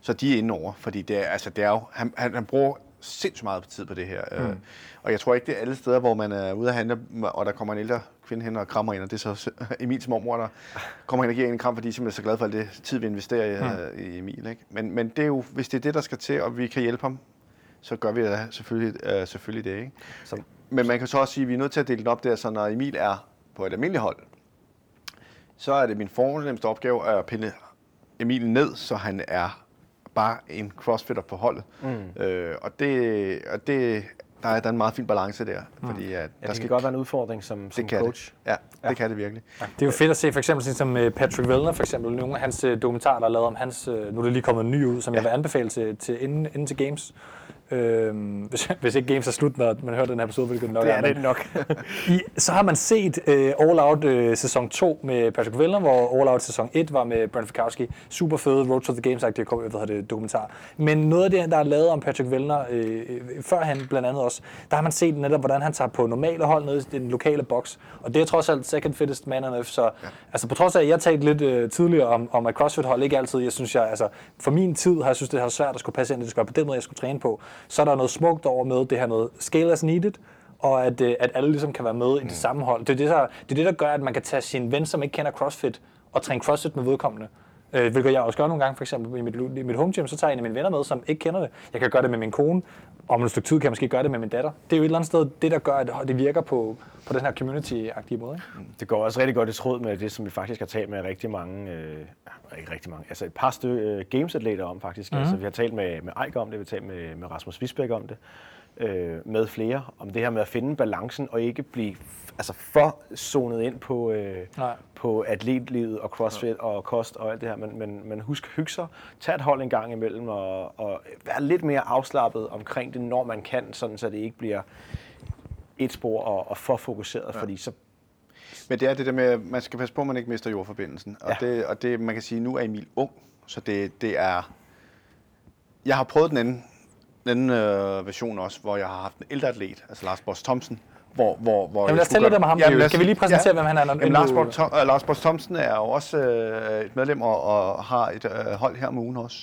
så de er inde over, fordi det er, altså, det er jo, han, han, han bruger sindssygt meget tid på det her. Mm. Øh, og jeg tror ikke, det er alle steder, hvor man er ude at handle, og der kommer en ældre kvinde hen og krammer en, og det er så Emils mormor, der kommer hen og giver en kram, fordi de er simpelthen så glad for alt det tid, vi investerer i, mm. i Emil. Ikke? Men, men det er jo, hvis det er det, der skal til, og vi kan hjælpe ham, så gør vi det selvfølgelig, øh, selvfølgelig det. Ikke? Som, Men man kan så også sige, at vi er nødt til at dele den op der, så når Emil er på et almindeligt hold, så er det min fornemmeste opgave at pille Emil ned, så han er bare en crossfitter på holdet. Mm. Øh, og det, og det, der er der er en meget fin balance der, fordi at ja, der det skal godt være en udfordring som, som det kan coach. Det. Ja, det Ja. kan det virkelig. Det er jo fedt at se, for eksempel sådan som øh, Patrick Vellner, for eksempel, nogle af hans øh, dokumentarer, der er lavet om hans, øh, nu er det lige kommet en ny ud, som ja. jeg vil anbefale til, til inden, inden til Games. Øhm, hvis, hvis ikke Games er slut, når man hører den her episode, hvilket det nok Det er men- det nok. I, så har man set øh, All Out øh, sæson 2 med Patrick Vellner, hvor All Out sæson 1 var med Brent Fikowski. Super fede Road to the Games, det kom, jeg ved, det dokumentar. Men noget af det, der er lavet om Patrick Vellner, øh, øh, førhen blandt andet også, der har man set netop, hvordan han tager på normale hold nede i den lokale boks. Og det er trods alt second fittest man on earth, så ja. altså på trods af, at jeg talte lidt øh, tidligere om, om at CrossFit-hold ikke altid, jeg synes, jeg, altså for min tid har jeg synes, det har svært at skulle passe ind, det skulle være på den måde, jeg skulle træne på. Så er der noget smukt over med det her med scale as needed, og at, øh, at alle ligesom kan være med i det samme hold. Det er det, der, det er det, der gør, at man kan tage sin ven, som ikke kender CrossFit, og træne CrossFit med vedkommende. Øh, hvilket jeg også gør nogle gange, for eksempel i mit, i mit home gym, så tager jeg en af mine venner med, som ikke kender det. Jeg kan gøre det med min kone, om et stykke tid kan jeg måske gøre det med min datter. Det er jo et eller andet sted det, der gør, at det virker på, på den her community-agtige måde. Ikke? Det går også rigtig godt i tråd med det, som vi faktisk har talt med rigtig mange, øh, ikke rigtig mange, altså et par stykke øh, gamesatleter om faktisk. Mm-hmm. Altså, vi har talt med, med Eik om det, vi har talt med, med Rasmus Visbæk om det, øh, med flere, om det her med at finde balancen og ikke blive altså for zonet ind på, øh, Nej. på atletlivet og crossfit og kost og alt det her, men, men, men husk hygge sig, tag et hold en gang imellem og, og være lidt mere afslappet omkring det, når man kan, sådan så det ikke bliver et spor og, og for fokuseret, ja. fordi så Men det er det der med, at man skal passe på, at man ikke mister jordforbindelsen. Og, Ja. det, og det, man kan sige, nu er Emil ung, så det, det er... Jeg har prøvet den anden, den anden øh, version også, hvor jeg har haft en ældre atlet, altså Lars Boss Thomsen, hvor, hvor, hvor Jamen, jeg lad os tale lidt om ham. Jamen, lad os- Skal vi lige præsentere, hvem han er, når- Jamen, Lars, nu- Boss, Thom, øh, Lars Boss Thomsen er jo også øh, et medlem og, og har et øh, hold her om ugen også.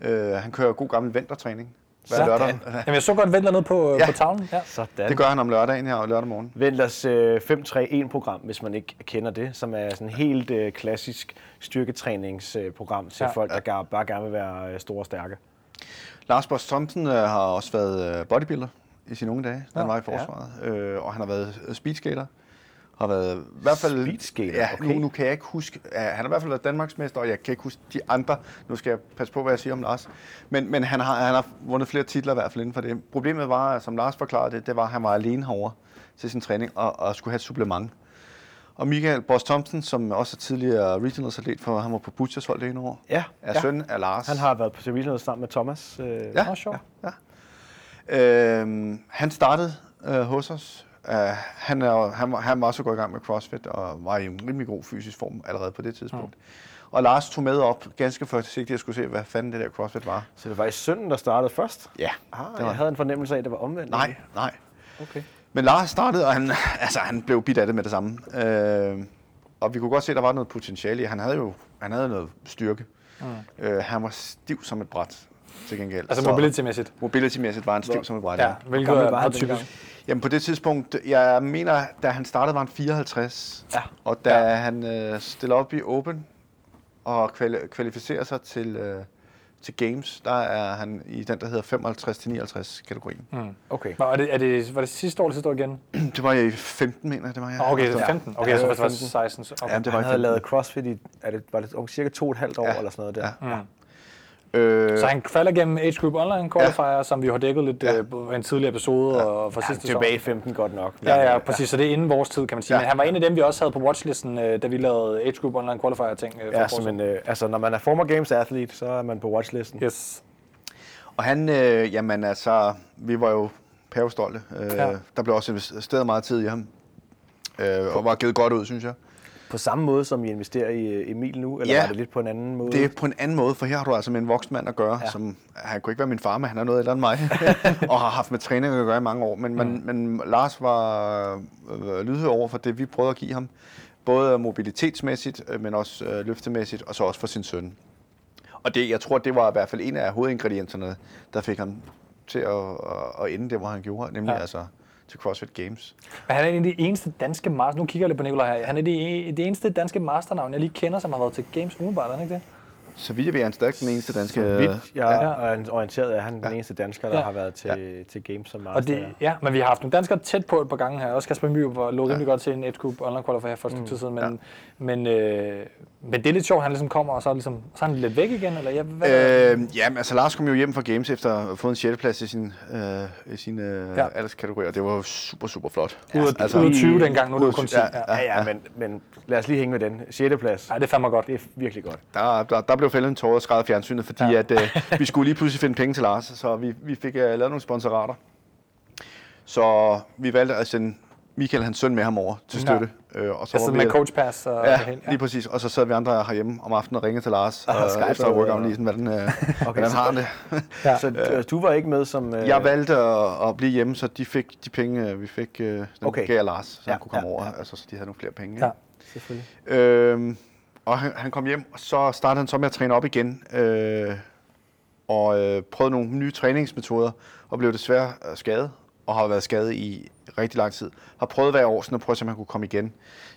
Øh, han kører god gammel vintertræning hver Sådan. lørdag. Jamen, jeg så godt Vendler ned på, ja. Ja. på tavlen. Ja. sådan. Det gør han om lørdagen her og lørdag morgen. Vendlers øh, 5-3-1-program, hvis man ikke kender det, som er sådan helt øh, klassisk styrketræningsprogram til Ja. ja. folk, der gar, bare gerne vil være øh, store og stærke. Lars Boss Thomsen øh, har også været øh, bodybuilder i sine unge dage, da han Ja. var i forsvaret. Øh, og han har været øh, speedskater. Har været i hvert fald... Speedskater, Ja, okay. nu, nu kan jeg ikke huske... Ja, han har i hvert fald været Danmarksmester, og jeg kan ikke huske de andre. Nu skal jeg passe på, hvad jeg siger om Lars. Men, men han, har, han har vundet flere titler i hvert fald inden for det. Problemet var, som Lars forklarede det, det var, at han var alene herovre til sin træning og, og skulle have et supplement. Og Michael Boss Thompson, som også er tidligere regionals atlet for, han var på Butchers hold det ene år, Ja, er ja. søn af Lars. Han har været på regionals sammen med Thomas. Øh, Ja. Sjovt. Øhm, han startede øh, hos os. Uh, han, er, han, var, han var også gået i gang med CrossFit og var i en rimelig god fysisk form allerede på det tidspunkt. Mm. Og Lars tog med op ganske forsigtigt og skulle se, hvad fanden det der CrossFit var. Så det var i sønnen, der startede først? Ja, Ah, var jeg havde en fornemmelse af, at det var omvendt. Nej, nej. Okay. Men Lars startede, og han, altså, han blev bidt af det med det samme. Øh, og vi kunne godt se, at der var noget potentiale i. Han havde jo han havde noget styrke. Mm. Øh, han var stiv som et bræt, til gengæld. Altså Så mobility-mæssigt. Mobility-mæssigt var han stiv som et bræt, Ja, ja. hvilket var meget han typisk. Jamen på det tidspunkt, jeg mener, da han startede, var han 54. Ja. Og da ja. han øh, stiller op i Open og kvali- kvalificerer sig til, øh, til Games, der er han i den, der hedder 55-59 kategorien. Mm. Okay. Var det, er det, var det sidste år eller sidste år igen? Det var jeg i 15, mener jeg, det var jeg. Okay, Ja. 15. Okay, Ja, så det det var var 15. 16. så- Okay. Ja, det var Han havde 15. lavet CrossFit i er det, var det om cirka to og et halvt år Ja. eller sådan noget der. Ja. Mm. Øh, Så han falder gennem Age Group Online Qualifier, ja. som vi har dækket lidt Ja. ja. på en tidligere episode ja. og fra Ja, sidste tilbage i sæson. 15 godt nok. Ja, ja, præcis. Så det er inden vores tid, kan man sige. Ja. Ja. Men han var en af dem, vi også havde på watchlisten, øh, da vi lavede Age Group Online Qualifier ting. øh, for Ja, et år som siden. en, øh, altså, når man er former games athlete, så er man på watchlisten. Yes. Og han, øh, jamen altså, vi var jo pavestolte. Øh, Ja. ja. Der blev også investeret meget tid i ham. Øh, og var givet godt ud, synes jeg. På samme måde, som I investerer i øh, Emil nu, eller Ja. var det lidt på en anden måde? Det er på en anden måde, for her har du altså med en voksen mand at gøre, Ja. som, han kunne ikke være min far, men han er noget ældre end mig, og har haft med træning at gøre i mange år. Men, mm. men, men Lars var øh, lydhør over for det, vi prøvede at give ham. Både mobilitetsmæssigt, øh, men også øh, løftemæssigt, og så også for sin søn. Og det, jeg tror, det var i hvert fald en af hovedingredienserne, der fik ham til at, at, ende der, hvor han gjorde, nemlig ja. altså til CrossFit Games. Men han er en af de eneste danske master... Nu kigger jeg lidt på Nikolaj her. Han er det, det eneste danske masternavn, jeg lige kender, som har været til Games umiddelbart, er han ikke det? Så vidt jeg ved, er han stadig den eneste danske... Så vidt jeg Ja. er orienteret, er han den eneste dansker, der Ja. har været til, til games som master. Og det, ja, men vi har haft nogle danskere tæt på et par gange her. Også Kasper Myhr var lå rimelig godt til en Edge Group Online Qualifier for et stykke tid siden. Men, Ja. men, øh, men det er lidt sjovt, han ligesom kommer, og så er, ligesom, så er han lidt væk igen. Eller, ja, hvad, Øh, ja, men altså Lars kom jo hjem fra Games efter at have fået en 6. plads i sin, øh, i sin øh, Ja. ja. alderskategori, og det var super, super flot. af, altså, af 20 dengang, nu er det kun 10. Ja, Ja, Ja, ja, men, men lad os lige hænge med den. 6. plads. ja, det er fandme godt. Det er virkelig godt. Der, der, der blev fældet en tårer og skrevet fjernsynet, fordi Ja. ja. at, øh, vi skulle lige pludselig finde penge til Lars, så vi, vi fik øh, lavet nogle sponsorater. Så vi valgte at sende Michael, hans søn, med ham over til Ja. støtte. Øh, og så Altså var med vi, coach pass og Ja, det hele. lige præcis. Og så sad vi andre herhjemme om aftenen og ringede til Lars, Ah, og Skype efter og- workout lige sådan, hvordan, øh, okay, hvordan har han det. Ja. Så øh, du var ikke med som... Øh, Jeg valgte at, at blive hjemme, så de fik de penge, øh, vi fik, øh, dem Okay. gav Lars, så Ja, ja, han kunne komme ja, over, ja. altså, så de havde nogle flere penge. Ja. Ja. Selvfølgelig. Øhm, og han, han kom hjem, og så startede han så med at træne op igen, øh, og øh, prøvede nogle nye træningsmetoder, og blev desværre øh, skadet, og har været skadet i rigtig lang tid. Har prøvet hver år sådan at prøve om han kunne komme igen.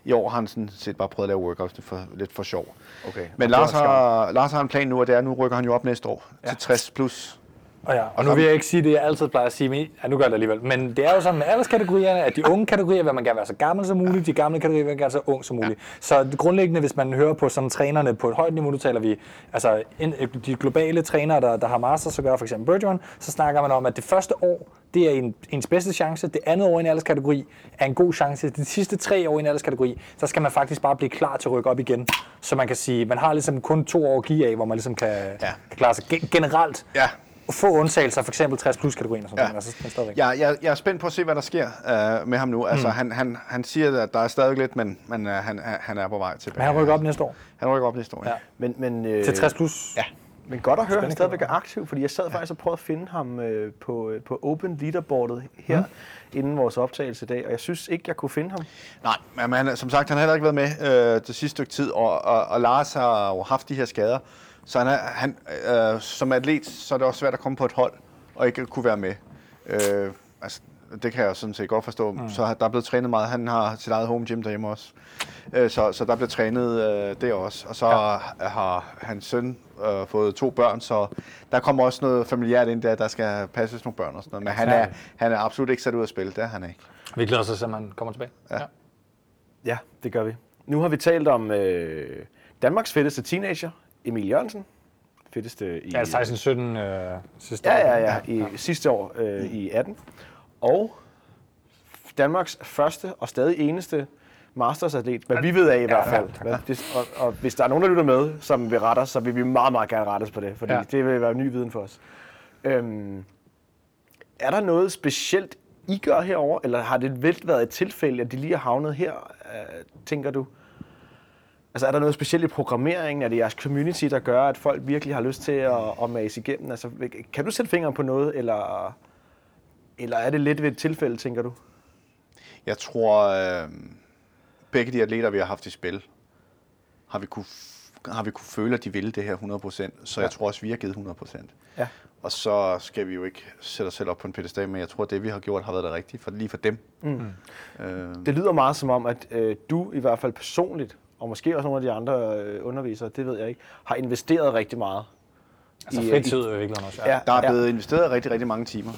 I år har han sådan set bare prøvet at lave workouts for, lidt for sjov. Okay. Men Lars har, Lars har en plan nu, og det er, nu rykker han jo op næste år ja. til 60 plus. Og, ja, og nu vil jeg ikke sige det, jeg altid plejer at sige, men ja, nu gør jeg det alligevel. Men det er jo sådan med alderskategorierne, at de unge kategorier vil man gerne være så gammel som muligt, de gamle kategorier vil man gerne være så ung som muligt. Ja. Så grundlæggende, hvis man hører på sådan trænerne på et højt niveau, nu taler vi altså en, de globale trænere, der, der har masters at gøre, for eksempel Bergeron, så snakker man om, at det første år, det er en, ens bedste chance, det andet år i en alderskategori er en god chance, de sidste tre år i en alderskategori, så skal man faktisk bare blive klar til at rykke op igen. Så man kan sige, man har ligesom kun to år at give af, hvor man ligesom kan, ja. kan klare sig Gen- generelt Ja, få undtagelser, for eksempel 60 plus kategorien og sådan Ja. noget, altså, men stadigvæk. Ja, jeg, jeg er spændt på at se, hvad der sker øh, med ham nu. Altså, Mm. han, han, han siger, at der er stadig lidt, men, men øh, han, han er på vej tilbage. Men han rykker op næste år Han rykker op næste år, ja. Ja. Men, men, øh, til 60 plus. Ja. Men godt at høre, at han stadigvæk er aktiv, fordi jeg sad faktisk og prøvede at finde ham øh, på, øh, på Open Leaderboardet her, mm. inden vores optagelse i dag, og jeg synes ikke, jeg kunne finde ham. Nej, men han, som sagt, han har heller ikke været med øh, det sidste stykke tid, og, og, og Lars har jo haft de her skader. Så han er, han, øh, som atlet, så er det også svært at komme på et hold og ikke kunne være med. Øh, altså, det kan jeg sådan set godt forstå. Mm. Så der er blevet trænet meget. Han har sit eget home gym derhjemme også. Øh, så, så der bliver trænet øh, der også. Og så ja. har hans søn øh, fået to børn, så der kommer også noget familiært ind der, der skal passes nogle børn og sådan noget. Men han er, han er absolut ikke sat ud at spille, det er han ikke. Vi glæder os til, at han kommer tilbage. Ja. Ja, det gør vi. Nu har vi talt om øh, Danmarks fedeste teenager, Emil Jørgensen. Fedeste i... Ja, 16-17 øh, sidste Ja, år. ja, ja, i sidste år øh, i 18. Og Danmarks første og stadig eneste mastersatlet, hvad vi ved af i hvert fald. Hvad det, og, og, hvis der er nogen, der lytter med, som vil rette os, så vil vi meget, meget gerne rette os på det, fordi Ja. ja. det vil være ny viden for os. Øhm, er der noget specielt, I gør herover, eller har det vel været et tilfælde, at de lige er havnet her, øh, tænker du? Altså er der noget specielt i programmeringen? Er det jeres community, der gør, at folk virkelig har lyst til at, at mase igennem? Altså, kan du sætte fingeren på noget, eller, eller er det lidt ved et tilfælde, tænker du? Jeg tror, øh, begge de atleter, vi har haft i spil, har vi kunne, har vi kunne føle, at de ville det her 100%. Så jeg tror også, vi har givet 100%. Ja. Og så skal vi jo ikke sætte os selv op på en pedestal, men jeg tror, at det vi har gjort har været det rigtige, for lige for dem. Mm. Øh, Det lyder meget som om, at øh, du i hvert fald personligt, og måske også nogle af de andre øh, undervisere, det ved jeg ikke, har investeret rigtig meget. Altså i, øh, fritid i virkeligheden også. Ja. der er blevet investeret rigtig, rigtig mange timer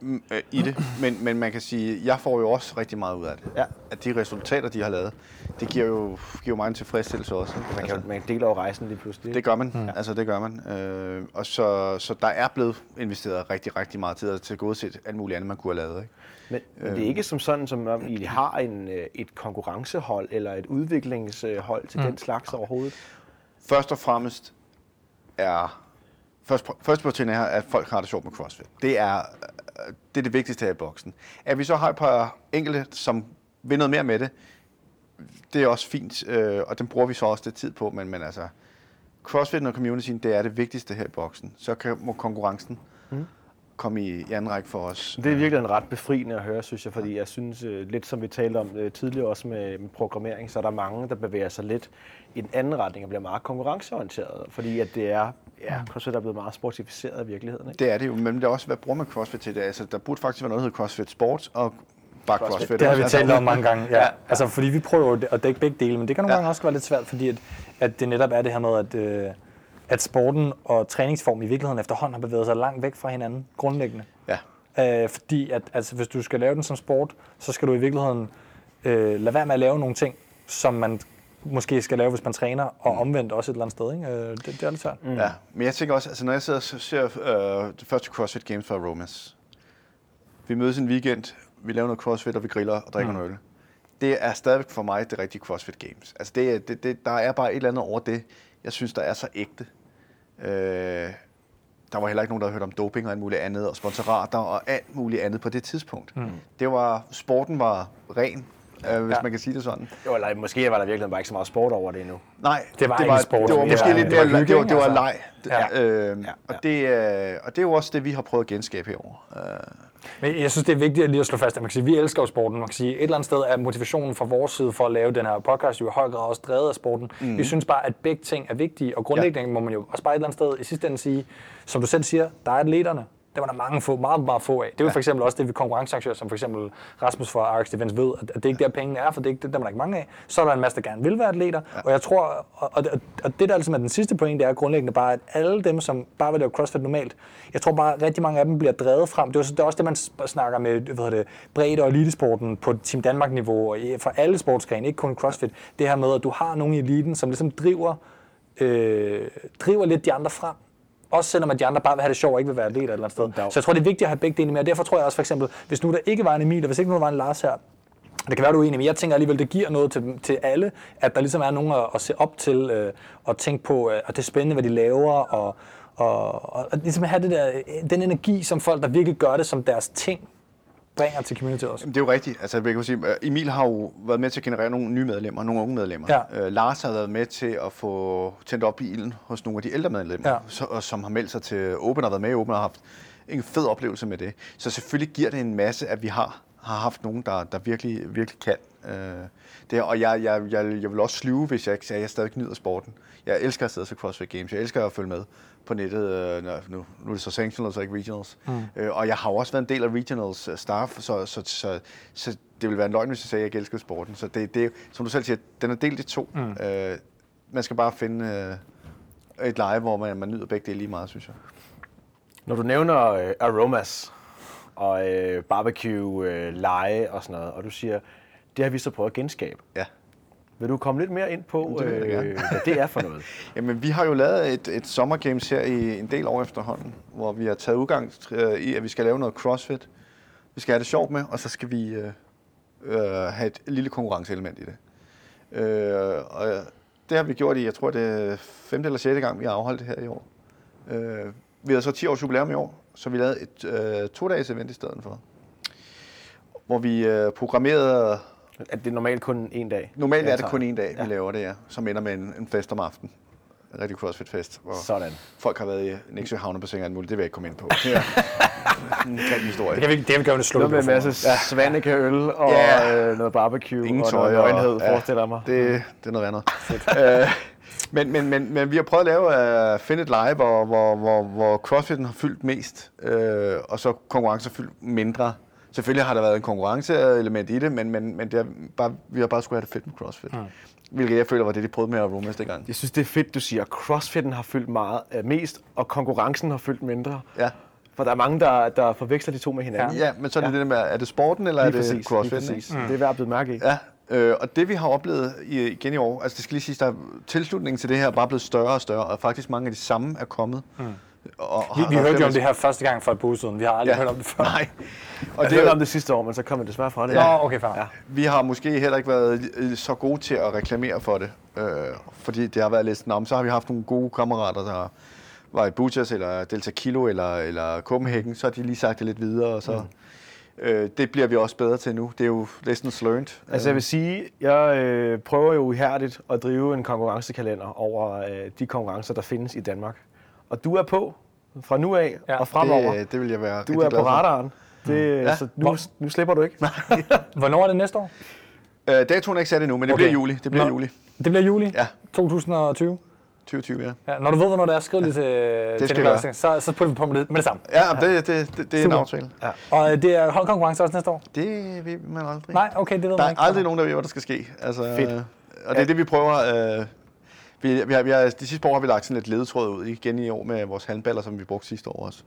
mm, øh, i det, men, men man kan sige, jeg får jo også rigtig meget ud af det. Ja. At de resultater, de har lavet, det giver jo, giver mig en tilfredsstillelse også. ikke? Man, kan, man deler jo rejsen lige pludselig. Det gør man, mm. altså det gør man. Øh, og så, så der er blevet investeret rigtig, rigtig meget tid til gode set alt muligt andet, man kunne have lavet. Ikke? Men, men det er ikke som sådan, som om I har en, øh, et konkurrencehold eller et udviklingshold til mm. den slags overhovedet? Først og fremmest er først, først på er, at folk har det sjovt med CrossFit. Det er, øh, det er det vigtigste her i boksen. At vi så har et par enkelte, som vil noget mere med det, det er også fint, øh, og den bruger vi så også lidt tid på, men, men altså, CrossFit og communityen, det er det vigtigste her i boksen. Så kan, må konkurrencen mm. Komme i, i anden række for os. Det er virkelig en ret befriende at høre, synes jeg, fordi jeg synes, øh, lidt som vi talte om øh, tidligere også med, med programmering, så er der mange, der bevæger sig lidt i den anden retning og bliver meget konkurrenceorienteret, fordi at det er, ja, CrossFit er blevet meget sportificeret i virkeligheden. Ikke? Det er det jo, men det er også, hvad bruger man CrossFit til det? Altså, der burde faktisk være noget, der hedder CrossFit Sport, og bare CrossFit. CrossFit. Det har vi Altså, talt om mange gange. Ja. Ja. ja. Altså, fordi vi prøver jo at dække begge dele, men det kan nogle Ja. gange også være lidt svært, fordi at, at det netop er det her med, at, øh, at sporten og træningsform i virkeligheden efterhånden har bevæget sig langt væk fra hinanden, grundlæggende. Ja. Øh, fordi at altså, hvis du skal lave den som sport, så skal du i virkeligheden øh, lade være med at lave nogle ting, som man måske skal lave, hvis man træner, og omvendt også et eller andet sted. Ikke? Øh, det, det er lidt svært. Mm. Ja, men jeg tænker også, altså når jeg sidder og ser øh, det første CrossFit Games fra Romas, vi mødes en weekend, vi laver noget CrossFit, og vi griller og drikker mm. noget øl. Det er stadigvæk for mig det rigtige CrossFit Games. Altså det, det, det, der er bare et eller andet over det, jeg synes, der er så ægte. Øh, der var heller ikke nogen, der havde hørt om doping og alt muligt andet, og sponsorater og alt muligt andet på det tidspunkt. Mm. Det var, sporten var ren, øh, hvis Ja. man kan sige det sådan. Jo, eller måske var der virkelig bare ikke så meget sport over det endnu. Nej, Det var det ikke var, sport, det var det måske var- lidt det var mere, det var, det var ikke? leg. Ja. Øh, Ja. og, det, øh, og det er jo også det, vi har prøvet at genskabe herovre. Øh, Men jeg synes, det er vigtigt at lige at slå fast, at man kan sige, at vi elsker sporten. Man kan sige, et eller andet sted er motivationen fra vores side for at lave den her podcast jo i høj grad også drevet af sporten. Mm. Vi synes bare, at begge ting er vigtige, og grundlæggende ja. må man jo også bare et eller andet sted i sidste ende sige, som du selv siger, der er atleterne. Det var der mange få, meget, meget få af. Det er jo ja. for eksempel også det, vi konkurrencearrangører, som for eksempel Rasmus fra RX Events ved, at det er ikke der pengene er, for det er ikke, det, der er der ikke mange af. Så er der en masse, der gerne vil være atleter, ja. og jeg tror, og, og, og det der altså er den sidste point, det er grundlæggende bare, at alle dem, som bare vil lave CrossFit normalt, jeg tror bare, at rigtig mange af dem bliver drevet frem. Det er, også, det er også det, man snakker med hvad det, bredde- og elitesporten på Team Danmark-niveau, og for alle sportsgrene, ikke kun CrossFit. Det her med, at du har nogen i eliten, som ligesom driver, øh, driver lidt de andre frem. Også selvom at de andre bare vil have det sjovt og ikke vil være atleter et eller andet sted. Så jeg tror, det er vigtigt at have begge dele med. Og derfor tror jeg også for eksempel, hvis nu der ikke var en Emil, og hvis ikke nu der var en Lars her, det kan være, du er uenig, men jeg tænker alligevel, det giver noget til, til alle, at der ligesom er nogen at, at se op til, øh, og tænke på, øh, og det er spændende, hvad de laver, og, og, og, og ligesom have det der, øh, den energi, som folk, der virkelig gør det som deres ting, bringer til community også. Det er jo rigtigt. Altså, jeg kan sige, øh, Emil har jo været med til at generere nogle nye medlemmer, nogle unge medlemmer. Ja. Øh, Lars har været med til at få tændt op i ilden hos nogle af de ældre medlemmer, Ja. så, og som har meldt sig til Open og været med i Open og har haft en fed oplevelse med det. Så selvfølgelig giver det en masse, at vi har, har haft nogen, der, der virkelig, virkelig kan. Øh, det, og jeg, jeg, jeg, jeg vil også slyve, hvis jeg ikke sagde, at jeg stadig nyder sporten. Jeg elsker at sidde til CrossFit Games. Jeg elsker at følge med på nettet. Øh, når- nu, nu er det så sanctionals og ikke regionals. Mm. Øh, og jeg har også været en del af regionals øh, staff, så, så, så, så det ville være en løgn, hvis jeg sagde, at jeg elsker sporten. Så det, det, som du selv siger, den er delt i to. Mm. Øh, man skal bare finde øh, et leje, hvor man, man nyder begge dele lige meget, synes jeg. Når du nævner øh, aromas og øh, barbecue, øh, lege og sådan noget, og du siger, det har vi så prøvet at genskabe. Ja. Vil du komme lidt mere ind på, Det øh, hvad det er for noget? Jamen, vi har jo lavet et, et sommergames her i en del år efterhånden, hvor vi har taget udgang øh, i, at vi skal lave noget crossfit. Vi skal have det sjovt med, og så skal vi øh, øh, have et lille konkurrenceelement i det. Øh, og det har vi gjort i, jeg tror det er femte eller sjette gang, vi har afholdt det her i år. Øh, vi har så 10 års jubilæum i år, så vi lavede et øh, to-dages event i stedet for. Hvor vi øh, programmerede, At det er normalt kun en dag. normalt er det kun en dag, Ja. vi laver det, ja, som ender med en, en fest om aftenen. En rigtig CrossFit-fest, hvor Sådan. folk har været i Nexø Havnebassin og alt muligt. Det vil jeg ikke komme ind på. Det er en grim historie. Det kan vi, det kan vi gøre med Noget med en slukke. masse ja. svanike-øl og Ja. øh, noget barbecue Ingen og tøj noget og- nøgenhed, ja. forestiller mig. Det, det er noget andet. øh, men, men, men, men vi har prøvet at lave uh, Find It Live, hvor, hvor, hvor, hvor CrossFit'en har fyldt mest, øh, og så konkurrence har fyldt mindre. Selvfølgelig har der været en konkurrenceelement i det, men, men, men det er bare, vi har bare skulle have det fedt med CrossFit. Mm. Hvilket jeg føler var det, de prøvede med at rumme næste gang. Jeg synes, det er fedt, du siger, at crossfitten har fyldt meget, øh, mest, og konkurrencen har fyldt mindre. Ja. For der er mange, der, der forveksler de to med hinanden. ja, men så er det ja. det der med, er det sporten, eller lige er det præcis. CrossFit? Præcis. Mm. Det er værd at blive mærke i. Ja, øh, og det vi har oplevet i, igen i år, altså det skal lige siges, der er tilslutningen til det her er bare blevet større og større, og faktisk mange af de samme er kommet. Mm. Og, Vi, vi hørte jo om det her første gang for et par uger siden. Vi har aldrig Ja. hørt om det før. Nej. Og det det er- hørte om det sidste år, men så kom jeg desværre fra det. Nå, okay, fair. Ja. Vi har måske heller ikke været øh, så gode til at reklamere for det, øh, fordi det har været lidt sådan, "Nå, men så har vi haft nogle gode kammerater, der var i Butchers, eller Delta Kilo, eller, eller Copenhagen, så har de lige sagt det lidt videre, og så... Mm. Øh, det bliver vi også bedre til nu. Det er jo lessons learned. Altså jeg vil sige, jeg øh, prøver jo ihærdigt at drive en konkurrencekalender over øh, de konkurrencer, der findes i Danmark. Og du er på fra nu af Ja, ja, og fremover. det, det vil jeg være du er glad på for. radaren. Det, Ja. ja. Så nu, nu slipper du ikke. Hvornår er det næste år? Øh, datoen er ikke sat endnu, men det Okay. bliver juli. Det bliver Nå. juli Det bliver juli Ja. 2020. 2020, ja. Ja, når du ved, hvornår det er, skriv det til, til skal Nikolaj, jeg så, så putter vi på med det, med det samme. Ja, det, det, det, det er en aftale. Ja. Og øh, det er holdkonkurrence også næste år? Det ved man aldrig. Nej, okay, det ved Der man er ikke. aldrig nogen, der ved, hvad der skal ske. Altså, Fedt. øh, Og det er det, vi prøver. Øh, vi, vi har, vi har, de sidste par år har vi lagt sådan lidt ledetråd ud igen i år med vores handballer, som vi brugte sidste år også.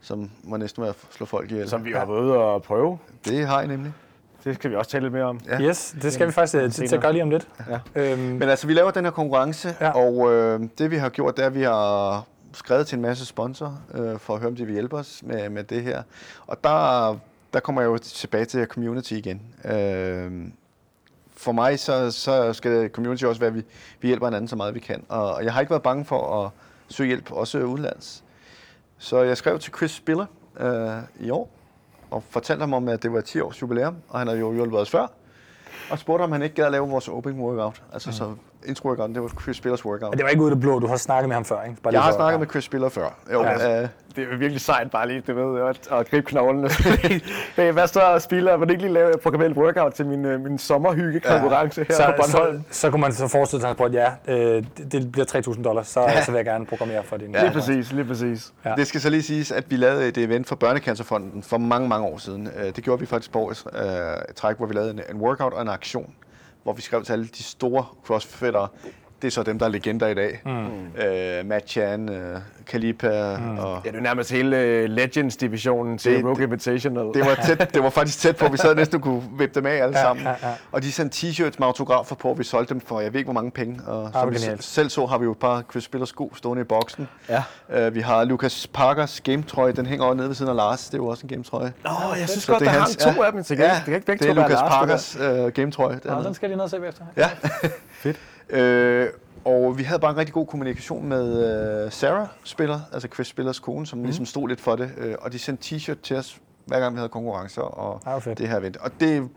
Som var næsten med at slå folk ihjel. Som vi har været ude og prøve. Det har I nemlig. Det skal vi også tale lidt mere om. Ja. Yes, det skal vi faktisk øh, til, til at gøre lige om lidt. Ja. Øhm, Men altså, vi laver den her konkurrence, Ja. ja. og øh, det vi har gjort, det er, at vi har skrevet til en masse sponsorer, øh, for at høre, om de vil hjælpe os med, med det her. Og der, der kommer jeg jo tilbage til community igen. Øh, for mig, så, så skal community også være, at vi, vi hjælper hinanden så meget, vi kan. Og, jeg har ikke været bange for at søge hjælp, også udenlands. Så jeg skrev til Chris Spiller øh, i år, og fortalte ham om, at det var 10 års jubilæum, og han har jo hjulpet os før. Og spurgte, om han ikke gad at lave vores opening workout. Altså, så intro workout, det var Chris Spillers workout. det var ikke ud af det blå, du har snakket med ham før, ikke? Bare Jeg har snakket med Chris Spiller før. Jo, Ja. ja. øh, Det er virkelig sejt bare lige, du ved, at, at gribe knoglene. hey, hvad så, spiller? Vil du ikke lige lave et programmeret workout til min, øh, min sommerhygge-konkurrence her så, på Bornholm? så, så kunne man så forestille sig, at ja, øh, det, det bliver 3.000 dollars, så, ja. så vil jeg gerne programmere for din. Lige præcis, lige præcis. Ja. Det skal så lige siges, at vi lavede et event for Børnecancerfonden for mange, mange år siden. Øh, Det gjorde vi faktisk på øh, træk, hvor vi lavede en, en workout og en aktion, hvor vi skrev til alle de store crossfittere. Det er så dem, der er legender i dag. Mm. Øh, Matt Chan, øh, Kalipa mm. og... Ja, det er nærmest hele øh, Legends-divisionen til Det- Rogue Invitational. Det var, tæt, det var faktisk tæt på, vi sad næsten kunne vippe dem af alle Ja, sammen. ja, ja. Og de sendte t-shirts med autografer på, og vi solgte dem for, jeg ved ikke, hvor mange penge. Og hvor som vi genialt. selv så, har vi jo et par Chris Spiller sko stående i boksen. Ja. Uh, vi har Lucas Parkers gametrøje, den hænger over nede ved siden af Lars. Det er jo også en gametrøje. Nå, jeg synes Så godt, det der er hang to ja. af dem. Så ja, det kan ikke begge det er Lucas det Parkers uh, gametrøje. Den skal lige ned og se bagefter. Ja. Fedt. Øh, og vi havde bare en rigtig god kommunikation med uh, Sarah Spiller, altså Chris Spillers kone, som mm. ligesom stod lidt for det. Uh, og de sendte t-shirt til os, hver gang vi havde konkurrencer og Ah, fedt. det her event. Og, det,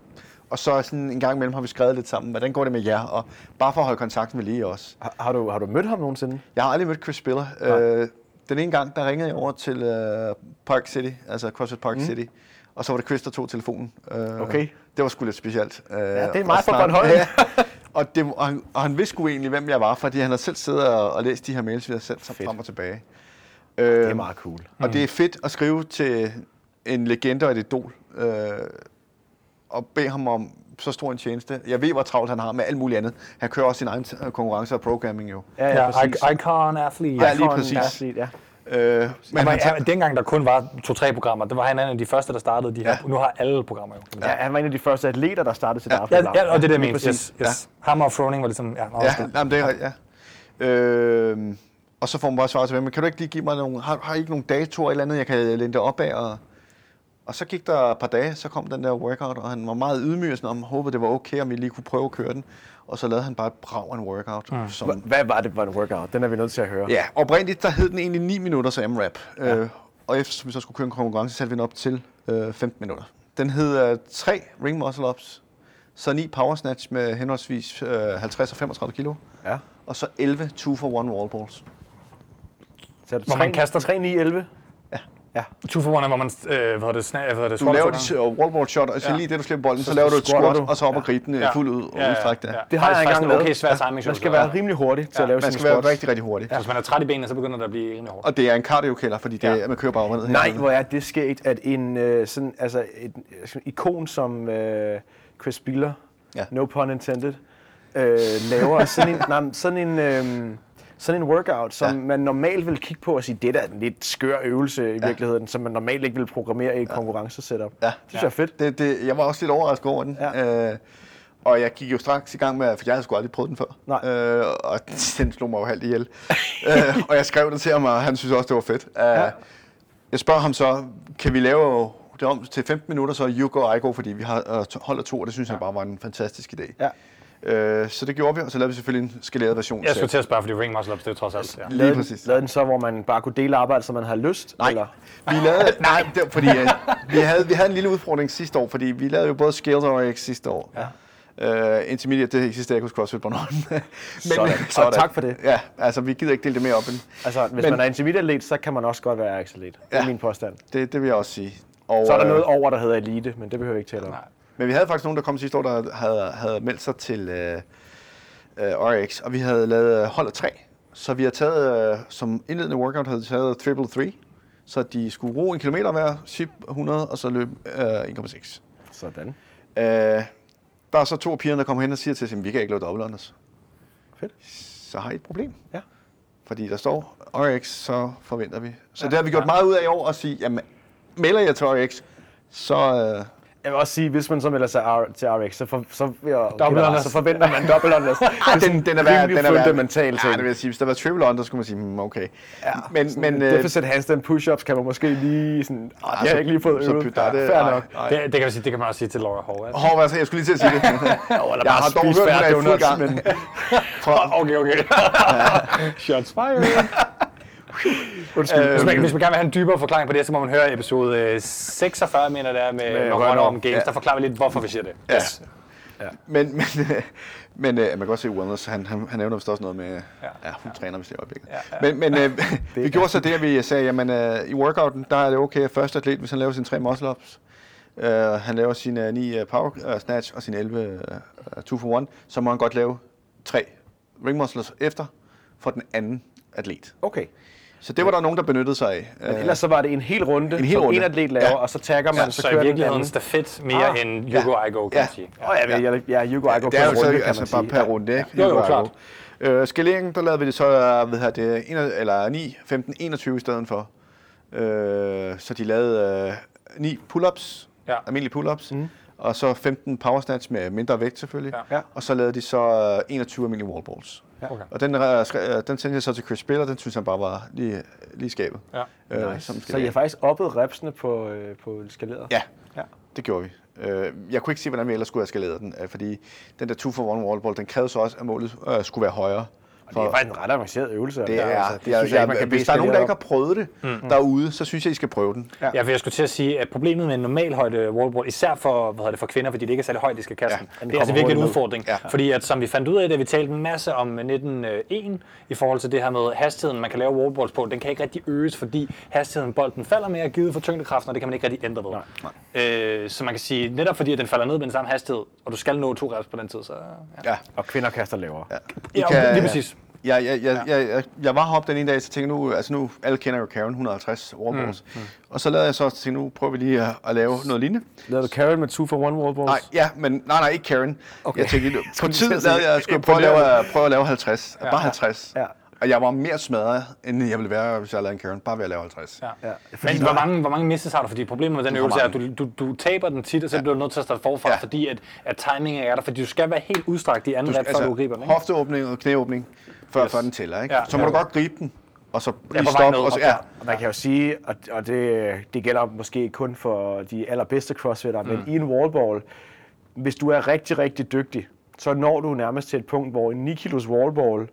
og så sådan en gang imellem har vi skrevet lidt sammen, hvordan går det med jer? Og bare for at holde kontakten med lige også. Har, har, du, har du mødt ham nogensinde? Jeg har aldrig mødt Chris Spiller. Øh, den ene gang, der ringede jeg over til øh, Park City, altså CrossFit Park mm. City, og så var det Chris, der tog telefonen. Øh, Okay. Det var sgu lidt specielt. Øh, ja, det er meget for Bornholm. Ja, og, det, og, han, og han vidste sgu egentlig, hvem jeg var, fordi han har selv siddet og, og læst de her mails, vi har sendt frem og tilbage. Det Øh, er meget cool. og det er fedt at skrive til en legende og et idol, øh, og bede ham om så stor en tjeneste. Jeg ved, hvor travlt han har med alt muligt andet. Han kører også sin egen t- konkurrence og programming jo. Ja, Ja, ja, præcis. I- Icon Athlete. Ja, lige Icon præcis. Athlete, ja. Øh, Men han var, ja, dengang der kun var to-tre programmer, det var han en af de første, der startede de her. Ja. Nu har alle programmer jo. ja. Han var en af de første atleter, der startede sit Ja, aften. Ja, ja, og det er det, jeg præcis. Yes, yes. Hammer og Froning var ligesom... Ja, Ja, jamen, det er ja. Øh, og så får man bare svar tilbage, men kan du ikke lige give mig nogle, har, har I ikke nogle datoer eller andet, jeg kan læne det op af? Og, Og så gik der et par dage, så kom den der workout, og han var meget ydmyg, og sådan, om håbede, det var okay, om vi lige kunne prøve at køre den. Og så lavede han bare et brag af en workout. Mm. Som, Hva- Hvad var det for en workout? Den er vi nødt til at høre. Ja, oprindeligt der hed den egentlig 9 minutters AMRAP. Ja. Øh, og eftersom vi så skulle køre en konkurrence, satte vi den op til øh, 15 minutter. Den hed øh, 3 ring muscle ups, så 9 power snatch med henholdsvis øh, 50 og 35 kilo, ja. og så 11 2 for 1 wall balls. Så er det Hvor man kaster- 3, 9, 11. Ja. Ja. Two for one er, hvor man, øh, hvad det, sna, hvad det, Du squat laver dit uh, wall ball shot, og så Ja. lige det, du slipper bolden, så, Så laver du et squat, du. og så op og Ja. gribe den Ja. ja. fuldt ud og Ja, ja, udstrække det. ja. Det har jeg Faktisk- engang lavet. okay svær timing. Man skal være rimelig hurtig til at lave Man sin skal være rigtig, rigtig hurtig. Hvis man er træt i benene, så begynder det at blive rimelig hårdt. Og det er en cardio-kælder, fordi det, Ja. er, man kører bare ned. Nej, hvor er det sket, at en øh, sådan, altså et, ikon som øh, Chris Spiller, Ja. no pun intended, øh, laver sådan en, nej, sådan en, øh, sådan en workout, som Ja. man normalt vil kigge på og sige, det der er en lidt skør øvelse i virkeligheden, som man normalt ikke vil programmere i et konkurrencesetup. Ja. Det synes jeg er fedt. Det, det, jeg var også lidt overrasket over den. Ja. Øh, og jeg gik jo straks i gang med, for jeg havde sgu aldrig prøvet den før. Nej. Øh, og den slog mig jo halvt ihjel. øh, og jeg skrev det til ham, og han synes også, det var fedt. Øh, Ja. Jeg spørger ham så, kan vi lave det om til 15 minutter, så you go, I go, fordi vi har øh, holder to, og det synes jeg bare var en fantastisk idé. Ja. Øh, så det gjorde vi, og så lavede vi selvfølgelig en skaleret version. Jeg skulle til at spørge, fordi ring muscle ups, det er trods alt. Ja. Lige Lavede, præcis. den, lavede den så, hvor man bare kunne dele arbejdet, som man havde lyst? Nej, Eller? vi lavede, nej, det, var fordi øh, vi, havde, vi havde en lille udfordring sidste år, fordi vi lavede jo både Scales og RX sidste år. Ja. Uh, intermediate, det eksisterer ikke hos CrossFit Bornholm. Men, Sådan. Og tak for det. Ja, altså vi gider ikke dele det mere op. End, Altså, hvis Men- man er intermediate så kan man også godt være atlet. Det er Ja. min påstand. det, det vil jeg også sige. Og, Så er der øh, noget over, der hedder elite, men det behøver vi ikke tale om. Men vi havde faktisk nogen, der kom sidste år, der havde, havde meldt sig til øh, øh, RX, og vi havde lavet øh, hold af tre. Så vi har taget, øh, som indledende workout, havde taget triple three, så de skulle ro en kilometer hver, ship 100, og så løb øh, 1,6. Sådan. Øh, der er så to pigerne, der kommer hen og siger til os, at vi kan ikke lave unders. Fedt. Så har I et problem. Ja. Fordi der står RX, så forventer vi. Så det har vi gjort meget ud af i år at sige, jamen, melder jeg til RX, så, øh, Jeg vil også sige, hvis man så melder sig R- til RX, så, for, så, unders. så forventer man double unders. Det er sådan den, den er værd, den er værd. fundamental Ja, ting. det vil jeg sige, hvis der var triple under, så skulle man sige, hmm, okay. Ja, men, men, men øh, deficit handstand push-ups kan man måske lige sådan, ah, det har jeg ikke lige fået så øvet. er det- Fair nok. nej. Det, det, kan man sige, det kan man også sige til Laura Hall. Altså. Hov, altså, jeg skulle lige til at sige det. eller jeg har dog hørt, hun er i fuld gang. Okay, okay. Shots fired. undskyld. Hvis man, hvis man gerne vil have en dybere forklaring på det, så må man høre episode øh, 46, mener det er, med, med, Rønner. Om Games. Ja. Der forklarer vi lidt, hvorfor vi siger det. Ja. Yes. men men, men øh, man kan godt se Wellness, han, han, han nævner vist også noget med, ja, Ja. ja hun træner vist i øjeblikket. Ja, ja. Men, men øh, vi gjorde så det, at vi sagde, jamen øh, i workouten, der er det okay, at første atlet, hvis han laver sine tre muscle ups, øh, han laver sine 9 uh, power snatch og sine 11 uh, 2 for 1, så må han godt lave tre ring muscles efter for den anden atlet. Okay. Så det var der nogen, der benyttede sig af. Men ellers så var det en hel runde, En hel som runde. en atlet laver, Ja. og så tagger man, Ja, så, så kører den virkeligheden anden. stafet mere Ah, end you go, I go, kan Ja. man sige. Ja, ja, ja, you go, I go det er per jo så runde, kan altså man bare sige. per runde, ikke? Jo, jo, Ugo klart. Øh, skaleringen, der lavede vi det så, øh, hvad hedder det, en, eller 9, 15, 21 i stedet for. Øh, så de lavede øh, 9 pull-ups, Ja. almindelige pull-ups, mm. og så 15 power snatch med mindre vægt selvfølgelig. Ja. Ja. Og så lavede de så øh, 21 almindelige wall balls. Okay. Og den, øh, øh, den sendte jeg så til Chris Spiller, den synes han bare var lige, lige skabet. Ja. Øh, Nice. som Så har faktisk oppet repsene på, øh, på skaleret? Ja, Ja. det gjorde vi. Øh, jeg kunne ikke se, hvordan vi ellers skulle have skaleret den, øh, fordi den der 2 for 1 wall ball, den krævede så også, at målet øh, skulle være højere. Og det er faktisk en ret avanceret øvelse. Det er, altså, det er, synes jeg ikke, man kan hvis der er nogen, der ikke har prøvet det mm. derude, så synes jeg, I skal prøve den. Ja. Ja, for jeg skulle til at sige, at problemet med en normal højde wallboard, især for, hvad hedder det, for kvinder, fordi det ikke er særlig højt, de skal kaste Ja, den, det er altså virkelig en udfordring. Ja. Fordi at, som vi fandt ud af, da vi talte en masse om 19.1 i forhold til det her med hastigheden, man kan lave wallboards på, den kan ikke rigtig øges, fordi hastigheden bolden falder mere givet for tyngdekraften, og det kan man ikke rigtig ændre ved. Nej, Øh, så man kan sige, netop fordi at den falder ned med den samme hastighed, og du skal nå to reps på den tid, så ja. Ja. Og kvinder kaster lavere. ja. Ja, lige præcis. Ja, ja, ja, ja, ja, jeg var heroppe den ene dag, så tænkte jeg nu, altså nu, alle kender jo Karen, 150 wallballs. Mm. Og så lavede jeg så til tænkte, nu prøver vi lige at, at lave noget lignende. Lavede du Karen med 2 for 1 wall balls? Nej, ja, men nej, nej, ikke Karen. Okay. Jeg tænkte, på tid lavede jeg, skulle jeg prøve at, lave, prøve at lave 50. Ja, bare 50. Ja. Og jeg var mere smadret, end jeg ville være, hvis jeg lavede en Karen. Bare ved at lave 50. Ja. Ja. Men hvor mange, hvor mange misses har du? Fordi problemet med den øvelse er, at du, du, du taber den tit, og så Ja. bliver du nødt til at starte forfra, Ja. fordi at, at timingen er der. Fordi du skal være helt udstrakt i anden Du, rep, før du griber den. Ikke? hofteåbning og knæåbning, før, yes. før den tæller. Ikke? Ja, så må ja. du godt gribe den, og så lige vej stoppe. Og så, ja, Og man kan jo sige, og, og det, det gælder måske kun for de allerbedste crossfitter, mm. men i en wallball, hvis du er rigtig, rigtig dygtig, så når du nærmest til et punkt, hvor en 9 kilos wallball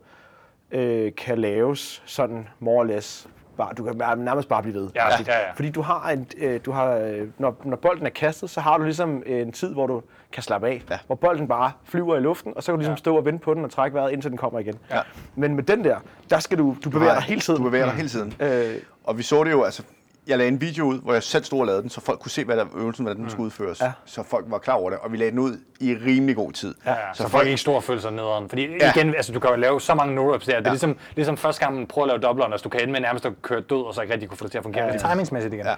øh, kan laves sådan more or less. Bare, du kan nærmest bare blive ved. Ja, Fordi- ja, ja. Fordi du har en, øh, du har, øh, når, når bolden er kastet, så har du ligesom en tid, hvor du kan slappe af. Ja. Hvor bolden bare flyver i luften, og så kan du ligesom stå og vente på den og trække vejret, indtil den kommer igen. Ja. Men med den der, der skal du, du bevæger dig hele tiden. Du bevæger dig hele tiden. Øh, Og vi så det jo, altså, jeg lagde en video ud, hvor jeg selv stod og lavede den, så folk kunne se, hvad der øvelsen, hvordan den skulle udføres. Ja. Så folk var klar over det, og vi lagde den ud i rimelig god tid. Ja, ja, så, folk ikke står og føler sig nederen. Fordi Ja. igen, altså, du kan jo lave så mange no-reps der. Det er Ja. ligesom, ligesom første gang, man prøver at lave double unders. Du kan ende med nærmest at køre død, og så ikke rigtig kunne få det til at fungere. Ja, ja. Timingsmæssigt igen. Ja.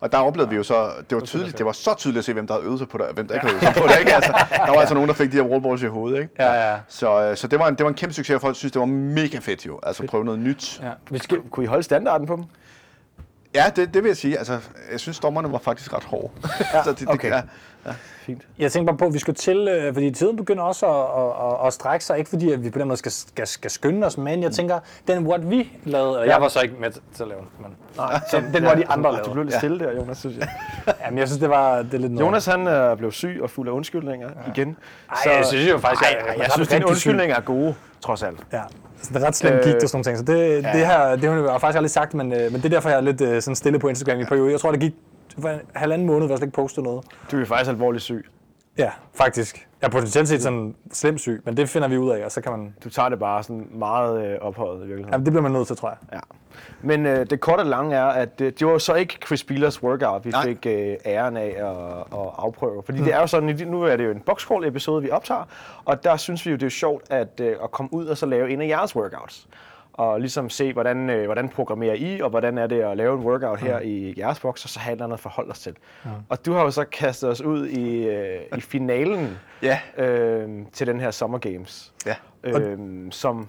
Og der oplevede vi jo så, det var tydeligt, det var så tydeligt at se, hvem der havde øvet sig på det, og hvem der ikke havde øvet sig på det. Ikke? Altså, der var altså nogen, der fik de her wallballs i hovedet. Ikke? Ja, ja. Så, øh, så det, var en, det var en kæmpe succes, og folk synes, det var mega fedt jo. Altså prøve noget nyt. ja. Vi skal, kunne I holde standarden på dem? Ja, det, det vil jeg sige. Altså, jeg synes, dommerne var faktisk ret hårde. Ja, så det, det, okay. ja. Fint. Jeg tænker bare på, at vi skal til, øh, fordi tiden begynder også at, at, at, at strække sig, ikke fordi at vi på den måde skal, skal, skal skynde os, men jeg tænker, den what vi lavede, og jeg var så ikke med til at lave den, men Nej, så den var de andre Du lavede. blev lidt stille der, Jonas, synes jeg. Jamen, jeg synes, det var det er lidt noget. Jonas, han øh, blev syg og fuld af undskyldninger ja. igen. Ej, jeg synes jo faktisk, Ej, jeg- ej, jeg jeg har synes, det dine undskyldninger er gode, trods alt. Ja, så det er ret slemt gik der sådan nogle ting. Så det, ja. det her, det har jeg faktisk aldrig sagt, men, øh, men det er derfor, jeg er lidt øh, sådan stille på Instagram i perioden. Jeg tror, det gik for en halvanden måned, hvor jeg slet ikke postede noget. Du er faktisk alvorligt syg. Ja, faktisk. Jeg er potentielt set sådan slemt syg, men det finder vi ud af, og så kan man... Du tager det bare sådan meget øh, ophøjet i virkeligheden. Jamen, det bliver man nødt til, tror jeg. Ja. Men øh, det korte og lange er, at øh, det var så ikke Chris Bealers workout, vi Nej. fik øh, æren af at, at afprøve. Fordi mm. det er jo sådan, nu er det jo en boxcrawl episode, vi optager, og der synes vi jo, det er sjovt at, øh, at komme ud og så lave en af jeres workouts. Og ligesom se, hvordan, øh, hvordan programmerer I, og hvordan er det at lave en workout her i jeres box, og så have et eller andet at forholde os til. Og du har jo så kastet os ud i, øh, i finalen Ja. øh, til den her Summer Games, Ja. øh, som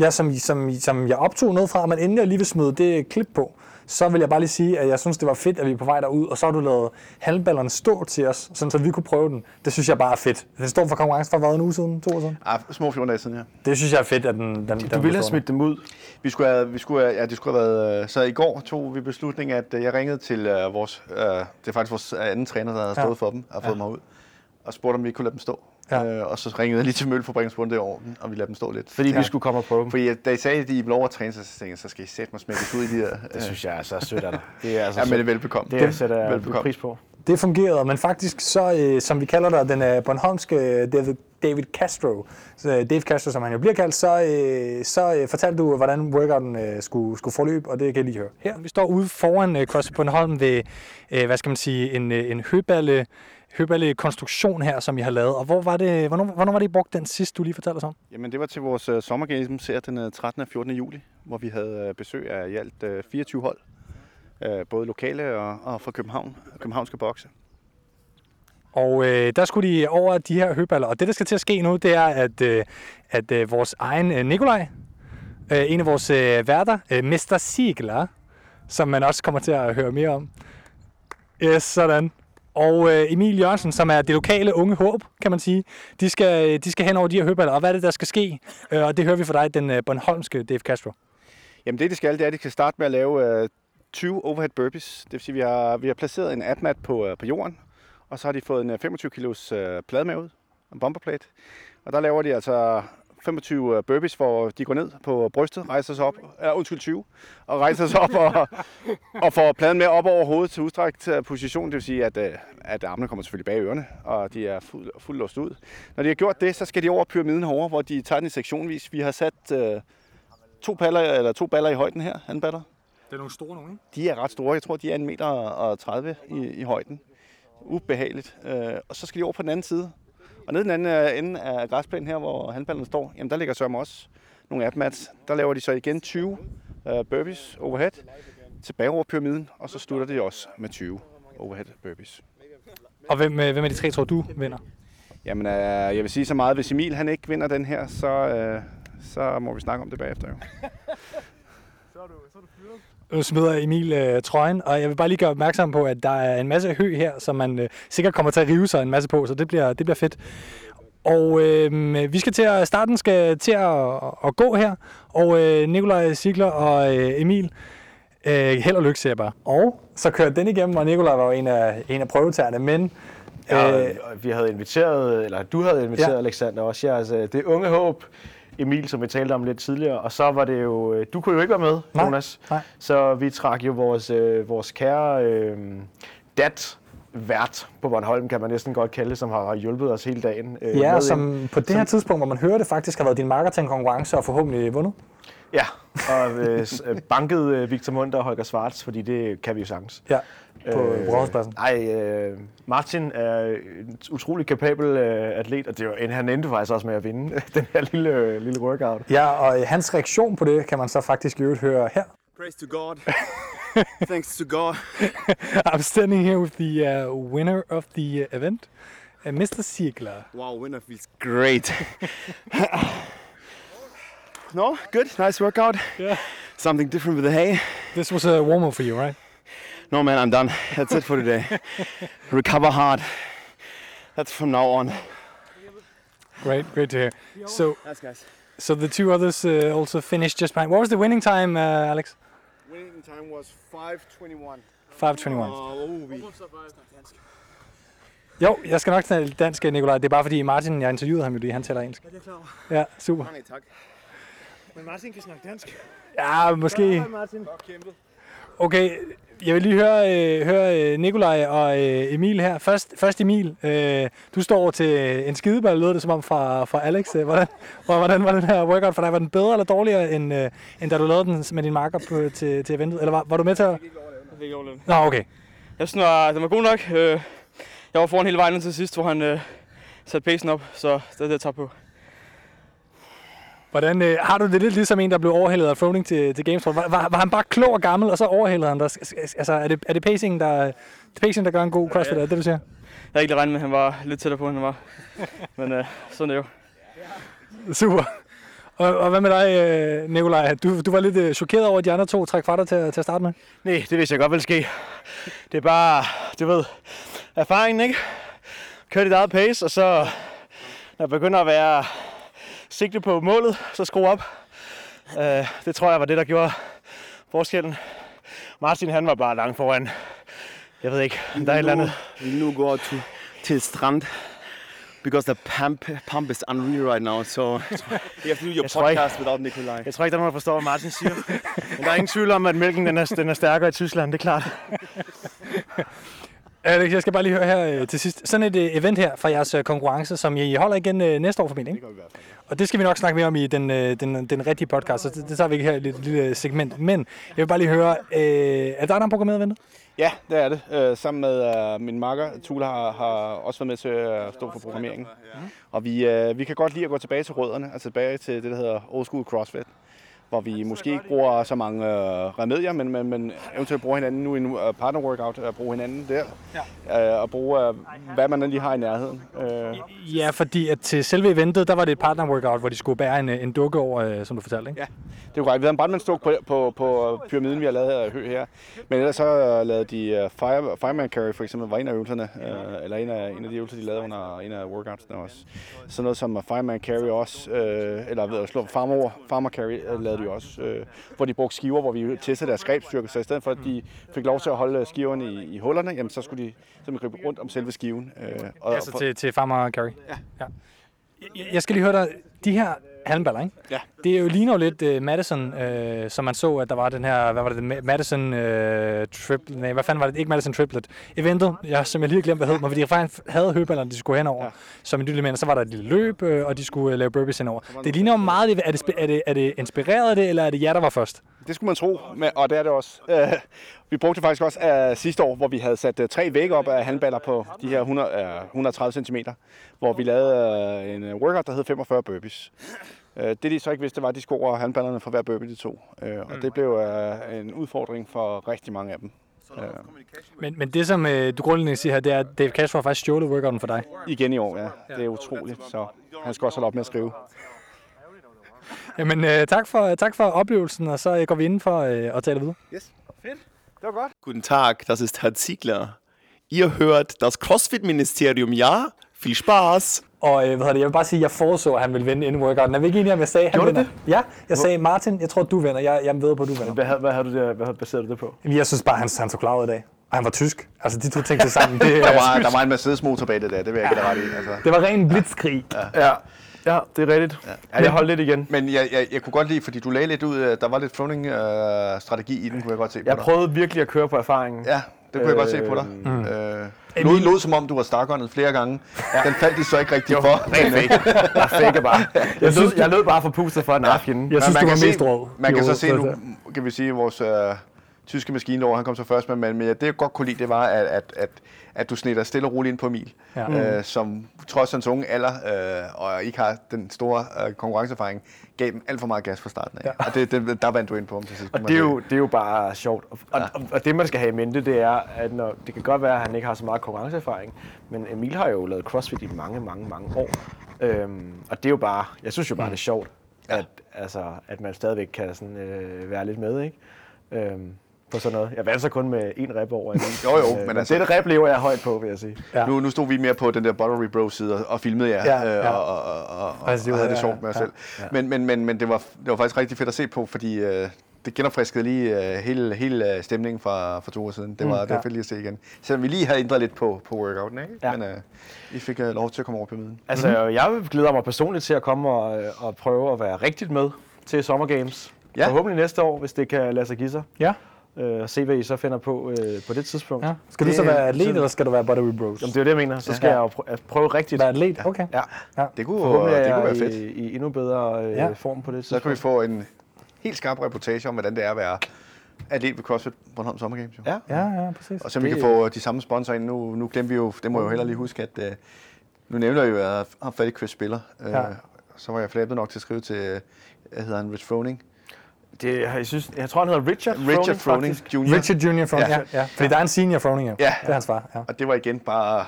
Ja, som, som, som jeg optog noget fra, men inden jeg lige vil smide det klip på, så vil jeg bare lige sige, at jeg synes, det var fedt, at vi er på vej derud, og så har du lavet halmballerne stå til os, sådan så vi kunne prøve den. Det synes jeg bare er fedt. Den står for konkurrence for hvad, en uge siden, to år siden? Ah, små 14 dage siden, ja. Det synes jeg er fedt, at den, den, den du ville have smidt dem ud. Vi skulle have, vi skulle have, ja, det skulle have været, øh, så i går tog vi beslutning, at øh, jeg ringede til uh, vores, uh, det er faktisk vores øh, anden træner, der havde Ja. stået for dem og fået mig ud, og spurgte, om vi ikke kunne lade dem stå. Ja. Øh, og så ringede jeg lige til Møllefabrikken og spurgte, om det i orden, og vi lader dem stå lidt. Fordi ja. vi skulle komme og prøve dem. Fordi at da I sagde, at I ville over at træne, så tænkte jeg, så skal I sætte mig smække ud i de her... Det synes jeg altså er sødt af dig. Det er altså Ja, men det er velbekomme. det sætter jeg velbekomme. pris på. Det fungerede, men faktisk så, øh, som vi kalder dig, den øh, Bornholmske David, David Castro, så, øh, Dave Castro, som han jo bliver kaldt, så, øh, så øh, fortalte du, hvordan workouten øh, skulle, skulle forløbe, og det kan jeg lige høre her. Vi står ude foran øh, CrossFit Bornholm ved, øh, hvad skal man sige, en, øh, en høballe, høballe konstruktion her, som I har lavet. Og hvor var det, hvornår, hvornår var det, I brugte den sidst, du lige fortalte os om? Jamen, det var til vores uh, sommergames her den uh, 13. og 14. juli, hvor vi havde uh, besøg af i alt uh, 24 hold. Uh, både lokale og, og fra København, københavnske bokse. Og øh, der skulle de over de her høballer. Og det, der skal til at ske nu, det er, at, øh, at øh, vores egen øh, Nikolaj, øh, en af vores øh, værter, øh, Mester Sigler, som man også kommer til at høre mere om. Yes, sådan. Og øh, Emil Jørgensen, som er det lokale unge håb, kan man sige. De skal, øh, de skal hen over de her høballer. Og hvad er det, der skal ske? Øh, og det hører vi fra dig, den øh, Bornholmske Dave Castro. Jamen det, de skal, det er, at de skal starte med at lave øh, 20 overhead burpees. Det vil sige, at vi har, vi har placeret en atmat på, øh, på jorden, og så har de fået en øh, 25 kilos øh, plade med ud, en bomberplate. Og der laver de altså 25 burpees, hvor de går ned på brystet, rejser sig op, uh, undskyld 20, og rejser sig op og, og får pladen med op over hovedet til udstrækt øh, position. Det vil sige, at, uh, at armene kommer selvfølgelig bag ørerne, og de er fuld, fuldt låst ud. Når de har gjort det, så skal de over pyramiden herovre, hvor de tager den i sektionvis. Vi har sat uh, to, paller, eller to baller i højden her, handballer. Det er nogle store nogle, ikke? De er ret store. Jeg tror, de er 1,30 meter og 30 i, i højden. Ubehageligt. Øh, og så skal de over på den anden side. Og nede den anden øh, ende af græsplænen her, hvor handballerne står, jamen der ligger sørme også nogle atmats. Der laver de så igen 20 øh, burpees overhead tilbage over pyramiden, og så slutter de også med 20 overhead burpees. Og hvem, øh, hvem af de tre tror du vinder? Jamen, øh, jeg vil sige så meget, hvis Emil han ikke vinder den her, så, øh, så må vi snakke om det bagefter jo. Nu smider Emil øh, trøjen, og jeg vil bare lige gøre opmærksom på, at der er en masse hø her, som man øh, sikkert kommer til at rive sig en masse på, så det bliver, det bliver fedt. Og øh, vi skal til at, starten skal til at, at gå her, og øh, Nikolaj Sigler og øh, Emil, øh, held og lykke, siger jeg bare. Og så kørte den igennem, og Nikolaj var jo en af, en af prøvetagerne, men Ja, øh, og vi havde inviteret, eller du havde inviteret Ja. ja. Alexander også, ja, altså, det unge håb, Emil, som vi talte om lidt tidligere, og så var det jo, øh, du kunne jo ikke være med, Nej, Jonas, nej. så vi trak jo vores, øh, vores kære øh, dat vært på Bornholm, kan man næsten godt kalde det, som har hjulpet os hele dagen. Øh, ja, ind. som på det her tidspunkt, hvor man hører det, faktisk har været din marker til en konkurrence og forhåbentlig vundet. Ja, og øh, s- øh, banket Victor Munter og Holger Schwartz, fordi det kan vi jo sagtens. Ja, på øh, Rådhuspladsen. Ej, øh, Martin er en utrolig kapabel øh, atlet, og det var, en, han endte faktisk også med at vinde den her lille, øh, lille workout. Ja, og øh, hans reaktion på det kan man så faktisk i øvrigt høre her. Praise to God. Thanks to God. I'm standing here with the uh, winner of the uh, event, uh, Mr. Ziegler. Wow, winner feels great. No, good. Nice workout. Yeah. Something different with the hay. This was a warm-up for you, right? No, man, I'm done. That's it for today. Recover hard. That's from now on. Great, great to hear. So, Thanks, guys. so the two others uh, also finished just behind. What was the winning time, uh, Alex? Winning time was 5:21. 5.21. Oh, we. Jo, jeg skal nok tale dansk, Nikolaj. Det er bare fordi Martin, jeg interviewede ham jo lige, han taler engelsk. Ja, det er klar. Ja, super. Mange tak. Men Martin kan snakke dansk. Ja, måske. Martin. Okay, jeg vil lige høre, øh, høre øh, Nikolaj og øh, Emil her. Først, først Emil, øh, du står til en skideball, lød det som om fra, fra Alex. Øh, Hvordan, hvordan var den her workout for dig? Var den bedre eller dårligere, end, øh, end da du lavede den med din marker på, til, til eventet? Eller var, var du med til at... Jeg fik ikke overlevet. Nå, okay. Jeg synes, den var, den var god nok. Øh, Jeg var foran hele vejen til sidst, hvor han øh, satte pacen op, så det er det, jeg tager på. Hvordan, øh, har du det lidt ligesom en, der blev overhældet af Froning til, til Games? Var, var, var, han bare klog og gammel, og så overhældede han dig? Altså, er det, er det pacing, der, det er pacing, der gør en god crossfit? Er det det, du siger? Jeg havde ikke lige regnet med, at han var lidt tættere på, end han var. Men øh, sådan er det jo. Super. Og, og hvad med dig, øh, Nikolaj? Du, du var lidt øh, chokeret over, at de andre to træk fra dig til, til at starte med. Nej, det vidste jeg godt ville ske. Det er bare, du ved, erfaringen, ikke? Kør dit eget pace, og så, når det begynder at være sigte på målet, så skru op. Uh, det tror jeg var det, der gjorde forskellen. Martin, han var bare langt foran. Jeg ved ikke, om der er et eller andet. We nu go to till strand because the pump pump is unreal right now. So you have to do your Jeg tror ikke- podcast without Nikolai. Jeg tror ikke, der er nogen, der forstår, hvad Martin siger. Men der er ingen tvivl om, at mælken den er, den er stærkere i Tyskland, det er klart. Alex, jeg skal bare lige høre her øh, til sidst. Sådan et øh, event her fra jeres øh, konkurrence, som I holder igen næste år formentlig, ikke? gør vi i hvert fald. Og det skal vi nok snakke mere om i den, den, den rigtige podcast, så det, det tager vi ikke her i et lille, segment. Men jeg vil bare lige høre, øh, er der har programmeret eventet? Ja, det er det. Øh, sammen med øh, min makker, Tula, har, har også været med til at stå for programmeringen. Og vi, øh, vi kan godt lide at gå tilbage til rødderne, altså tilbage til det, der hedder Old School CrossFit. Hvor vi måske ikke bruger så mange øh, remedier, men, men, men eventuelt bruger hinanden nu i en uh, partner workout, at bruge hinanden der. Ja. Øh, og bruge, øh, hvad man lige har i nærheden. Øh, Ja, fordi at til selve eventet, der var det et partner workout, hvor de skulle bære en, øh, en dukke over, øh, som du fortalte, ikke? Ja. Det er jo korrekt. Vi havde en brandmandstuk på, på, på pyramiden, vi har lavet af hø her. Men ellers så uh, lavede de uh, fire, fireman carry for eksempel, var en af øvelserne. Uh, eller en af, en af de øvelser, de lavede under en af workoutsene også. Sådan noget som fireman carry også, uh, eller ved at slå farmer, farmer carry uh, lavede de også. Uh, hvor de brugte skiver, hvor vi testede deres grebstyrke. Så i stedet for, at de fik lov til at holde skiverne i, i hullerne, jamen, så skulle de simpelthen gribe rundt om selve skiven. Uh, og, Altså til, til Farmer Carry? Ja. ja. Jeg- Jeg skal lige høre dig, de her halmballer, ikke? Ja. Det er jo ligner jo lidt uh, Madison, uh, som man så, at der var den her, hvad var det, Ma- Madison uh, triplet, nej, hvad fanden var det, ikke Madison triplet, eventet, ja, som jeg lige har glemt, hvad hed, men fordi de faktisk havde høballerne, de skulle henover, ja. Ja. som en lille så var der et lille løb, øh, og de skulle uh, lave burpees henover. Det ligner jo meget, er det, er, det, er det inspireret af det, eller er det jer, der var først? Det skulle man tro, men, og det er det også. Øh, vi brugte det faktisk også uh, sidste år, hvor vi havde sat uh, tre vægge op af handballer på de her 100, uh, 130 cm, hvor vi lavede uh, en workout, der hed 45 burpees. Uh, det de så ikke vidste, var, at de skulle over handballerne for hver burpee, de to. Uh, og det blev uh, en udfordring for rigtig mange af dem. Uh, Men, men det, som øh, du grundlæggende siger her, det er, at Dave Castro har faktisk stjålet workouten for dig. igen i år, ja. Det er utroligt, så han skal også holde op med at skrive. Jamen, øh, tak, for, tak for oplevelsen, og så øh, går vi ind for øh, at tale videre. Guten Tag, das ist Herr Ziegler. Ihr hört das CrossFit-Ministerium, ja? Viel Spaß! Og øh, hvad hedder det, jeg vil bare sige, at jeg foreså, at han ville vinde inden workouten. Er vi ikke enige om, jeg sagde, at han Gjorde vinder? Ja, jeg sagde, Martin, jeg tror, du vinder. Jeg, jeg ved på, at du vinder. Hvad, havde- hvad, havde du der, hvad baserede du det på? Jamen, Jeg synes bare, han, han så klar ud i dag. Og han var tysk. Altså, de to ting til sammen, det, Der var, der var en Mercedes-motor bag det der, det vil jeg ikke ret i. Altså. det var ren blitzkrig. Ja, ja det er rigtigt. Ja. Jeg holdt lidt igen. Men jeg, jeg, jeg kunne godt lide, fordi du lagde lidt ud, øh, der var lidt Froning-strategi i den, kunne jeg godt se på Jeg dig. prøvede virkelig at køre på erfaringen. Ja, det kunne jeg godt se på dig. Mm. Øh, lod, lod som om, du var stakåndet flere gange. Den faldt de så ikke rigtig for. Men, øh, Jeg fik bare. Jeg, lød, jeg lød bare for pustet for en aften. Jeg synes, man du kan var se- mest rød. Man kan Jo, så se nu, kan vi sige, vores øh, tyske maskinlov, han kom så først med, men, men det jeg godt kunne lide, det var, at, at, at, at du dig stille og roligt ind på Emil, Ja. ja. øh, som trods hans unge alder øh, og ikke har den store øh, konkurrenceerfaring, gav dem alt for meget gas fra starten af. Ja. Ja. Og det, det, der vandt du ind på ham til sidst. Og det er, jo, det er jo bare sjovt. Og, og, og det, man skal have i mente, det er, at når, det kan godt være, at han ikke har så meget konkurrenceerfaring, men Emil har jo lavet CrossFit i mange, mange, mange år. Øhm, og det er jo bare, jeg synes jo bare, det er sjovt, at, altså, at man stadigvæk kan sådan, øh, være lidt med, ikke? Øhm, på sådan noget. Jeg vandt så kun med én rep over. Jo, jo, Øh, men altså- Det rep lever jeg højt på, vil jeg sige. Ja. Nu, nu stod vi mere på den der Buttery Bro side og, og filmede jer, Ja, øh, ja. og, og, og, og, Præcis, og havde det ja, sjovt med os ja, selv. Men, men, men, men det, var, det var faktisk rigtig fedt at se på, fordi øh, det genopfriskede lige øh, hele, hele øh, stemningen fra, for to år siden. Det var, det var ja. fedt lige at se igen. Selvom vi lige havde ændret lidt på, på workouten, ikke? Ja. Men øh, I fik øh, lov til at komme over på midten. Altså, mm-hmm. jeg glæder mig personligt til at komme og, og prøve at være rigtigt med til Summer Games. Ja. Ja. Forhåbentlig næste år, hvis det kan lade sig give sig. Ja, Øh, og se, hvad I så finder på øh, på det tidspunkt. ja. Skal du så være atlet, så- eller skal du være Buttery Bros? Jamen, det er jo det, jeg mener. Så skal Ja. jeg jo prø- at prøve rigtigt. Være atlet? Okay. Ja. Ja. Det kunne, Forhåbentlig det kunne jeg være fedt. i, i endnu bedre øh, Ja. form på det Så tidspunkt. kan vi få en helt skarp reportage om, hvordan det er at være atlet ved CrossFit Bornholm Summer Games. Jo. Ja. Ja, ja, præcis. Og så vi kan få de samme sponsorer ind. Nu, nu glemmer vi jo, det må jeg jo heller lige huske, at øh, nu nævner jeg jo, at jeg har fat i Chris Spiller. Øh, Ja. Så var jeg flabet nok til at skrive til, øh, hvad hedder han, Rich Froning? Det, jeg, synes, jeg tror, han hedder Richard, Richard Froning faktisk. Jr. Richard Junior Froning, ja. Ja. ja. Fordi der er en senior Froning, jo. Ja. Det er hans far, ja. Og det var igen bare,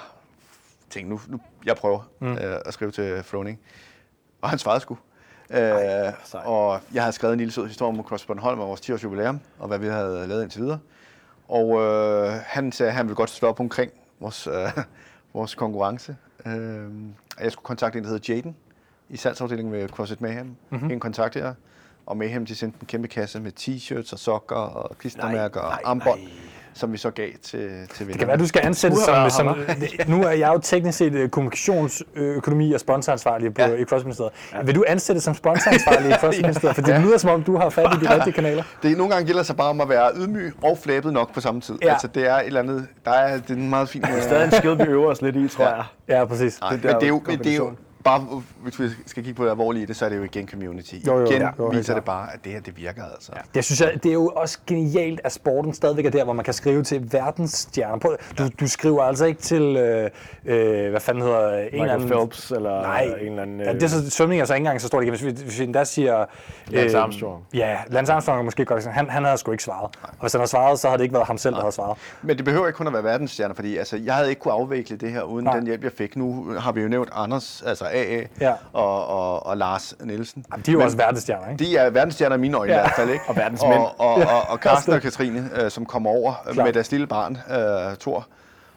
tænk nu, nu jeg prøver mm. øh, at skrive til Froning. Og han svarede sgu. Øh, sejt. og jeg havde skrevet en lille sød historie om CrossFit Bornholm og vores 10 års jubilæum, og hvad vi havde lavet indtil videre. Og øh, han sagde, at han ville godt stå op omkring vores, øh, vores konkurrence. Øh, jeg skulle kontakte en, der hedder Jaden, i salgsafdelingen ved CrossFit Mayhem. Mm-hmm. En kontakt her. Og Mayhem, de sendte en kæmpe kasse med t-shirts og sokker og klistermærker og armbånd, nej. som vi så gav til, til vinderne. Det kan være, du skal ansættes Uha, som, som nu er jeg jo teknisk set øh, kommunikationsøkonomi og sponsoransvarlig på, Ja. i CrossFit-ministeriet. Ja. Vil du ansættes som sponsoransvarlig i CrossFit-ministeriet? For det lyder som om, du har fat i de rigtige kanaler. Det er nogle gange gælder sig bare om at være ydmyg og flabet nok på samme tid. Ja. Altså det er et eller andet, der er, det er en meget fin... Det er stadig en skill, vi øver os lidt i, tror Ja. jeg. Ja, præcis. Nej, det men der det er jo, men det er jo. Bare, hvis vi skal kigge på det alvorlige det, så er det jo igen community. Jo, jo, igen jo, helt viser det bare, at det her, det virker altså. Ja. Det synes jeg, det er jo også genialt, at sporten stadigvæk er der, hvor man kan skrive til verdensstjerner. Prøv- Du, du skriver altså ikke til, øh, øh, hvad fanden hedder, en eller Michael anden... Phelps eller Nej, en eller anden... ja, det er så, svømning er så ikke engang så stort igen. Hvis vi, hvis vi endda siger... Lance Armstrong. Ja, Lance Armstrong er måske godt. Han, han havde sgu ikke svaret. Og hvis han havde svaret, så havde det ikke været ham selv, der havde svaret. Men det behøver ikke kun at være verdensstjerner, fordi altså, jeg havde ikke kunne afvikle det her uden Nej. den hjælp, jeg fik. Nu har vi jo nævnt Anders, altså AA, Ja. og, og, og Lars Nielsen. Jamen, de er jo Men også verdensstjerner, ikke? De er verdensstjerner i mine øjne Ja. i hvert fald, ikke? Og verdensmænd. Og, og, og, og Carsten Ja, og Katrine, øh, som kommer over Klart. med deres lille barn, øh, Thor.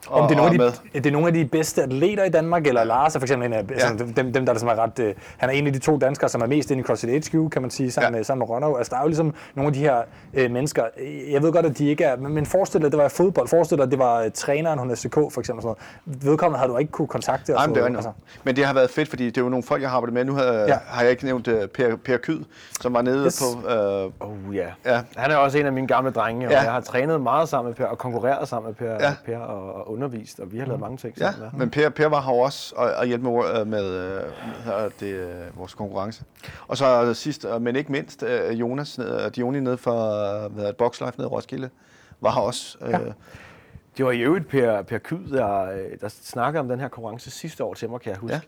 Og, Om det er, nogle og af de, det er nogle af de bedste atleter i Danmark, eller Lars er for eksempel en af ja. dem, dem, der, der som er ret... Øh, han er en af de to danskere, som er mest inde i CrossFit HQ, kan man sige, sammen, Ja. med, sammen med Ronald. Altså, der er jo ligesom nogle af de her øh, mennesker. Jeg ved godt, at de ikke er... Men, forestil dig, at det var fodbold. Forestil dig, at det var øh, træneren hos SK, for eksempel. Sådan noget. Vedkommende havde du ikke kunne kontakte. og Nej, sådan men det er noget. altså. Men det har været fedt, fordi det er jo nogle folk, jeg har arbejdet med. Nu har, Ja. har jeg ikke nævnt uh, Per, per Kyd, som var nede Yes. på... Uh, Oh, ja. ja, Han er også en af mine gamle drenge, og Ja. jeg har trænet meget sammen med Per, og konkurreret sammen med Per, ja. per og, og undervist, og vi har lavet mange ting ja, sammen. men per, per var her også og, og hjælpe med, øh, med øh, hvad hedder det, øh, vores konkurrence. Og så sidst, øh, men ikke mindst, øh, Jonas, ned, Dioni nede fra øh, hvad hedder det, Boxlife nede i Roskilde, var her også. Øh, Det var i øvrigt Per, per Kyd, der, øh, der snakkede om den her konkurrence sidste år til mig, kan jeg huske. Ja.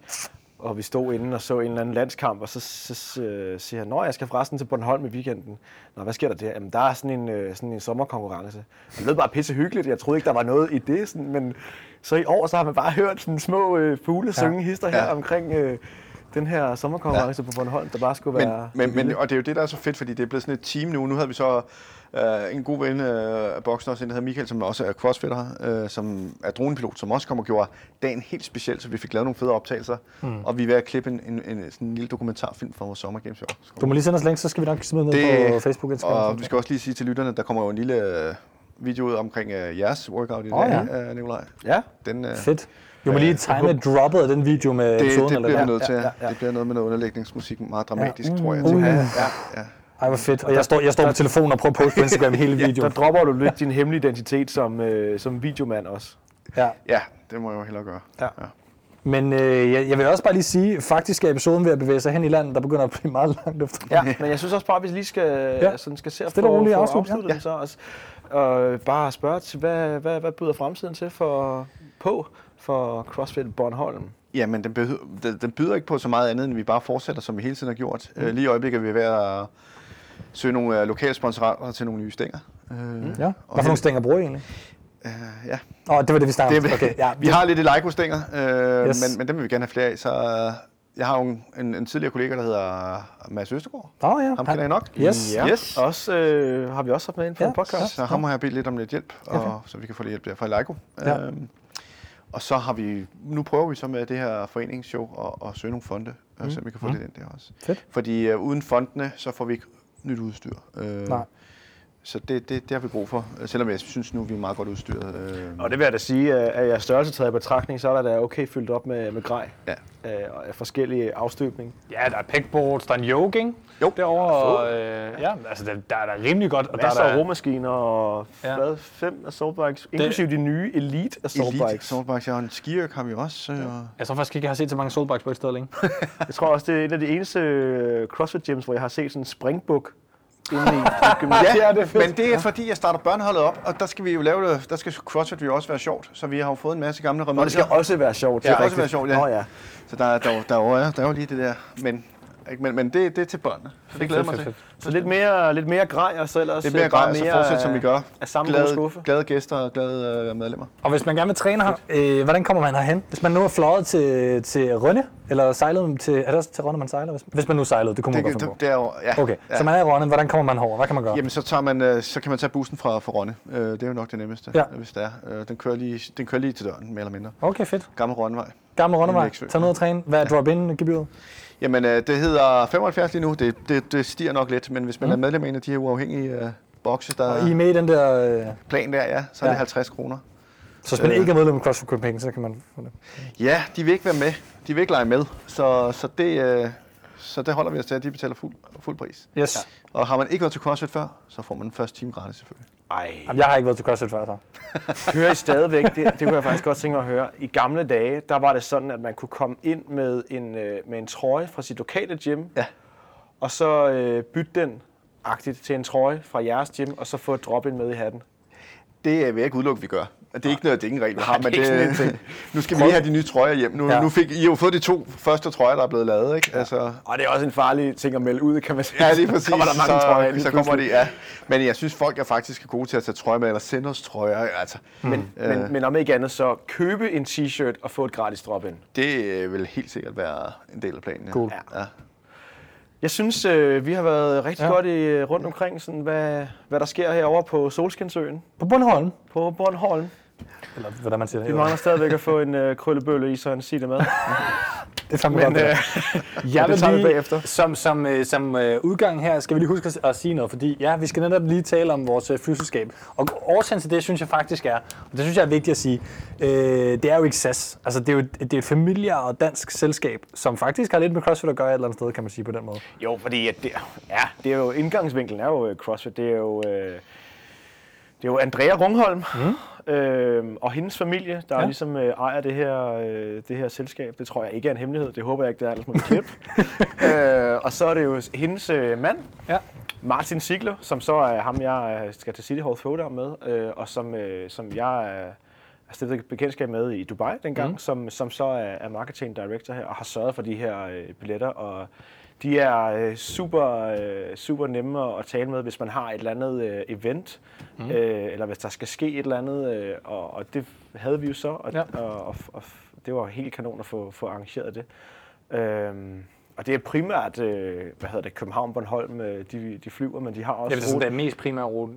Og vi stod inde og så en eller anden landskamp, og så, så, så øh, siger han, Nå, jeg skal forresten til Bornholm i weekenden. Nå, hvad sker der der? Jamen, der er sådan en, øh, sådan en sommerkonkurrence. Det lød bare pisse hyggeligt. Jeg troede ikke, der var noget i det. Sådan, men så i år, så har man bare hørt sådan små øh, fugle synge hister her Ja. omkring øh, den her sommerkonkurrence ja. på Bornholm, der bare skulle Men, være... men, men, og det er jo det, der er så fedt, fordi det er blevet sådan et team nu. Nu havde vi så øh, en god ven øh, af boksen også, en der hedder Michael, som også er crossfitter, øh, som er dronepilot, som også kom og gjorde dagen helt speciel, så vi fik lavet nogle fede optagelser. Mm. Og vi er ved at klippe en, en, en, sådan en lille dokumentarfilm fra vores Summer Games i år. Du må lige sende os link, så skal vi nok smide ned på Facebook og Instagram. Og vi skal også lige sige til lytterne, der kommer jo en lille øh, video ud omkring øh, jeres workout i Åh, dag, øh, Nikolaj. Ja, Den, øh, Fedt. Vi må lige time droppet af den video med det, episoden, det eller bliver vi hvad? nødt til. ja, ja. Det bliver noget med noget underlægningsmusik, meget dramatisk, Ja. tror jeg. Uh. Ja, ja. ja. Ej, hvor fedt. Og jeg står, jeg står på telefonen og prøver at poste på Instagram hele der videoen. dropper du lidt din hemmelige identitet som, øh, som videomand også. Ja. ja, det må jeg jo hellere gøre. Ja. Men øh, jeg, jeg vil også bare lige sige, faktisk er episoden ved at bevæge sig hen i landet, der begynder at blive meget langt efter. Ja, men jeg synes også bare, at vi lige skal, Ja. ja. sådan skal se at Stille og få, roligt få afslut, ja. afsluttet den så også. Og bare spørge til, hvad, hvad, hvad byder fremtiden til for, på for CrossFit Bornholm? Jamen, den, behøver, den, den byder ikke på så meget andet, end vi bare fortsætter, som vi hele tiden har gjort. Mm. lige i øjeblikket er vi ved at søge nogle uh, lokale sponsorater til nogle nye stænger. Uh, Ja. Hvad for nogle stænger bruger I egentlig? uh, ja. Åh, det var det, vi snakkede Det, om. Okay, ja, vi har lidt Leico-stænger, uh, Yes. men, men dem vil vi gerne have flere af. Så uh, jeg har jo en, en, en tidligere kollega, der hedder Mads Østergaard. Åh, ja. Ham kender I nok. Yes. Ja, Yes. Også øh, har vi også haft med ind for Ja, en podcast. Så ham har jeg bedt lidt om lidt hjælp, og, så vi kan få lidt hjælp der fra Leico. Ja. Øhm, og så har vi, nu prøver vi så med det her foreningsshow og, og søge nogle fonde, mm. så vi kan få lidt ind der også. Fedt. Fordi uh, uden fondene, så får vi ikke nyt udstyr. Øh, Nej. Så det, det, det har vi brug for, selvom jeg synes nu, vi er meget godt udstyret. Øh, Og det vil jeg da sige, at jeg størrelse taget i betragtning, så er der da okay fyldt op med, med grej Ja. øh, og forskellige afstøbning. Ja, der er pegboards, der er en yoke, ikke? Jo. Derovre, og, øh, ja, altså der, der er der rimelig godt. Og der Masser er af der, romaskiner og Ja. ja. hvad, fem assault bikes, inklusive de nye Elite assault Elite bikes. Soulbikes, ja, og en skiøk har vi også. Øh, jeg tror faktisk ikke, jeg har set så mange soulbikes på et sted længe. Jeg tror også, det er et af de eneste øh, CrossFit gyms, hvor jeg har set sådan en springbuk inde i et gymnasium. Ja, det er fedt. men det er fordi, jeg starter børneholdet op, og der skal vi jo lave det, der skal CrossFit jo også være sjovt, så vi har jo fået en masse gamle Og det remedier. skal også være sjovt. Ja, det er skal rigtigt. også være sjovt, ja. Nå, ja. Så der, er- der, er der, er jo- ja, der er jo lige det der, men, ikke, men, men det, det er til børnene. Så det glæder jeg mig til. Så lidt mere, lidt mere grej, og så ellers Lidt mere øh, grej, og så fortsæt som vi gør. Af samme Glade, skuffe. glade gæster og glade øh, medlemmer. Og hvis man gerne vil træne her, øh, hvordan kommer man herhen? Hvis man nu er fløjet til, til Rønne, eller sejlet til... Er det også til Rønne, man sejler? Hvis, hvis man nu sejlede, det kunne man Det, godt det, det er jo, ja. Okay, ja. så man er i Rønne. Hvordan kommer man herover? Hvad kan man gøre? Jamen, så, tager man, øh, så kan man tage bussen fra, fra Rønne. Øh, Det er jo nok det nemmeste, Ja. hvis det er. Øh, Den kører, lige, den kører lige til døren, mere eller mindre. Okay, fedt. Gammel Rønnevej. Gammel Rønnevej. Tag ned og træne. Hvad er drop-in-gebyret? Jamen, øh, det hedder 75 lige nu. Det, det, det stiger nok lidt, men hvis man er medlem af en af de her uafhængige øh, bokse, der Og I er med i den der... Øh, plan der, ja, så er Ja. det 50 kroner. så hvis man Øh. ikke er medlem af CrossFit Copenhagen, så kan man få det. Ja, de vil ikke være med. De vil ikke lege med. Så, så, det, øh, så det holder vi os til, at de betaler fuld, fuld pris. Yes. Ja. Og har man ikke været til CrossFit før, så får man den første time gratis selvfølgelig. Ej, Jamen, jeg har ikke været til CrossFit før, så. hører I stadigvæk, det, det kunne jeg faktisk godt tænke mig at høre. I gamle dage, der var det sådan, at man kunne komme ind med en, øh, med en trøje fra sit lokale gym, Ja. og så øh, bytte den agtigt til en trøje fra jeres gym, og så få et drop-in med i hatten. Det øh, vil jeg ikke udelukke, vi gør. Det er ikke noget, det er ikke en regel, vi har, men det det, nu skal vi lige have de nye trøjer hjem. Nu, Ja. nu fik I har jo fået de to første trøjer, der er blevet lavet, ikke? Altså, Og det er også en farlig ting at melde ud, kan man sige. ja, lige præcis. kommer der mange så, trøjer lige så kommer pludselig. de, ja. Men jeg synes, folk er faktisk gode til at tage trøjer med, eller sende os trøjer. Altså, Men, Øh. men, men om ikke andet, så købe en t-shirt og få et gratis drop-in. det øh, vil helt sikkert være en del af planen. Ja. Cool. Ja. Jeg synes, øh, vi har været rigtig Ja. ja. godt i, rundt omkring, sådan, hvad, hvad der sker herovre på Solskinsøen På Bornholm. på Bornholm. Eller hvordan man siger det. Vi mangler stadigvæk at få en øh, krøllebølle i, så han siger det med. Det er fandme Men godt. øh, Jeg det vil tager vi lige, bagefter. som, som, øh, som øh, udgang her, skal vi lige huske at, at sige noget, fordi ja, vi skal netop lige tale om vores øh, flyselskab. Og årsagen til det, synes jeg faktisk er, og det synes jeg er vigtigt at sige, øh, det er jo ikke SAS. Altså, det er jo et, det er et familie- og dansk selskab, som faktisk har lidt med CrossFit at gøre et eller andet sted, kan man sige på den måde. jo, fordi at det, ja, det er jo, indgangsvinklen er jo øh, CrossFit. Det er jo, øh, det er jo Andrea Rungholm mm. øh, og hendes familie, der Ja. ligesom øh, ejer det her, øh, det her selskab. Det tror jeg ikke er en hemmelighed. Det håber jeg ikke, det er, ellers må vi klippe. øh, og så er det jo hendes øh, mand, Ja. Martin Sigler, som så er ham, jeg øh, skal til City Hall Throwdown med, øh, og som, øh, som jeg øh, har stiftet et bekendtskab med i Dubai dengang, mm. som, som så er, er marketing director her, og har sørget for de her øh, billetter. Og de er øh, super, øh, super nemme at tale med, hvis man har et eller andet øh, event, mm. øh, eller hvis der skal ske et eller andet, øh, og, og det havde vi jo så, og, Ja. og, og, og det var helt kanon at få, få arrangeret det. Øhm, og det er primært, øh, hvad hedder det, København, Bornholm, øh, de, de flyver, men de har også Det er sådan den mest primære rute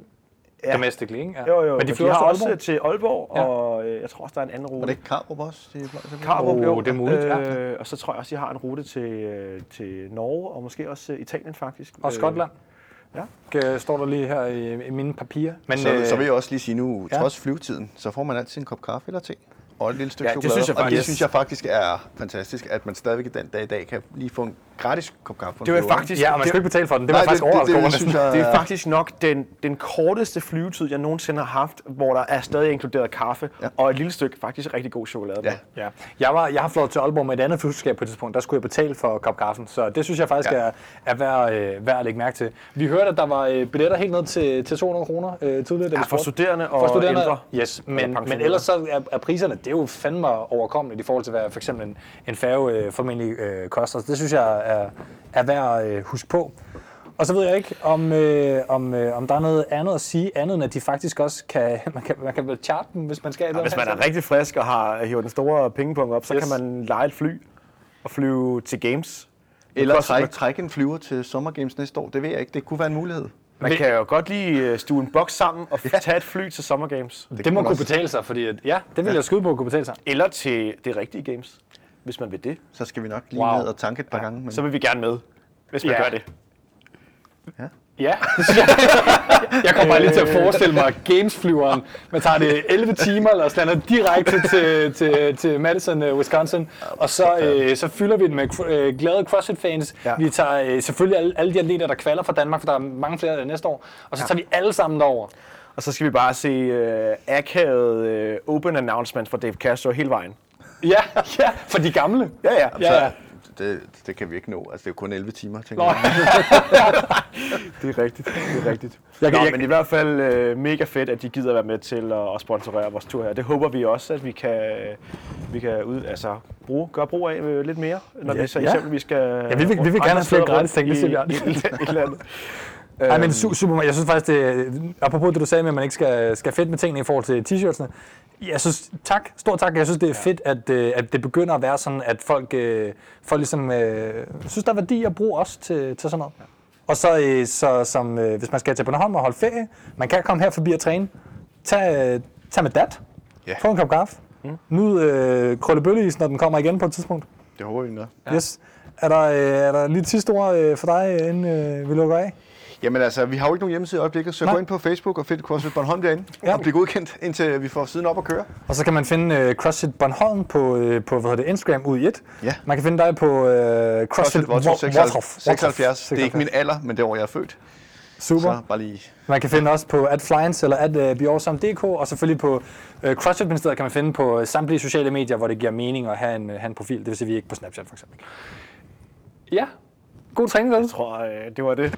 Ja. domestically, ikke? Ja. Jo, jo, Men de flyver har også også til Aalborg. til Aalborg, Ja. og øh, jeg tror også, der er en anden rute. Var det ikke Karup også? De? Karup, jo. det er muligt, ja. Øh, og så tror jeg også, de har en rute til, øh, til Norge, og måske også øh, Italien faktisk. Og Skotland. ja. Øh, står der lige her i, i mine papirer. Men, Så, øh, så vil jeg også lige sige nu, ja. trods flyvetiden, så får man altid en kop kaffe eller te. Og et lille stykke Ja, det chokolade. synes jeg og det faktisk- synes jeg faktisk er fantastisk, at man stadigvæk den dag i dag kan lige få en gratis kop kaffe. Det var faktisk, Ja, og man skal det, ikke betale for den. Det var Nej, faktisk det- det- det næsten. jeg- det er faktisk nok den, den korteste flyvetid, jeg nogensinde har haft, hvor der er stadig inkluderet kaffe, Ja. og et lille stykke faktisk rigtig god chokolade. Ja. Ja. Jeg, var, jeg har flået til Aalborg med et andet flyselskab på et tidspunkt. Der skulle jeg betale for kop kaffen, så det synes jeg faktisk Ja. er, er værd, øh, værd at lægge mærke til. Vi hørte, at der var øh, billetter helt ned til, til 200 kroner øh, tidligere. Ja, for studerende og for studerende, ældre. Yes, men, men ellers så er, er priserne, det er jo fandme overkommeligt i forhold til, hvad for eksempel en, en færge øh, formentlig øh, koster. Så det synes jeg er, er værd at øh, huske på. Og så ved jeg ikke, om, øh, om, øh, om der er noget andet at sige, andet end at de faktisk også kan, man kan, man kan vel charte dem, hvis man skal. Og hvis man er rigtig frisk og har hivet den store pengepunkt op, så Yes. kan man lege et fly og flyve til games. Eller trække træk en flyver til Summer Games næste år. Det ved jeg ikke. Det kunne være en mulighed. Man kan jo godt lige øh, stue en boks sammen og tage et fly til Summer Games. Det, det må man kunne også. betale sig, fordi at, ja, det vil jeg skyde på at kunne betale sig. Eller til det rigtige games, hvis man vil det. Så skal vi nok lige Wow. ned og tanke et par gange. Men... Så vil vi gerne med, hvis man Ja. gør det. Ja, synes jeg. kommer bare lige til at forestille mig Games-flyveren. Man tager det 11 timer, eller lander direkte til, til, til Madison, øh, Wisconsin, og så, øh, så fylder vi den med øh, glade CrossFit-fans. Ja. Ja. Vi tager øh, selvfølgelig alle, alle de atleter, der kvalder fra Danmark, for der er mange flere næste år, og så tager vi alle sammen derover. Og så skal vi bare se øh, akavet øh, open announcement fra Dave Castro hele vejen. Ja, ja, for de gamle. Ja, ja. Ja, ja. Det, det kan vi ikke nå. Altså, det er jo kun 11 timer, tænker Nå, jeg. Det er rigtigt. Det er rigtigt. Jeg kan- Nå, jeg- men i hvert fald øh, mega fedt, at de gider være med til at, at sponsorere vores tur her. Det håber vi også, at vi kan, vi kan ud, altså, bruge, gøre brug af øh, lidt mere, når Ja, vi så ja. eksempelvis skal... Ja, vi vil- vi vil gerne have flere gratis ting, det siger vi aldrig. I, i, i, et land. Ej, men su- super, jeg synes faktisk, det, apropos det du sagde med, at man ikke skal, skal fedt med tingene i forhold til t-shirtsene. Jeg synes, tak, stor tak. Jeg synes, det er fedt, at, øh, at det begynder at være sådan, at folk, øh, folk ligesom, øh, synes, der er værdi at bruge også til, til sådan noget. Og så, øh, så som, øh, hvis man skal til Bornholm og holde ferie, man kan komme her forbi og træne. Tag, øh, tag med dat. Ja. Få en kop kaffe. Mm. Nyd øh, krøllebølleis, når den kommer igen på et tidspunkt. Det håber vi nok. Ja. Yes. Er der, øh, er der lige et sidste ord øh, for dig, inden øh, vi lukker af? Jamen altså, vi har jo ikke nogen hjemmeside i øjeblikket, så Nej. gå ind på Facebook og find CrossFit Bornholm derinde. Ja. Og bliv godkendt, indtil vi får siden op at køre. Og så kan man finde øh, CrossFit Bornholm på, øh, på hvad hedder det, Instagram ud i et. Ja. Man kan finde dig på øh, CrossFit CrossFit Votruf Wo- 76. Wotrof. 76. Det er ikke min alder, men det år, jeg er født. Super. Så bare lige... Man kan finde os på @flyens eller at uh, og selvfølgelig på uh, CrossFit Ministeriet kan man finde på samtlige sociale medier, hvor det giver mening at have en, uh, have en profil. Det vil sige, vi er ikke på Snapchat for eksempel. Ja, god træning, vel? Jeg tror, det var det.